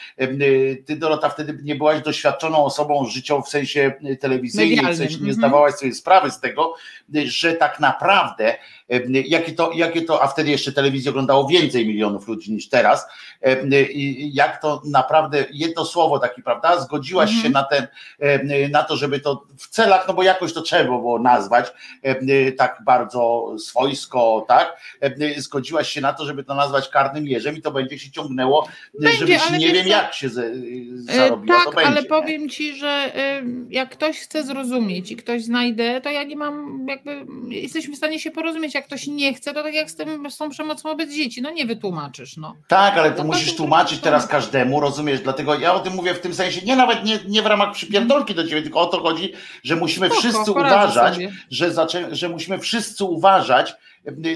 Ty Dorota wtedy nie byłaś doświadczoną osobą życiową w sensie telewizyjnym, w sensie nie mhm. zdawałaś sobie sprawy z tego, że tak naprawdę jakie to, jakie to, a wtedy jeszcze telewizję oglądało więcej milionów ludzi niż teraz, jak to naprawdę jedno słowo taki, prawda, zgodziłaś Mhm. się na ten, na to, żeby to w celach, no bo jakoś to trzeba było nazwać, tak bardzo swojsko, tak, zgodziłaś się na to, żeby to nazwać karnym jeżem i to będzie się ciągnęło, Będzie, żebyś nie wiem co? jak się E, zarobiła, Tak, będzie. ale nie? powiem ci, że jak ktoś chce zrozumieć i ktoś znajdzie, to ja nie mam, jakby jesteśmy w stanie się porozumieć. Jak ktoś nie chce, to tak jak z, tym, z tą przemocą wobec dzieci, no nie wytłumaczysz. No. Tak, ale to No musisz tłumaczyć teraz każdemu, rozumiesz? Dlatego ja o tym mówię w tym sensie, nie nawet nie, nie w ramach przypierdolki do ciebie, tylko o to chodzi, że musimy Spoko, wszyscy uważać, że, zaczę, że musimy wszyscy uważać,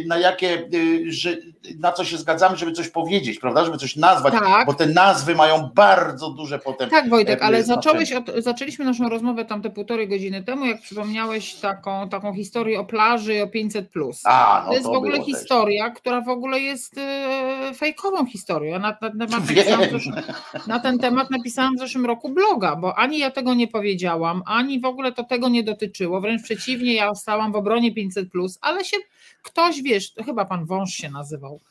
na jakie, y, że, na co się zgadzamy, żeby coś powiedzieć, prawda? Żeby coś nazwać, Tak. bo te nazwy mają bardzo duże potem. Tak, Wojtek, ale zacząłeś od, zaczęliśmy naszą rozmowę tam te półtorej godziny temu, jak przypomniałeś taką, taką historię o plaży i o 500. A, no to jest w ogóle było też. historia, która w ogóle jest e, fejkową historią. Ja na, na, temat zeszłym, na ten temat napisałam w zeszłym roku bloga, bo ani ja tego nie powiedziałam, ani w ogóle to tego nie dotyczyło. Wręcz przeciwnie, ja stałam w obronie 500, ale się ktoś, wiesz, chyba pan Wąż się nazywał.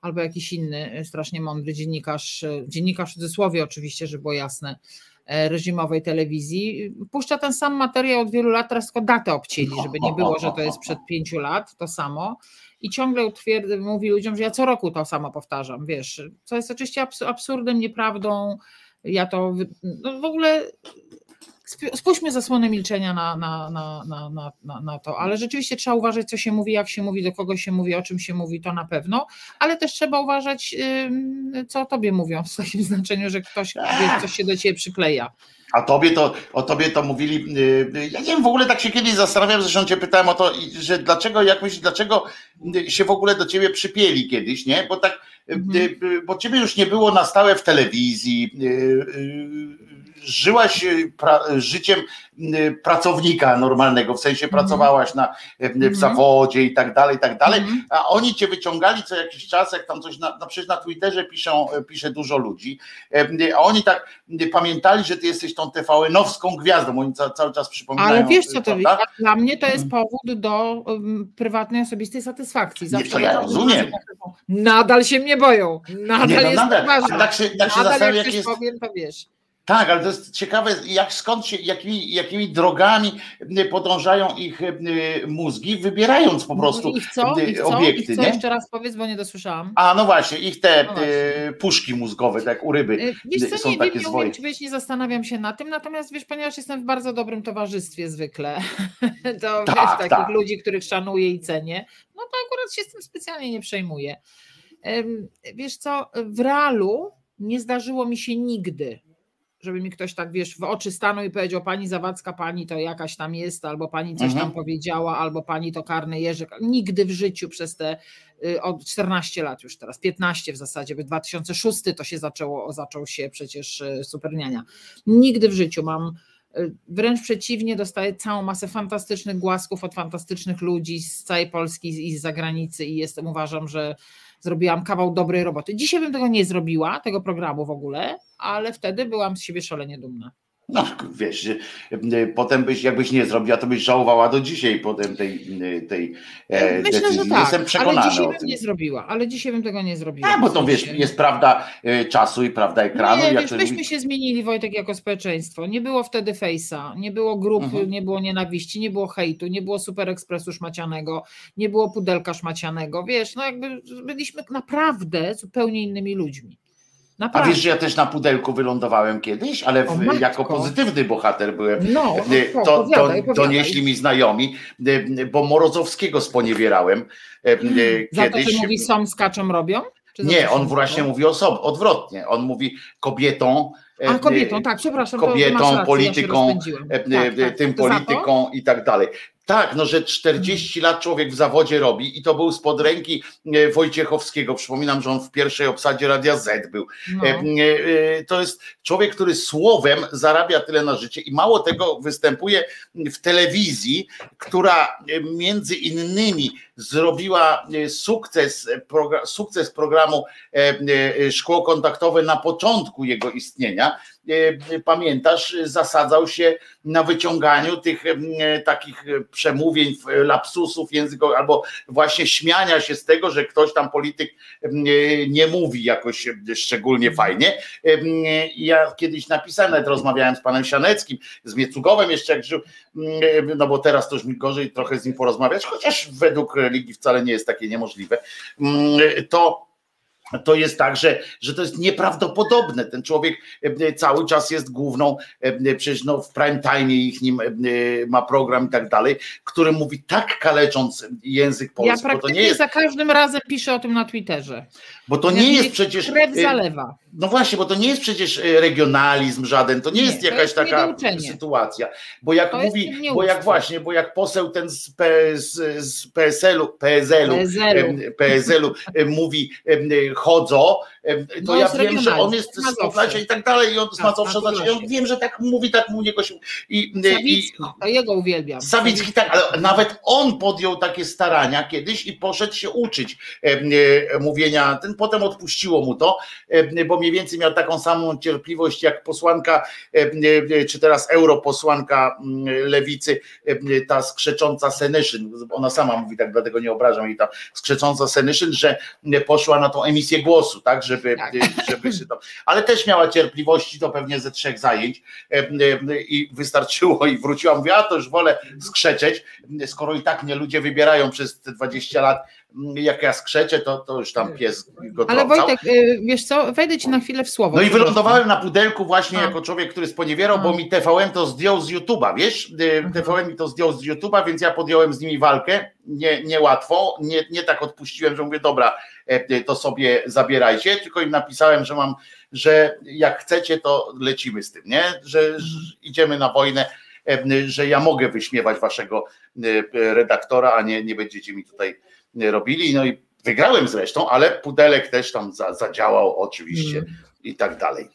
Albo jakiś inny e, strasznie mądry dziennikarz, e, dziennikarz w cudzysłowie oczywiście, żeby było jasne, e, reżimowej telewizji. Puszcza ten sam materiał od wielu lat, teraz tylko datę obcięli, żeby nie było, że to jest przed pięciu lat, to samo. I ciągle utwierdza, mówi ludziom, że ja co roku to samo powtarzam, wiesz, co jest oczywiście abs- absurdem, nieprawdą. Ja to no w ogóle spójrzmy zasłonę milczenia na, na, na, na, na, to, ale rzeczywiście trzeba uważać, co się mówi, jak się mówi, do kogo się mówi, o czym się mówi, to na pewno, ale też trzeba uważać, co o tobie mówią, w takim [LAUGHS] znaczeniu, że ktoś coś się do ciebie przykleja. A tobie to, o tobie to mówili, ja nie wiem, w ogóle tak się kiedyś zastanawiałem, zresztą cię pytałem o to, że dlaczego, jak myślisz, dlaczego się w ogóle do ciebie przypieli kiedyś, nie? Bo tak, Mhm. yy, bo ciebie już nie było na stałe w telewizji, yy, żyłaś pra, życiem yy, pracownika normalnego, w sensie Mhm. pracowałaś na, yy, w Mhm. zawodzie i tak dalej, i tak dalej, Mhm. a oni cię wyciągali co jakiś czas, jak tam coś, na, na przecież na Twitterze piszą, pisze dużo ludzi, a oni tak pamiętali, że ty jesteś tą TVN-owską gwiazdą, oni ca, cały czas przypominają. Ale wiesz co to jest? Dla mnie to jest powód do um, prywatnej, osobistej satysfakcji. Nie, to ja rozumiem. Nadal się mnie boją. Nadal Nie, no jest nadal, ważne. tak się, tak się Nadal jak jak jest, powiem, to wiesz. Tak, ale to jest ciekawe, jak skąd się, jakimi, jakimi drogami y, podążają ich y, mózgi, wybierając po prostu I co? I co? obiekty. I co? Nie? Jeszcze raz powiedz, bo nie dosłyszałam. A no właśnie, ich te No właśnie. puszki mózgowe, tak jak u ryby, Wiesz co, są nie, takie wiem, nie umiem ci powiedzieć, nie zastanawiam się na tym, natomiast wiesz, ponieważ jestem w bardzo dobrym towarzystwie zwykle, [LAUGHS] to Tak, wiesz, takich tak. ludzi, których szanuję i cenię, no to akurat się z tym specjalnie nie przejmuję. Wiesz co, w realu nie zdarzyło mi się nigdy, żeby mi ktoś tak, wiesz, w oczy stanął i powiedział, pani Zawadzka, pani to jakaś tam jest, albo pani coś Mhm. tam powiedziała, albo pani to karny Jerzyk. Nigdy w życiu przez te y, od 14 lat już teraz, 15 w zasadzie, bo 2006 to się zaczęło, zaczął się przecież y, Superniania. Nigdy w życiu mam, y, wręcz przeciwnie, dostaję całą masę fantastycznych głasków od fantastycznych ludzi z całej Polski i z zagranicy i jestem, uważam, że zrobiłam kawał dobrej roboty. Dzisiaj bym tego nie zrobiła, tego programu w ogóle, ale wtedy byłam z siebie szalenie dumna. No wiesz, y, potem byś, jakbyś nie zrobiła, to byś żałowała do dzisiaj potem tej, y, tej e, Myślę, decyzji. że tak, Jestem ale przekonany dzisiaj o bym tym. nie zrobiła, ale dzisiaj bym tego nie zrobiła. A, bo to wiesz, jest prawda czasu i prawda ekranu. Nie, wiesz, to myśmy się zmienili, Wojtek, jako społeczeństwo. Nie było wtedy fejsa, nie było grup, Mhm. nie było nienawiści, nie było hejtu, nie było super ekspresu szmacianego, nie było pudelka szmacianego. Wiesz, no jakby byliśmy naprawdę zupełnie innymi ludźmi. A Naprawdę. wiesz, że ja też na pudelku wylądowałem kiedyś, ale O, w, matko. jako pozytywny bohater byłem. No, Y, no, To, to opowiadaj, opowiadaj. donieśli mi znajomi, y, bo Morozowskiego sponiewierałem y, y, Za to, kiedyś. że mówi są, skaczą, robią? Nie, on właśnie mówi osobą, odwrotnie. On mówi kobietom. y, A, kobietą, tak, przepraszam. to kobietą, rację, ja polityką, e, Tak, e, tak, tym to to? polityką i tak dalej. Tak, no że 40 lat człowiek w zawodzie robi i to był spod ręki e, Wojciechowskiego. Przypominam, że on w pierwszej obsadzie Radia Z był. No. E, e, To jest człowiek, który słowem zarabia tyle na życie i mało tego występuje w telewizji, która między innymi zrobiła sukces, sukces programu Szkło Kontaktowe na początku jego istnienia. E, Pamiętasz, zasadzał się na wyciąganiu tych e, takich e, przemówień, lapsusów językowych, albo właśnie śmiania się z tego, że ktoś tam polityk nie mówi jakoś szczególnie fajnie. E, Ja kiedyś napisałem, nawet rozmawiałem z panem Sianeckim, z Miecugowem jeszcze jak żył, no bo teraz to już mi gorzej trochę z nim porozmawiać, chociaż według religii wcale nie jest takie niemożliwe. To to jest tak, że, że to jest nieprawdopodobne. Ten człowiek e, cały czas jest główną, e, przecież no, w prime time ich nim e, ma program i tak dalej, który mówi tak kalecząc język Ja polski, bo to praktycznie nie jest, za każdym razem piszę o tym na Twitterze. bo to nie jest przecież. Krew zalewa. No właśnie, bo to nie jest przecież e, regionalizm żaden, to nie, jest jakaś jest taka sytuacja. Bo jak To mówi, bo jak właśnie, bo jak poseł ten z, P, z, PSL-u, PSL-u, PSL-u. PSL-u mówi em, chodzo, to No ja wiem, że on jest z. Podlasia i tak dalej, i on z Tak, Mazowsza, na znaczy, ja wiem, że tak mówi, tak mu niego się i, i, Sawicki, to jego uwielbiam. Tak, ale nawet on podjął takie starania kiedyś i poszedł się uczyć e, mówienia. Ten potem odpuściło mu to, bo mniej więcej miał taką samą cierpliwość jak posłanka, e, czy teraz europosłanka lewicy, ta skrzecząca Senyszyn. Ona sama mówi tak, dlatego nie obrażam jej ta skrzecząca Senyszyn, że poszła na tą emisję głosu, tak, żeby, Tak. żeby się to. Ale też miała cierpliwości, to pewnie ze trzech zajęć em, em, i wystarczyło i wróciła. Mówię, a to już wolę skrzeczeć, skoro i tak mnie ludzie wybierają przez te 20 lat, jak ja skrzeczę, to, to już tam pies go Ale. Wojtek, y, wiesz co, wejdę ci na chwilę w słowo. No i wylądowałem na pudelku właśnie A. jako człowiek, który sponiewierał, bo mi TVN to zdjął z YouTube'a, wiesz? Y, Mhm. TVN mi to zdjął z YouTube'a, więc ja podjąłem z nimi walkę. Nie, niełatwo, nie, nie tak odpuściłem, że mówię, dobra, e, to sobie zabierajcie, tylko im napisałem, że mam, że jak chcecie, to lecimy z tym, nie? Że, że idziemy na wojnę, e, że ja mogę wyśmiewać waszego e, redaktora, a nie, nie będziecie mi tutaj e, robili. No i wygrałem zresztą, ale pudelek też tam za, zadziałał oczywiście Mm. i tak dalej.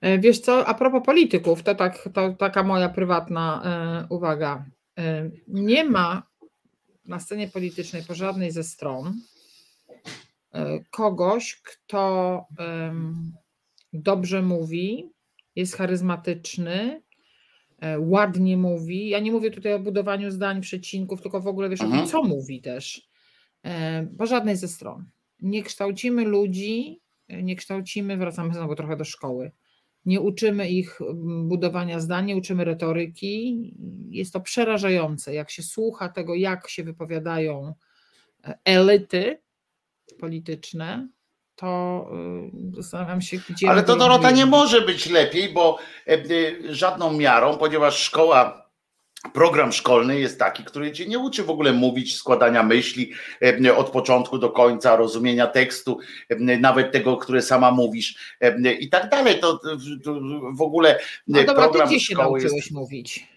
E, Wiesz co, a propos polityków, to, tak, to taka moja prywatna e, uwaga. E, nie ma na scenie politycznej po żadnej ze stron e, kogoś, kto dobrze mówi, jest charyzmatyczny, e, ładnie mówi. Ja nie mówię tutaj o budowaniu zdań, przecinków, tylko w ogóle wiesz o Mhm. tym, co mówi też. E, Po żadnej ze stron. Nie kształcimy ludzi, e, nie kształcimy, wracamy znowu trochę do szkoły nie uczymy ich budowania zdań, nie uczymy retoryki. Jest to przerażające, jak się słucha tego, jak się wypowiadają e, elity polityczne, to y, zastanawiam się, gdzie. Ale to Dorota nie może być lepiej, bo e, żadną miarą, ponieważ szkoła program szkolny jest taki, który cię nie uczy w ogóle mówić, składania myśli e, od początku do końca, rozumienia tekstu, e, nawet tego, które sama mówisz e, i tak dalej. To, w ogóle no dobra, program ty gdzie się nauczyłeś jest... mówić?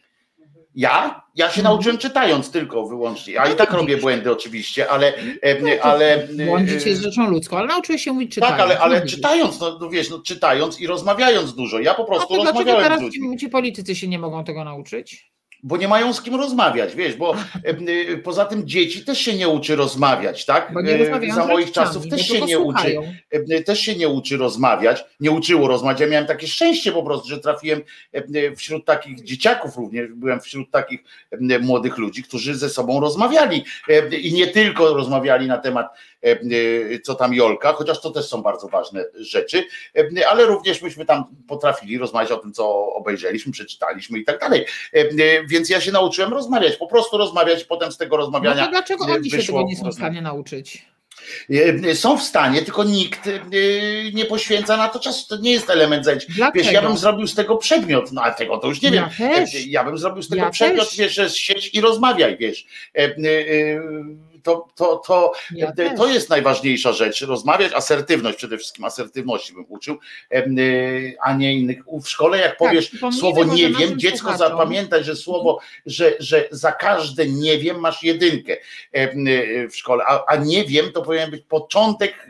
Ja? Ja się mhm. nauczyłem czytając tylko wyłącznie. A no i tak robię błędy oczywiście, ale. No ale Błądzić jest rzeczą ludzką, ale nauczyłeś się mówić czytając. Tak, ale, ale czytając, no, no, wiesz, no, czytając i rozmawiając dużo. Ja po prostu A to rozmawiałem dlaczego teraz ci, ci politycy się nie mogą tego nauczyć? Bo nie mają z kim rozmawiać, wiesz, bo e, poza tym dzieci też się nie uczy rozmawiać, tak? E, Za moich czasów też się nie uczy, e, też się nie uczy rozmawiać, nie uczyło rozmawiać. Ja miałem takie szczęście po prostu, że trafiłem wśród takich dzieciaków również, byłem wśród takich młodych ludzi, którzy ze sobą rozmawiali i nie tylko rozmawiali na temat co tam Jolka, chociaż to też są bardzo ważne rzeczy, ale również myśmy tam potrafili rozmawiać o tym, co obejrzeliśmy, przeczytaliśmy i tak dalej. Więc ja się nauczyłem rozmawiać, po prostu rozmawiać, potem z tego rozmawiania. No dlaczego oni się tego nie są w stanie nauczyć? Są w stanie, tylko nikt nie poświęca na to czasu. To nie jest element zajęć. Wiesz, ja bym zrobił z tego przedmiot, no ale tego to już nie ja wiem. Też. Ja bym zrobił z tego ja przedmiot, też. wiesz, że sieć i rozmawiaj, wiesz to, to, to, ja to jest najważniejsza rzecz. Rozmawiać, asertywność, przede wszystkim asertywności bym uczył, a nie innych. W szkole, jak tak, powiesz tak, słowo nie wiem, dziecko zapamiętaj, że słowo, że, że za każde nie wiem masz jedynkę w szkole, a, a nie wiem to powinien być początek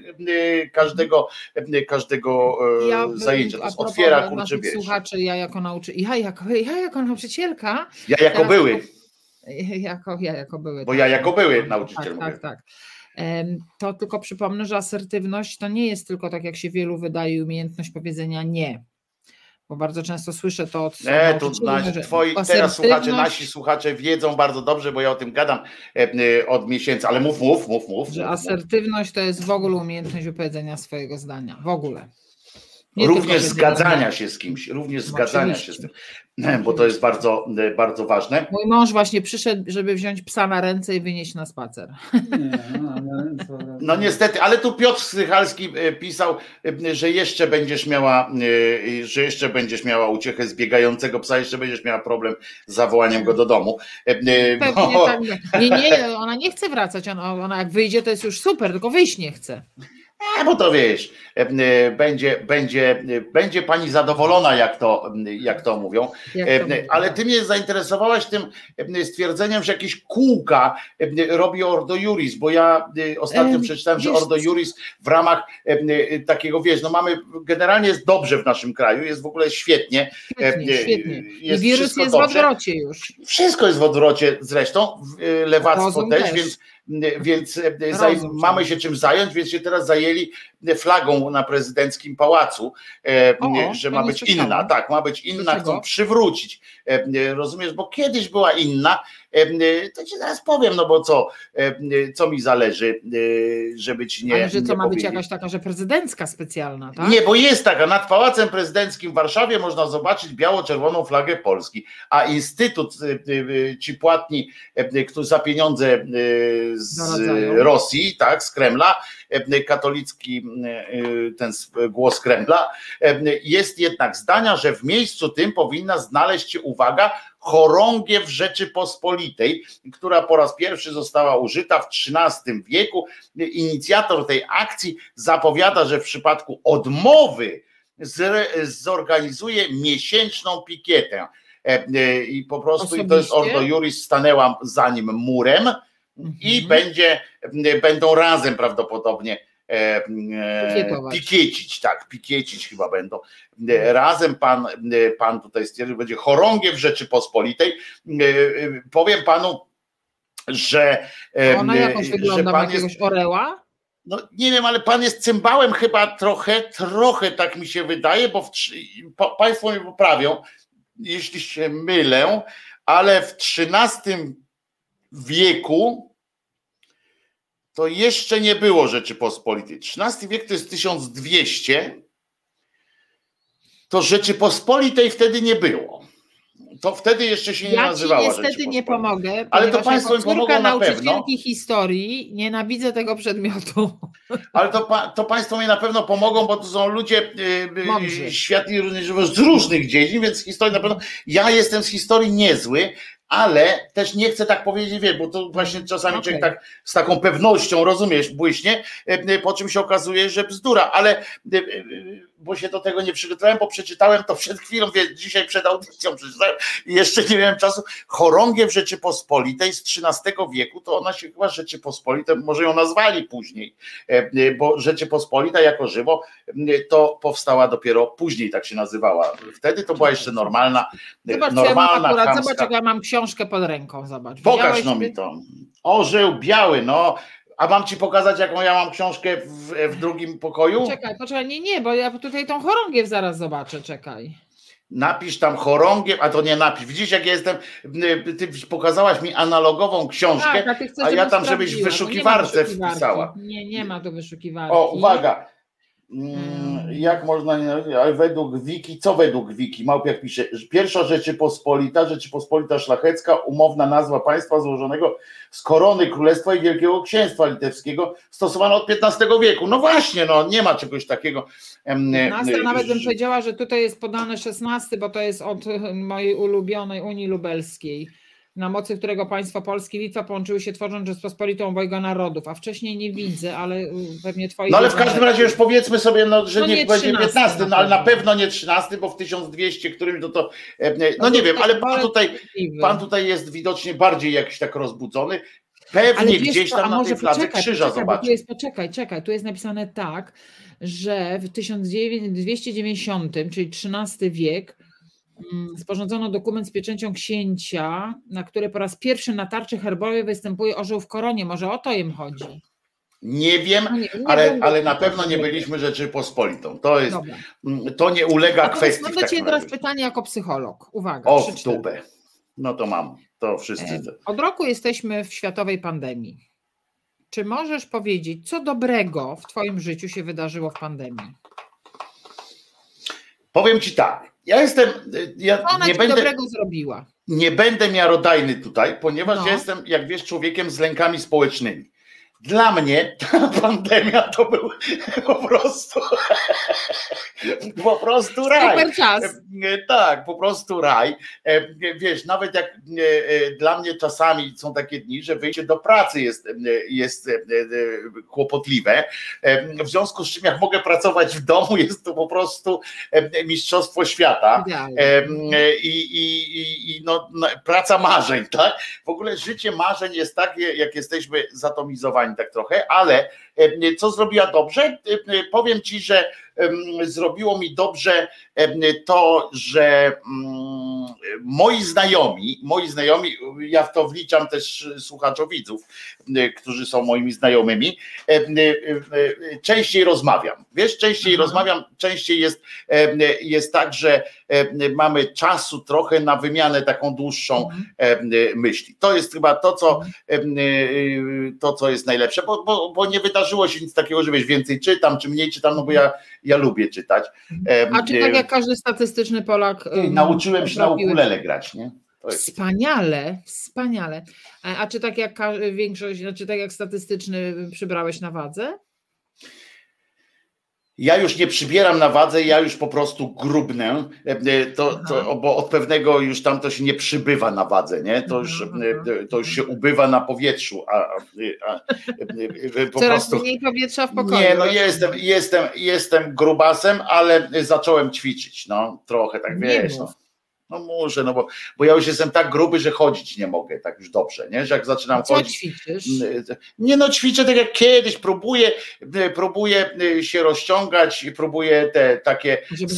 każdego, każdego e, ja, zajęcia. Jest otwiera kurczę słuchaczy, ja jako nauczyciel, ja jako, ja jako nauczycielka. Ja jako były [LAUGHS] jako, ja jako były. Bo ja jako były nauczyciel. Tak, tak, tak. To tylko przypomnę, że asertywność to nie jest tylko tak, jak się wielu wydaje, umiejętność powiedzenia nie. Bo bardzo często słyszę to od. Nie, to nasi, twoi, teraz słuchacze, nasi słuchacze wiedzą bardzo dobrze, bo ja o tym gadam e, od miesięcy, ale mów, mów, mów, mów. Że mów, asertywność to jest w ogóle umiejętność wypowiedzenia swojego zdania. W ogóle. Nie również zgadzania się z kimś, również no zgadzania oczywiście. się z tym, [LAUGHS] bo to jest bardzo, bardzo ważne. Mój mąż właśnie przyszedł, żeby wziąć psa na ręce i wynieść na spacer. No, no niestety, ale tu Piotr Strychalski e, pisał, e, że jeszcze będziesz miała, e, że jeszcze będziesz miała uciechę z biegającego psa, jeszcze będziesz miała problem z zawołaniem go do domu. Pewnie bo... tak. Nie, nie, ona nie chce wracać, ona, ona jak wyjdzie to jest już super, tylko wyjść nie chce. A, bo to wiesz, e, e, będzie, będzie, e, będzie pani zadowolona, jak to, jak to mówią. Jak to Ale ty mnie zainteresowałaś tym stwierdzeniem, że jakieś kółka robi Ordo Juris, bo ja ostatnio przeczytałem, że Ordo Juris w ramach takiego, wiesz, no mamy, generalnie jest dobrze w naszym kraju, jest w ogóle świetnie. Świetnie, świetnie. Jest I wirus jest dobrze. w odwrocie już. Wszystko jest w odwrocie zresztą, lewactwo też, też, więc więc e, mamy się czym zająć, więc się teraz zajęli flagą na prezydenckim pałacu, e, o, że ma być inna, tak, ma być inna, chcą przywrócić. E, rozumiesz, bo kiedyś była inna, to ci zaraz powiem, no bo co, co mi zależy, żeby ci nie. Ale że co ma być jakaś taka, że prezydencka specjalna, tak? Nie, bo jest taka, nad Pałacem Prezydenckim w Warszawie można zobaczyć biało-czerwoną flagę Polski, a Instytut ci płatni, którzy za pieniądze z Rosji, tak, z Kremla, katolicki ten głos Kremla, jest jednak zdania, że w miejscu tym powinna znaleźć się, uwaga, chorągiew Rzeczypospolitej, która po raz pierwszy została użyta w XIII wieku. Inicjator tej akcji zapowiada, że w przypadku odmowy zorganizuje miesięczną pikietę. I po prostu Osobiście? to jest Ordo Juris stanęła za nim murem i mhm. będzie, będą razem prawdopodobnie e, e, pikiecić, tak, pikiecić chyba będą. E, razem pan, pan tutaj stwierdził, będzie chorągiew Rzeczypospolitej. Powiem panu, że. Ona jakoś wygląda, ma jakiegoś jest, oreła? No nie wiem, ale pan jest cymbałem chyba trochę, trochę tak mi się wydaje, bo w, po, państwo mnie poprawią, jeśli się mylę, ale w XIII wieku to jeszcze nie było Rzeczypospolitej. XIII wiek to jest 1200. to Rzeczypospolitej wtedy nie było. To wtedy jeszcze się nie ja nazywała ci niestety nie pomogę, Ale to państwo mi pomogą na pewno. historii nienawidzę tego przedmiotu. Ale to, to Państwo mi na pewno pomogą, bo to są ludzie yy, Mądrzy. yy, światli z różnych dziedzin, więc historii na pewno. Ja jestem z historii niezły, ale też nie chcę tak powiedzieć, wie, bo to właśnie czasami Okej. człowiek tak z taką pewnością, rozumiesz, błyśnie, yy, po czym się okazuje, że bzdura, ale yy, bo się do tego nie przygotowałem, bo przeczytałem to przed chwilą, wie, dzisiaj przed audycją przeczytałem i jeszcze nie miałem czasu. Chorągiew Rzeczypospolitej z XIII wieku, to ona się chyba Rzeczypospolite, może ją nazwali później, e, e, bo Rzeczypospolita jako żywo to powstała dopiero później, tak się nazywała. Wtedy to była jeszcze normalna, e, Zobacz, co ja normalna, akurat, zobacz, jak ja mam książkę pod ręką, zobacz. Pokaż no mi to. Orzeł biały, no. A mam ci pokazać, jaką ja mam książkę w, w drugim pokoju? Czekaj, poczekaj, nie, nie, bo ja tutaj tą chorągiew zaraz zobaczę, czekaj. Napisz tam chorągiew, a to nie napisz. Widzisz, jak ja jestem. Ty pokazałaś mi analogową książkę, Tak, a, chcesz, a ja tam, żebyś w nie ma wyszukiwarce wyszukiwarki. wpisała. Nie, nie ma tu wyszukiwarki. O, uwaga. Mm, Mm. Jak można, nie- ale według Wiki, co według Wiki? Małpiak pisze, pierwsza Rzeczypospolita, Rzeczypospolita Szlachecka, umowna nazwa państwa złożonego z korony królestwa i wielkiego księstwa litewskiego, stosowana od XV wieku. No właśnie, no nie ma czegoś takiego. em, Nas, e, nawet bym powiedziała, że tutaj jest podane 16, bo to jest od mojej ulubionej Unii Lubelskiej, na mocy którego państwo Polski i Litwa połączyły się tworząc Rzeczpospolitą Obojga Narodów, a wcześniej nie widzę, ale y, pewnie twoi... No ale w każdym razie już powiedzmy sobie, no, że No nie, nie będzie 13 15, na no ale na pewno. nie 13, bo w 1200 którymś to to. e, No No nie to wiem, ale pan tutaj, pan tutaj jest widocznie bardziej jakiś tak rozbudzony. Ale Pewnie wiesz gdzieś tam a na może tej fladze poczekaj, krzyża poczekaj, zobaczy. Tu jest, poczekaj, czekaj, tu jest napisane tak, że w 1290, czyli XIII wiek, sporządzono dokument z pieczęcią księcia, na które po raz pierwszy na tarczy herbowej występuje orzeł w koronie. Może o to im chodzi. Nie wiem, No nie, nie ale, będę- ale na pewno nie byliśmy Rzeczypospolitą. To jest, Dobra. mm, to nie ulega A kwestii. mam do Ciebie teraz pytanie jako psycholog. Uwaga. O, dupę. No to mam. To wszyscy. E, Od roku jesteśmy w światowej pandemii. Czy możesz powiedzieć, co dobrego w Twoim życiu się wydarzyło w pandemii? Powiem ci tak. Ja jestem. Ja ona nie będę, dobrego zrobiła? nie będę miarodajny tutaj, ponieważ No. ja jestem, jak wiesz, człowiekiem z lękami społecznymi. Dla mnie ta pandemia to był po prostu po prostu raj. Super czas. E, Tak, po prostu raj. E, Wiesz, nawet jak e, dla mnie czasami są takie dni, że wyjście do pracy jest, jest kłopotliwe. W związku z czym, jak mogę pracować w domu, jest to po prostu mistrzostwo świata. I, i, i, i no, no, praca marzeń, tak? W ogóle życie marzeń jest takie, jak jesteśmy zatomizowani tak trochę, ale em, co zrobiła dobrze? Em, Powiem ci, że zrobiło mi dobrze to, że mm, moi znajomi, moi znajomi, ja w to wliczam też słuchaczowidzów, em, którzy są moimi znajomymi, częściej rozmawiam. Wiesz, częściej Aha. rozmawiam, częściej jest, jest tak, że mamy czasu trochę na wymianę taką dłuższą Mhm. myśli. To jest chyba to, co, e, to, co jest najlepsze, bo, bo, bo nie wydarzyło się nic takiego, że wiesz, więcej czytam, czy mniej czytam, no bo ja, ja lubię czytać. A czy tak jak każdy statystyczny Polak. Nauczyłem się na ukulele grać, nie? Wspaniale, wspaniale. A, czy tak jak większość, znaczy tak jak statystyczny przybrałeś na wadze? Ja już nie przybieram na wadze, ja już po prostu grubnę, e, to, to, bo od pewnego już tam to się nie przybywa na wadze, nie? To już, Mhm, e, mhm. to już się ubywa na powietrzu, a, a, po Coraz prostu... mniej powietrza w pokoju. Nie, no jestem, jestem, jestem grubasem, ale zacząłem ćwiczyć, no trochę tak wiesz. No. No muszę, no bo, bo ja już jestem tak gruby, że chodzić nie mogę tak już dobrze, nie? Że jak zaczynam Co chodzić. ćwiczysz? Nie no, ćwiczę tak jak kiedyś, próbuję, próbuję się rozciągać, próbuję te takie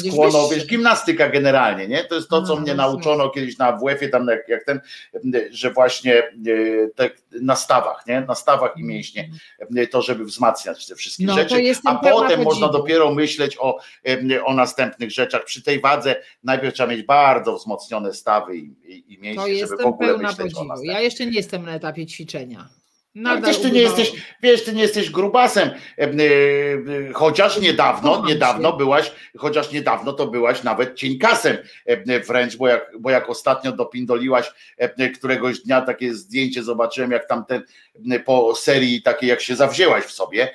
skłono, wiesz, gimnastyka generalnie, nie? To jest to, co A, mnie rozumiem. nauczono kiedyś na WF-ie, tam jak, jak ten, że właśnie e, tak na stawach, nie? Na stawach i mięśnie, e, to żeby wzmacniać te wszystkie No, rzeczy, a potem można dopiero myśleć o, e, o następnych rzeczach. Przy tej wadze najpierw trzeba mieć bardzo wzmocnione stawy i, i, i To mięśnie, żeby w ogóle pełna myśleć o podziwu. następnych. Ja jeszcze nie jestem na etapie ćwiczenia. Nadal Przecież ty nie jesteś, wiesz, ty nie jesteś grubasem. E, e, Chociaż niedawno, niedawno byłaś, chociaż niedawno to byłaś nawet cieńkasem e, wręcz, bo jak, bo jak ostatnio dopindoliłaś któregoś dnia takie zdjęcie zobaczyłem, jak tamten e, po serii takiej, jak się zawzięłaś w sobie,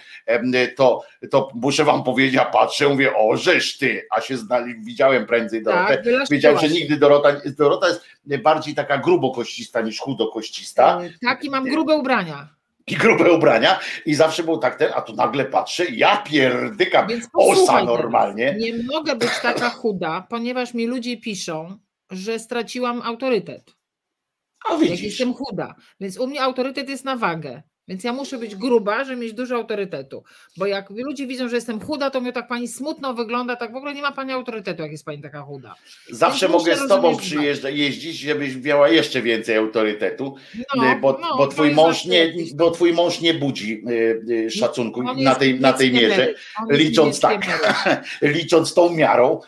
to, to muszę wam powiedzieć, ja patrzę, mówię, o żeż ty, a się znali, widziałem prędzej Dorotę. Tak, Wiedziałem, że nigdy Dorota, Dorota jest bardziej taka grubokoścista niż chudokoścista Tak, i mam grube ubrania. i grube ubrania i zawsze był tak ten, a tu nagle patrzę, ja pierdykam, osa normalnie. Nie mogę być taka chuda, ponieważ mi ludzie piszą, że straciłam autorytet. Jak jestem chuda. Więc u mnie autorytet jest na wagę. Więc ja muszę być gruba, żeby mieć dużo autorytetu. Bo jak ludzie widzą, że jestem chuda, to mówią tak pani smutno wygląda, tak w ogóle nie ma pani autorytetu, jak jest pani taka chuda. zawsze mogę z tobą przyjeżdżać, jeździć, żebyś miała jeszcze więcej autorytetu, No, y, bo, no, bo, twój mąż nie, bo twój mąż nie budzi y, y, szacunku On na tej, na tej mierze, licząc tak, [LAUGHS] licząc tą miarą,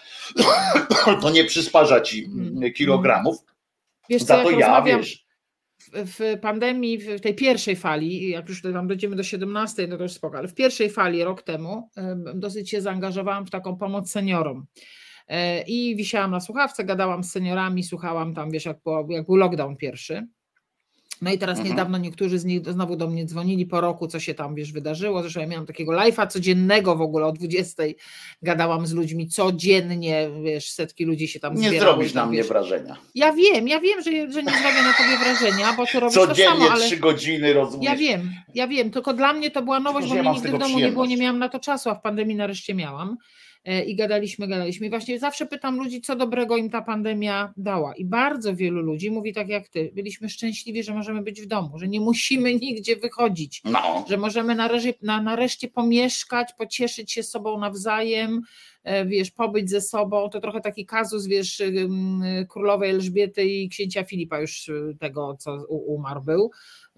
[COUGHS] to nie przysparza ci Mhm. mm, kilogramów, Wiesz co, za jak to ja, rozmawiam wiesz, w w pandemii, w tej pierwszej fali, jak już tam dojdziemy do 17, no to już spoko, ale w pierwszej fali rok temu em, dosyć się zaangażowałam w taką pomoc seniorom. E, I wisiałam na słuchawce, gadałam z seniorami, słuchałam tam, wiesz, jak, było, jak był lockdown pierwszy. No i teraz Mhm. niedawno niektórzy z nich znowu do mnie dzwonili po roku, co się tam, wiesz, wydarzyło. Zresztą ja miałam takiego live'a codziennego w ogóle o 20. Gadałam z ludźmi codziennie, wiesz, setki ludzi się tam nie zbierały. zrobisz tam, na mnie wiesz, wrażenia. ja wiem, ja wiem, że, że nie zrobię na tobie wrażenia, bo ty robisz to Codziennie samo, ale trzy godziny, rozumiesz? ja wiem, ja wiem, tylko dla mnie to była nowość, bo ja mnie nigdy w domu nie było, nie miałam na to czasu, a w pandemii nareszcie miałam. E, I gadaliśmy, gadaliśmy. I właśnie zawsze pytam ludzi, co dobrego im ta pandemia dała. I bardzo wielu ludzi mówi tak jak ty. Byliśmy szczęśliwi, że możemy być w domu, że nie musimy [LAUGHS] nigdzie wychodzić, No. że możemy nareszcie, na, nareszcie pomieszkać, pocieszyć się sobą nawzajem, e, wiesz, pobyć ze sobą. To trochę taki kazus, wiesz, królowej Elżbiety i księcia Filipa już y, tego, co umarł był,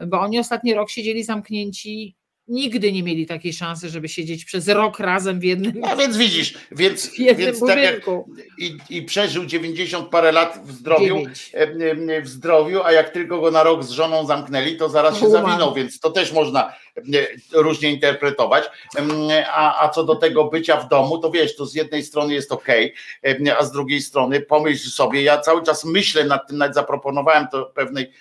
bo oni ostatni rok siedzieli zamknięci, nigdy nie mieli takiej szansy, żeby siedzieć przez rok razem w jednym, A więc widzisz, więc, [LAUGHS] więc tak jak i, i przeżył 90 parę lat w zdrowiu, e, w zdrowiu, a jak tylko go na rok z żoną zamknęli, to zaraz się zawinął, więc to też można różnie interpretować. A, a co do tego bycia w domu, to wiesz, to z jednej strony jest ok, a z drugiej strony pomyśl sobie, ja cały czas myślę nad tym, nawet zaproponowałem to pewnej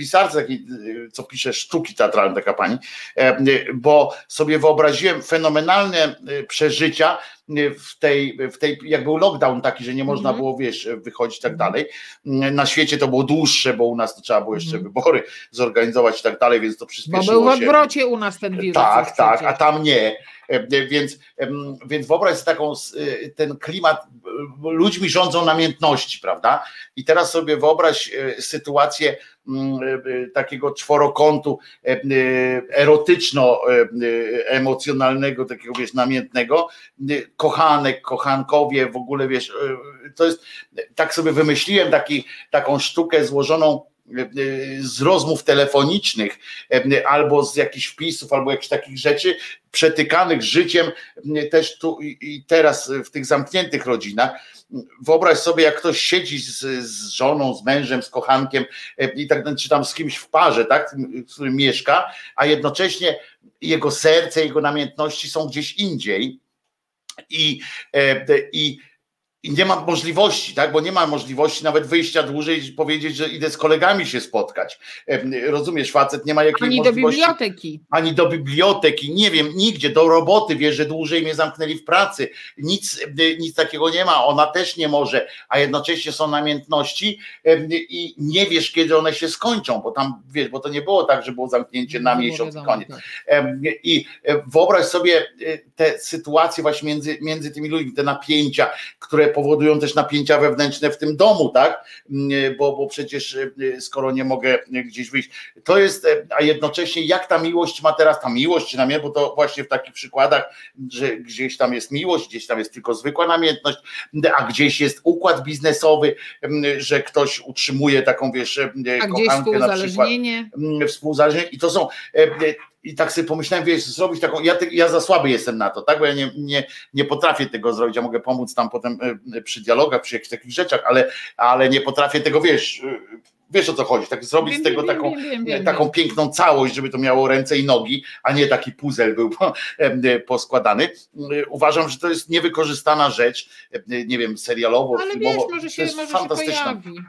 pisarce, takiej, e, co pisze sztuki teatralne, taka pani, e, bo sobie wyobraziłem fenomenalne e, przeżycia e, w tej, w tej, jak był lockdown taki, że nie można Mhm. było, wiesz, wychodzić i tak dalej. Na świecie to było dłuższe, bo u nas to trzeba było jeszcze Mhm. wybory zorganizować i tak dalej, więc to Bo przyspieszyło był w się. odwrocie u nas ten wirus. Tak, tak, a tam nie. E, Więc, więc wyobraź sobie taką, e, ten klimat, e, ludźmi rządzą namiętności, prawda? I teraz sobie wyobraź sytuację mm, takiego czworokątu erotyczno-emocjonalnego, takiego wiesz, namiętnego, kochanek, kochankowie, w ogóle wiesz, to jest, tak sobie wymyśliłem taki, taką sztukę złożoną z rozmów telefonicznych albo z jakichś wpisów, albo jakichś takich rzeczy przetykanych życiem też tu i teraz w tych zamkniętych rodzinach. Wyobraź sobie, jak ktoś siedzi z, z żoną, z mężem, z kochankiem i tak czy tam z kimś w parze, tak, z którym mieszka, a jednocześnie jego serce, jego namiętności są gdzieś indziej. I, i i nie ma możliwości, tak? Bo nie ma możliwości nawet wyjścia dłużej i powiedzieć, że idę z kolegami się spotkać. Rozumiesz, facet nie ma jakiej Ani do możliwości biblioteki. ani do biblioteki, nie wiem, nigdzie, do roboty, wie, że dłużej mnie zamknęli w pracy, nic, y, nic takiego nie ma, ona też nie może, a jednocześnie są namiętności i nie wiesz, kiedy one się skończą, bo tam, wiesz, bo to nie było tak, że było zamknięcie na Nie miesiąc i wiadomo, koniec. tak. I e, wyobraź sobie e, te sytuacje właśnie między, między tymi ludźmi, te napięcia, które powodują też napięcia wewnętrzne w tym domu, tak? Mm, Bo, bo przecież e, skoro nie mogę gdzieś wyjść, to jest, e, a jednocześnie jak ta miłość ma teraz, ta miłość na mnie, bo to właśnie w takich przykładach, że gdzieś tam jest miłość, gdzieś tam jest tylko zwykła namiętność, a gdzieś jest układ biznesowy, m, że ktoś utrzymuje taką, wiesz, e, A kochankę na przykład współuzależnienie. mm, współzależnienie i to są e, i tak sobie pomyślałem, wiesz, zrobić taką, ja, ja za słaby jestem na to, tak, bo ja nie, nie, nie potrafię tego zrobić, ja mogę pomóc tam potem e, przy dialogach, przy jakichś takich rzeczach, ale, ale nie potrafię tego, wiesz, e, Wiesz o co chodzi, tak zrobić Wiem, z tego wiem, taką, wiem, taką piękną całość, żeby to miało ręce i nogi, a nie taki puzel był [LAUGHS] poskładany. Uważam, że to jest niewykorzystana rzecz, nie wiem, serialowo, Ale wiesz, filmowo. może to się, jest może się fantastyczna. pojawi.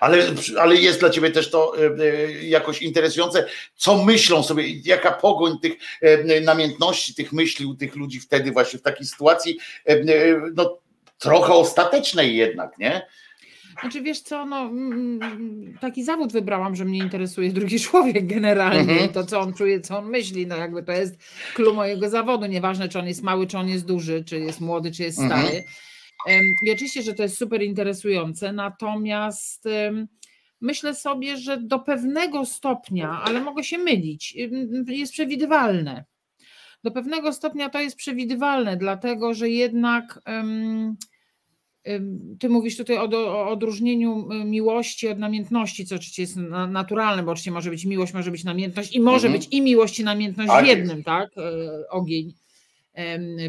Ale, ale jest dla ciebie też to e, e, jakoś interesujące, co myślą sobie, jaka pogoń tych e, namiętności, tych myśli u tych ludzi wtedy właśnie w takiej sytuacji, no trochę ostatecznej jednak, nie? Znaczy wiesz co, no taki zawód wybrałam, że mnie interesuje drugi człowiek generalnie, Mhm. to co on czuje, co on myśli, no jakby to jest clue mojego zawodu, nieważne czy on jest mały, czy on jest duży, czy jest młody, czy jest Mhm. stary. I oczywiście, że to jest super interesujące, natomiast myślę sobie, że do pewnego stopnia, ale mogę się mylić, jest przewidywalne. Do pewnego stopnia to jest przewidywalne, dlatego że jednak ty mówisz tutaj o, o odróżnieniu miłości od namiętności, co oczywiście jest na- naturalne, bo oczywiście może być miłość, może być namiętność i może Mhm. być i miłość i namiętność Tak w jest. jednym, tak? E, Ogień,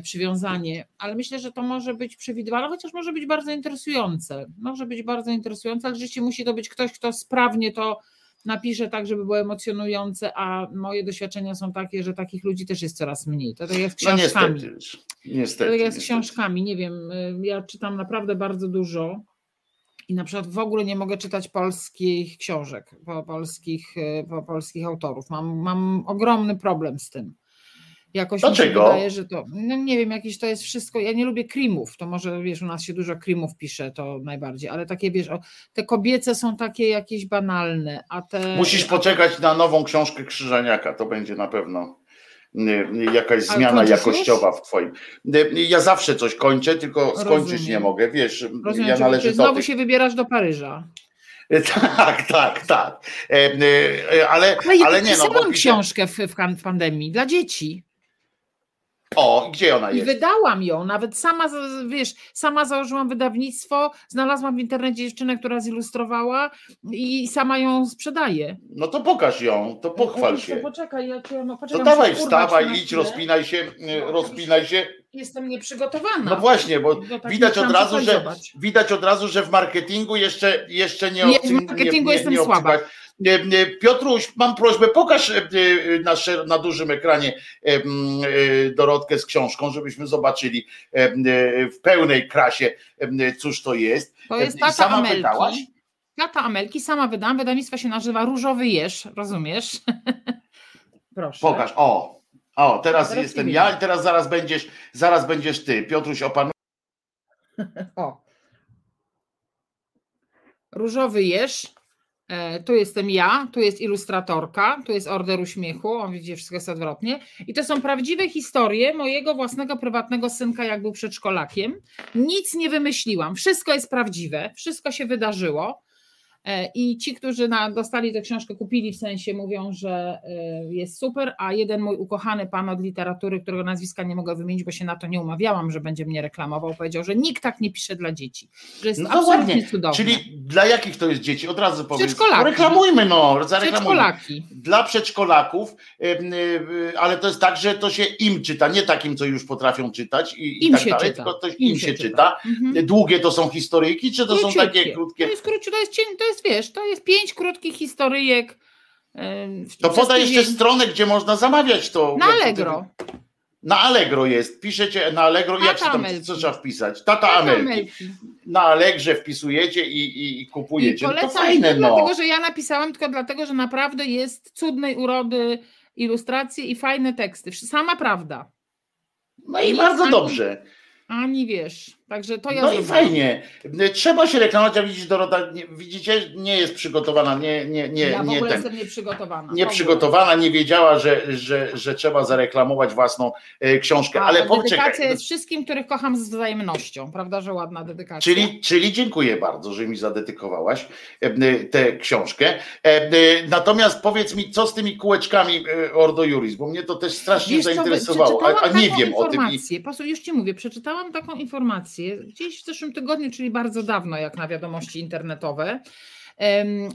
przywiązanie, ale myślę, że to może być przewidywalne, chociaż może być bardzo interesujące. Może być bardzo interesujące, ale rzeczywiście musi to być ktoś, kto sprawnie to napisze tak, żeby było emocjonujące, a moje doświadczenia są takie, że takich ludzi też jest coraz mniej. To tak jak z No książkami. niestety. To Niestety. tak jak z niestety. książkami, nie wiem, y, ja czytam naprawdę bardzo dużo i na przykład w ogóle nie mogę czytać polskich książek, po polskich, y, po polskich autorów. Mam, mam ogromny problem z tym. Jakoś mi się Dlaczego? wydaje, że to, no nie wiem, jakieś to jest wszystko, ja nie lubię krimów, to może wiesz, u nas się dużo krimów pisze, to najbardziej, ale takie wiesz, o, te kobiece są takie jakieś banalne, a te... Musisz poczekać na nową książkę Krzyżaniaka, to będzie na pewno jakaś zmiana jakościowa w twoim. Ja zawsze coś kończę, tylko skończyć Rozumiem. nie mogę, wiesz, Rozumiem, ja należę do znowu tych. się wybierasz do Paryża. [LAUGHS] Tak, tak, tak. E, e, Ale, Ale ja ale nie no, pisałam książkę w, w pandemii dla dzieci. O, gdzie ona I jest? wydałam ją, nawet sama, wiesz, sama założyłam wydawnictwo, znalazłam w internecie dziewczynę, która zilustrowała i sama ją sprzedaje. No to pokaż ją, to pochwal To się. Poczekaj, ja cię, no, To poczekaj, dawaj, urwać na wstawaj, idź, rozpinaj się, No, rozpinaj się. Jestem nieprzygotowana. No właśnie, bo widać od razu, że widać od razu, że w marketingu jeszcze, jeszcze nie Nie, w marketingu jestem słaba. Nie, nie, Piotruś, mam prośbę, pokaż e, e, na, na dużym ekranie e, Dorotkę z książką, żebyśmy zobaczyli w pełnej krasie, cóż to jest. To jest I tata sama Amelki. pytałaś? Tata Amelki, sama wydałam, wydawnictwo się nazywa Różowy Jeż, rozumiesz? [LAUGHS] Proszę. Pokaż, o, o, teraz, Teraz jestem ja i teraz zaraz będziesz, zaraz będziesz ty. Piotruś, opanuj. [LAUGHS] O. Różowy jeż. E, Tu jestem ja, tu jest ilustratorka, tu jest Order Uśmiechu, on widzi wszystko jest odwrotnie. I to są prawdziwe historie mojego własnego prywatnego synka, jak był przedszkolakiem. Nic nie wymyśliłam, wszystko jest prawdziwe, wszystko się wydarzyło. E, I ci, którzy na, dostali tę książkę, kupili w sensie, mówią, że e, jest super, a jeden mój ukochany pan od literatury, którego nazwiska nie mogę wymienić, bo się na to nie umawiałam, że będzie mnie reklamował, powiedział, że nikt tak nie pisze dla dzieci, że jest No to absolutnie ładnie. cudowne. Czyli dla jakich to jest dzieci? Od razu powiedz. Przedszkolaki. Reklamujmy, no, zareklamujmy. Przedszkolaki. Dla przedszkolaków, ale to jest tak, że to się im czyta, nie takim, co już potrafią czytać i, i Im tak się dalej, czyta. tylko to im, się czyta. Mhm. Długie to są historyjki, czy to są Króciutkie. takie krótkie? To jest króciutkie, to jest, cień- to jest wiesz, to jest pięć krótkich historyjek. To podaj jeszcze stronę, gdzie można zamawiać to. Na Jak Allegro. Na Allegro jest. Piszecie na Allegro, jak Tata się tam co trzeba wpisać? Tata Tata Amelki. Amelki. Na Allegrze wpisujecie i, i, i I kupujecie. No to polecam fajne, no. dlatego, że ja napisałam, tylko dlatego, że naprawdę jest cudnej urody ilustracje i fajne teksty. Sama prawda. No i Nic bardzo ani- dobrze. Ani wiesz. Także to ja No i fajnie. Trzeba się reklamować, a widzisz Dorota, nie, widzicie, nie jest przygotowana, nie, nie, nie, ja w nie ogóle jestem nieprzygotowana. W Nie wiedziała, że, że, że trzeba zareklamować własną e, książkę, A, ale dedykacja jest wszystkim, których kocham z wzajemnością. Prawda, że ładna dedykacja? Czyli, czyli dziękuję bardzo, że mi zadedykowałaś e, tę książkę. E, Natomiast powiedz mi, co z tymi kółeczkami e, Ordo Juris, bo mnie to też strasznie Wiesz co, zainteresowało, a, a przeczytałam nie wiem o tym. I. Posłuchaj, już ci mówię, przeczytałam taką informację gdzieś w zeszłym tygodniu, czyli bardzo dawno, jak na wiadomości internetowe,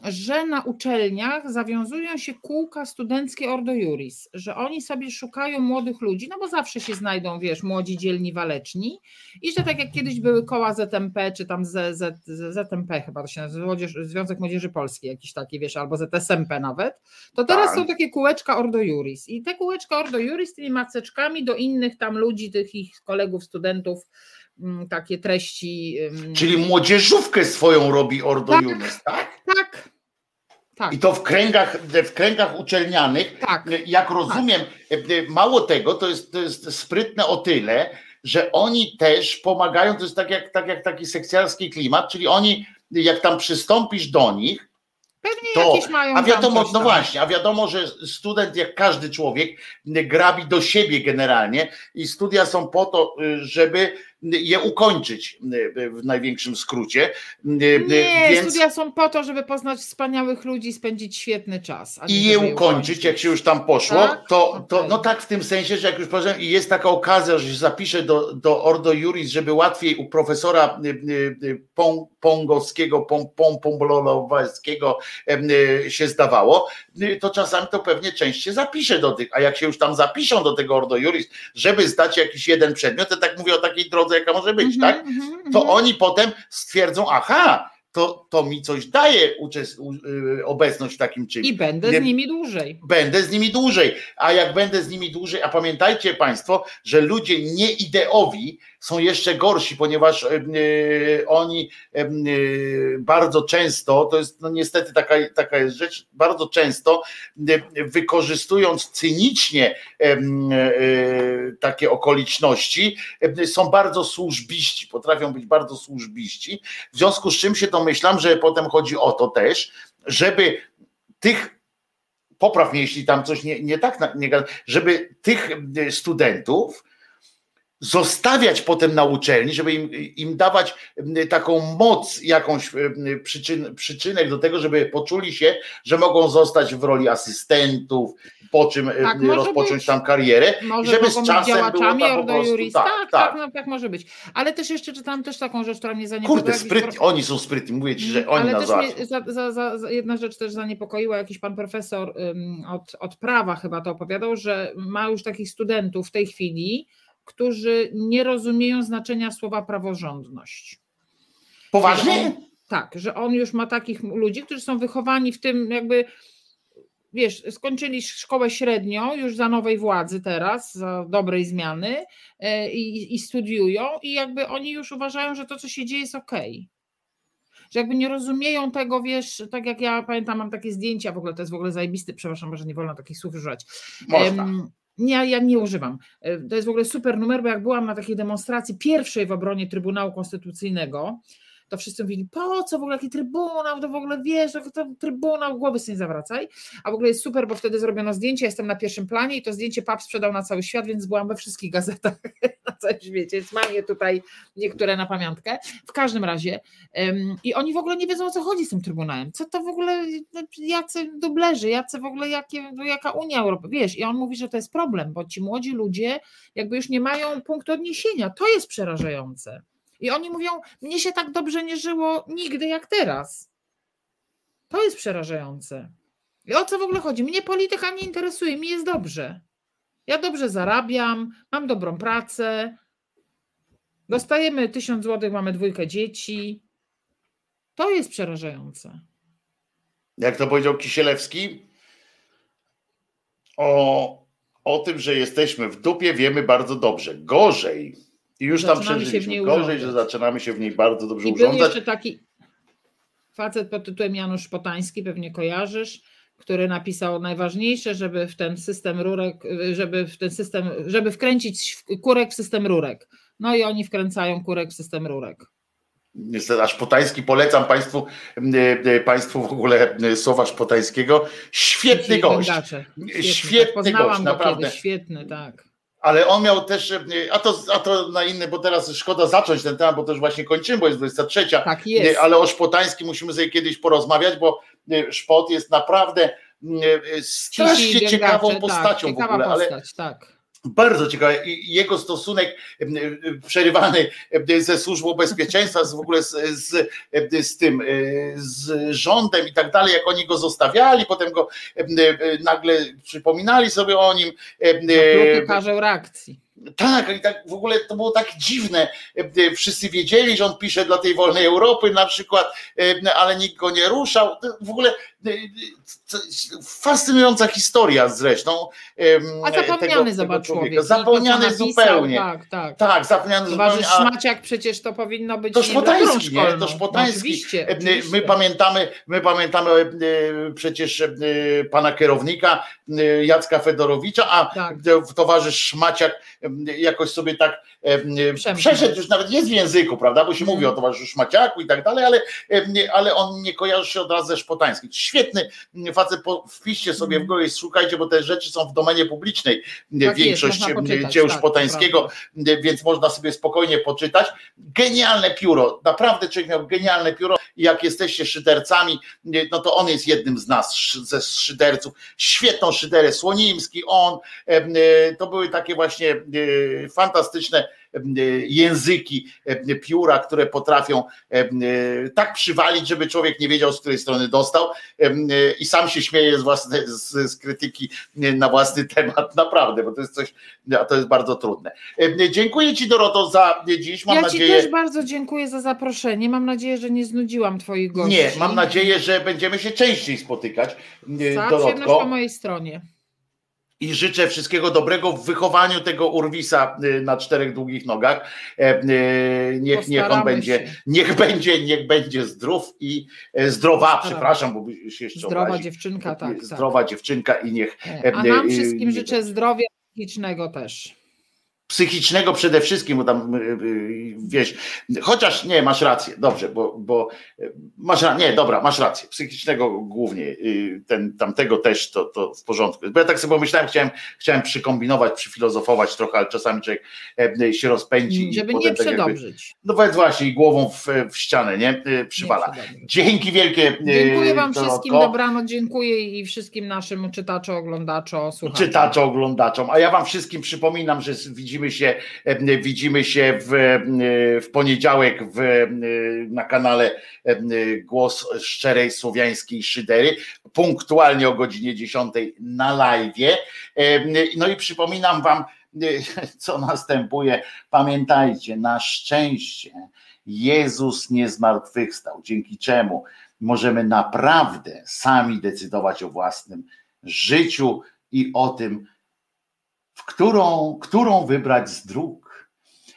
że na uczelniach zawiązują się kółka studenckie Ordo Juris, że oni sobie szukają młodych ludzi, no bo zawsze się znajdą, wiesz, młodzi, dzielni, waleczni i że tak jak kiedyś były koła ZMP, czy tam Z, Z, ZMP chyba to się nazywa, Związek Młodzieży Polskiej jakiś taki, wiesz, albo ZSMP nawet, to teraz tak. są takie kółeczka Ordo Juris i te kółeczka Ordo Juris tymi maceczkami do innych tam ludzi, tych ich kolegów, studentów, takie treści. Czyli młodzieżówkę swoją robi Ordo tak, Juris, tak? Tak. Tak. I to w kręgach, w kręgach uczelnianych, tak. jak rozumiem, tak. mało tego, to jest, to jest sprytne o tyle, że oni też pomagają, to jest tak jak, tak jak taki sekcjarski klimat, czyli oni, jak tam przystąpisz do nich, Pewnie to, jakieś mają. A wiadomo, no właśnie, a wiadomo, że student, jak każdy człowiek, grabi do siebie generalnie i studia są po to, y, żeby je ukończyć y, w największym skrócie. Y, nie, Więc... studia są po to, żeby poznać wspaniałych ludzi, spędzić świetny czas. I je ukończyć, ukończyć, jak się już tam poszło, tak? to, to okay. no tak w tym sensie, że jak już powiedziałem, i jest taka okazja, że się zapiszę do, do Ordo Juris, żeby łatwiej u profesora Pong, Pongowskiego, Pong, Pombolowskiego się zdawało, to czasami to pewnie częściej zapiszę do tych, a jak się już tam zapiszą do tego Ordo Juris, żeby zdać jakiś jeden przedmiot, to tak mówię o takiej drodze jaka może być, mm -hmm, tak? Mm -hmm, to oni potem stwierdzą, aha, to, to mi coś daje uczest, y, obecność w takim czymś. I będę z nimi dłużej. Będę z nimi dłużej. A jak będę z nimi dłużej, a pamiętajcie Państwo, że ludzie nieideowi są jeszcze gorsi, ponieważ e, e, oni e, bardzo często, to jest no niestety taka, taka jest rzecz, bardzo często wykorzystując cynicznie takie okoliczności, są bardzo służbiści, potrafią być bardzo służbiści, w związku z czym się domyślam, że potem chodzi o to też, żeby tych popraw jeśli tam coś nie, nie tak, nie, żeby tych studentów, zostawiać potem na uczelni, żeby im, im dawać taką moc, jakąś przyczyn, przyczynek do tego, żeby poczuli się, że mogą zostać w roli asystentów, po czym tak, rozpocząć być. tam karierę, może żeby z czasem było tam po prostu, tak, tak, tak, no, tak może być. Ale też jeszcze czytałam też taką rzecz, która mnie zaniepokoiła. Kurde, sprytni, oni są sprytni, mówię ci, że mm, oni Ale też mnie, za, za, za, jedna rzecz też zaniepokoiła, jakiś pan profesor um, od, od prawa chyba to opowiadał, że ma już takich studentów w tej chwili, którzy nie rozumieją znaczenia słowa praworządność. Poważnie? Tak, że on już ma takich ludzi, którzy są wychowani w tym jakby wiesz, skończyli szkołę średnią już za nowej władzy teraz, za dobrej zmiany e, i, i studiują i jakby oni już uważają, że to, co się dzieje jest okej. Okay że jakby nie rozumieją tego, wiesz, tak jak ja pamiętam, mam takie zdjęcia, w ogóle to jest w ogóle zajebisty, przepraszam, może nie wolno takich słów używać. Można. Nie, ja nie używam. E, to jest w ogóle super numer, bo jak byłam na takiej demonstracji pierwszej w obronie Trybunału Konstytucyjnego, to wszyscy mówili, po co w ogóle jaki trybunał, to w ogóle wiesz, to trybunał, głowy sobie nie zawracaj, a w ogóle jest super, bo wtedy zrobiono zdjęcie, jestem na pierwszym planie i to zdjęcie PAP sprzedał na cały świat, więc byłam we wszystkich gazetach [LAUGHS] na całym świecie, więc mam je tutaj niektóre na pamiątkę. W każdym razie i oni w ogóle nie wiedzą o co chodzi z tym trybunałem, co to w ogóle, no, jacy dublerzy, jacy w ogóle, jakie, no, jaka Unia Europejska, wiesz, i on mówi, że to jest problem, bo ci młodzi ludzie jakby już nie mają punktu odniesienia, to jest przerażające. I oni mówią: Mnie się tak dobrze nie żyło nigdy jak teraz. To jest przerażające. I o co w ogóle chodzi? Mnie polityka nie interesuje, mi jest dobrze. Ja dobrze zarabiam, mam dobrą pracę, dostajemy tysiąc złotych, mamy dwójkę dzieci. To jest przerażające. Jak to powiedział Kisielewski? O, o tym, że jesteśmy w dupie, wiemy bardzo dobrze. Gorzej i już zaczynamy tam przeżyliśmy. Gorzej, że zaczynamy się w niej bardzo dobrze I urządzać. Był jeszcze taki facet pod tytułem Janusz Potański, pewnie kojarzysz, który napisał najważniejsze, żeby w ten system rurek, żeby w ten system, żeby wkręcić kurek w system rurek. No i oni wkręcają kurek w system rurek. Niestety aż Potański polecam Państwu, Państwu w ogóle Sowasz Potańskiego. Świetny gość. Świetny, świetny tak, gość, naprawdę. Kiedyś, świetny, tak ale on miał też, e, a to, a to na inny, bo teraz szkoda zacząć ten temat, bo też właśnie kończymy, bo jest 23. Tak jest. Ale o Szpotańskim musimy sobie kiedyś porozmawiać, bo e, Szpot jest naprawdę e, strasznie ciekawą tak, postacią tak, w ogóle. Postać, tak. Bardzo ciekawe. I jego stosunek przerywany ze służbą bezpieczeństwa, z, w ogóle z, z, z tym, z rządem i tak dalej, jak oni go zostawiali, potem go nagle przypominali sobie o nim. Każą reakcji. Tak, i tak w ogóle to było tak dziwne. Wszyscy wiedzieli, że on pisze dla tej wolnej Europy na przykład, ale nikt go nie ruszał. W ogóle fascynująca historia zresztą. A zapomniany zobacz człowiek. Zapomniany zupełnie. Tak, tak. Tak, zapomniany zupełnie. A... Szmaciak przecież to powinno być to Szpotański, nie? To Szpotański. No, oczywiście, My pamiętamy, my pamiętamy przecież pana kierownika Jacka Fedorowicza, a tak. towarzysz Szmaciak jakoś sobie tak przeszedł, już nawet jest w języku, prawda, bo się mówi o towarzyszu Szmaciaku i tak dalej, ale, ale on nie kojarzy się od razu ze Szpotańskim. Świetny facet, wpiszcie sobie w mm. Google, szukajcie, bo te rzeczy są w domenie publicznej, tak większość jest, dzieł tak, Szpotańskiego, więc można sobie spokojnie poczytać. Genialne pióro, naprawdę człowiek miał genialne pióro jak jesteście szydercami, no to on jest jednym z nas, ze szyderców. Świetną szyderę, Słonimski, on, to były takie właśnie fantastyczne języki pióra, które potrafią tak przywalić, żeby człowiek nie wiedział, z której strony dostał i sam się śmieje z, własnej, z, z krytyki na własny [LAUGHS] temat, naprawdę, bo to jest coś, to jest bardzo trudne. Dziękuję Ci Doroto za dziś, mam ja nadzieję... Ja Ci też bardzo dziękuję za zaproszenie, mam nadzieję, że nie znudziłam Twoich gości. Nie, mam nadzieję, że będziemy się częściej spotykać, Za Dorotko. po mojej stronie i życzę wszystkiego dobrego w wychowaniu tego urwisa y, na czterech długich nogach. E, y, niech, niech on będzie, niech będzie, niech będzie zdrów i e, zdrowa, Postaramy. przepraszam, bo się jeszcze Zdrowa obrazi. dziewczynka, tak. Zdrowa tak. dziewczynka i niech. E, a nam wszystkim życzę zdrowia psychicznego też psychicznego przede wszystkim, bo tam y, y, wiesz, chociaż nie, masz rację, dobrze, bo, bo masz nie, dobra, masz rację, psychicznego głównie, y, ten, tamtego też to, to w porządku. Bo ja tak sobie pomyślałem, chciałem, chciałem przykombinować, przyfilozofować trochę, ale czasami człowiek e, się rozpędzi. Żeby nie tak przedobrzyć. no więc właśnie, i głową w, w ścianę, nie, przywala. Nie Dzięki wielkie. Dziękuję wam Dorotko. wszystkim, dobranoc, dziękuję i wszystkim naszym czytaczom, oglądaczom, słuchaczom. Czytaczom, oglądaczom, a ja wam wszystkim przypominam, że widzimy widzimy się, widzimy się w, w poniedziałek w, na kanale Głos Szczerej Słowiańskiej Szydery, punktualnie o godzinie 10 na live. No i przypominam Wam, [LAUGHS] co następuje. Pamiętajcie, na szczęście Jezus nie zmartwychwstał, dzięki czemu możemy naprawdę sami decydować o własnym życiu i o tym, którą, którą wybrać z dróg.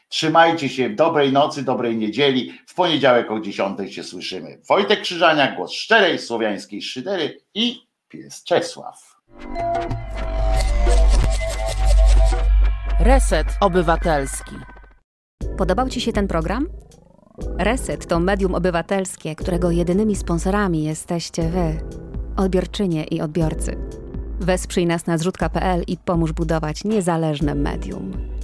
Trzymajcie się, dobrej nocy, dobrej niedzieli. W poniedziałek o 10 się słyszymy. Wojtek Krzyżania, głos szczerej słowiańskiej szydery i pies Czesław. Reset Obywatelski. Podobał Ci się ten program? Reset to medium obywatelskie, którego jedynymi sponsorami jesteście Wy, odbiorczynie i odbiorcy. Wesprzyj nas na zrzutka.pl i pomóż budować niezależne medium.